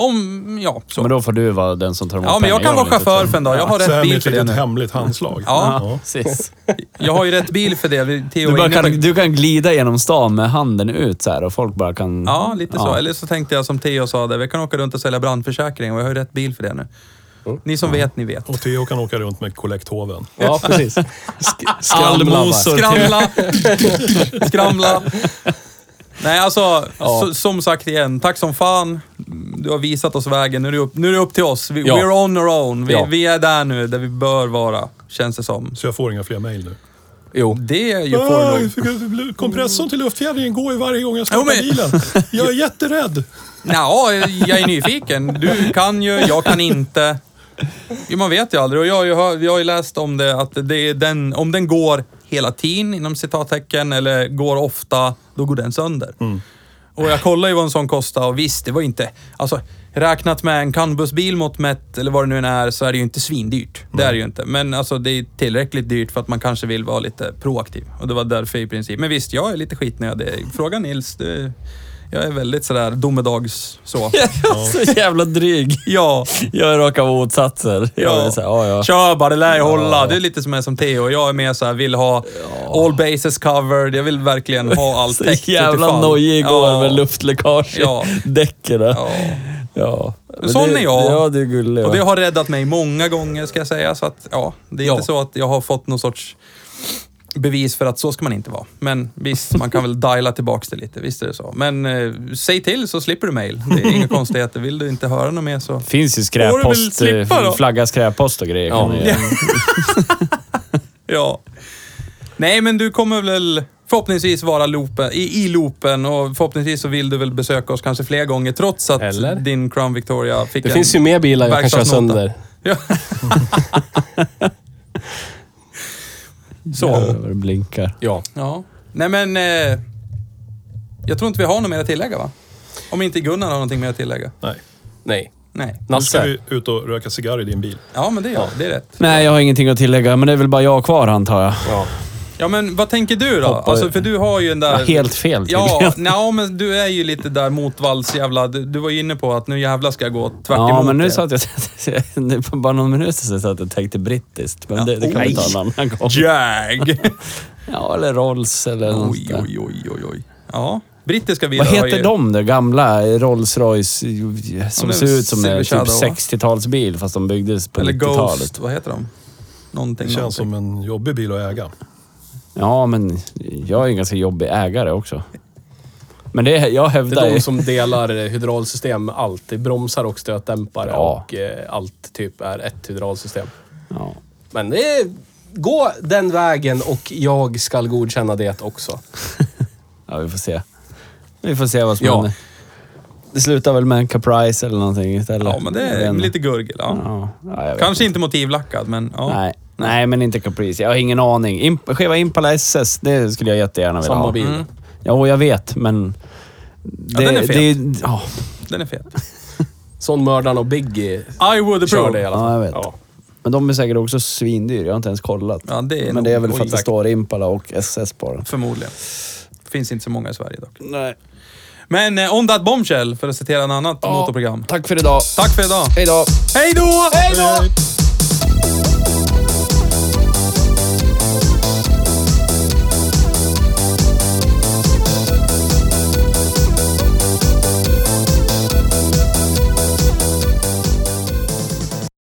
Om, ja, så. Men då får du vara den som tar emot ja, men jag pengar. kan vara chaufför för en dag. Jag har rätt bil för det nu. hemligt handslag. Ja. Precis. Jag har ju rätt bil för det. Theo Du, bara kan, du kan glida genom stan med handen ut så här och folk bara kan... Ja, lite så. Ja. Eller så tänkte jag som Theo sa, där, vi kan åka runt och sälja brandförsäkring och jag har ju rätt bil för det nu. Ni som vet, ni vet. Och Theo kan åka runt med kollekthåven. Ja, precis. Sk- skramla. Skramla! Skramla! Nej, alltså, Ja. så, som sagt igen, tack som fan. Du har visat oss vägen. Nu är det upp, nu är det upp till oss. Vi, Ja. We're on our own. Vi, Ja. vi är där nu, där vi bör vara, känns det som. Så jag får inga fler mejl nu. Jo. Det är ju nog. Kompressorn till luftfjädringen går ju varje gång jag Jo, startar men- bilen. Jag är jätterädd. Ja, jag är nyfiken. Du kan ju, jag kan inte. Jo, man vet ju aldrig. Och jag har ju, hör, jag har ju läst om det, att det är den, om den går hela tiden, inom citattecken, eller går ofta, då går den sönder. Och jag kollade ju vad en sån kostade och visst, det var inte... Alltså, räknat med en canbusbil mot mätt, eller vad det nu än är, så är det ju inte svindyrt. Det är det ju inte. Men alltså, det är tillräckligt dyrt för att man kanske vill vara lite proaktiv. Och det var därför i princip. Men visst, jag är lite skitnödig. Fråga Nils. Det, jag är väldigt sådär domedags så. så jävla dryg. Ja, Jag är raka motsatser. Jag Ja. är så här, ja, ja. kör bara, det lär jag hålla. Det är lite som jag som Theo. Jag är mer såhär, vill ha all bases covered. Jag vill verkligen ha allt Så täckt jävla utifall. nojig igår Ja. med luftläckage i Ja. däcken. Ja. Ja. Sån det, är jag. Ja, det är gullig. Och det har räddat mig många gånger ska jag säga. Så att, ja, det är inte så att jag har fått någon sorts bevis för att så ska man inte vara. Men visst, man kan väl diala tillbaks det lite. Visst är det så. Men eh, säg till så slipper du mail. Det är inga konstigheter. Vill du inte höra något mer så... finns ju Får du väl skräppost, slippa då? eh, flagga skräppost och grejer. Ja. kan man. Ja. Nej, men du kommer väl förhoppningsvis vara loopen, i, i loopen och förhoppningsvis så vill du väl besöka oss kanske fler gånger trots att Eller? din Crown Victoria fick Det en... finns ju mer bilar jag kan köra verkstadsnota. sönder. Ja. Så. Jävlar det blinkar. Ja. Ja. Nej men... Eh, jag tror inte vi har något mer att tillägga va? Om inte Gunnar har någonting mer att tillägga. Nej. Nej. Nej. Nu ska Nasse. vi ut och röka cigarr i din bil. Ja men det gör det är rätt. Nej, jag har ingenting att tillägga, men det är väl bara jag kvar antar jag. Ja. Ja men vad tänker du då? Hoppar- Alltså för du har ju en där... Ja, helt fel Ja, nej, men du är ju lite där motvalls jävla... Du, du var ju inne på att nu jävla ska jag gå tvärt Ja, emot men nu det. satt jag... var bara någon minut sedan så att jag tänkte brittiskt. Men Ja, det, det kan vi ta en annan gång. Jag! Ja, eller Rolls eller något oj, oj, oj, oj, oj. Ja, brittiska bilar Vad heter ju... de då? Gamla Rolls Royce som men ser ut som en typ va? 60-talsbil fast de byggdes på Eller 90-talet. Ghost, vad heter de? Någonting, Det känns någonting. som en jobbig bil att äga. Ja, men jag är en ganska jobbig ägare också. Men det, jag Det hävdar är ju... de som delar hydraulsystem med allt. Det är bromsar och stötdämpare Ja. och eh, allt typ är ett hydraulsystem. Ja. Men det är, gå den vägen och jag ska godkänna det också. ja, vi får se. Vi får se vad som Ja. händer. Det slutar väl med en Caprice eller någonting istället. Ja, men det är lite gurgel. Ja. Kanske inte motivlackad, men ja. Nej. Nej, men inte Caprice. Jag har ingen aning. Imp Cheva Impala SS, det skulle jag jättegärna vilja Samma ha. bil. Mm. Ja, jag vet, men... Det, den är fet. Det, ja, Den är fet. Sån mördaren och Biggie I would körde i approve. alla fall. Ja, jag vet. Ja. men de är säkert också svindyr. Jag har inte ens kollat. Ja, det är men det är väl för att det står Impala och SS på den. Förmodligen. Finns inte så många i Sverige dock. Nej. Men eh, On That Bombshell, för att citera en annat motorprogram. Tack för idag. Tack för idag. Hej då! Hej då! Hej!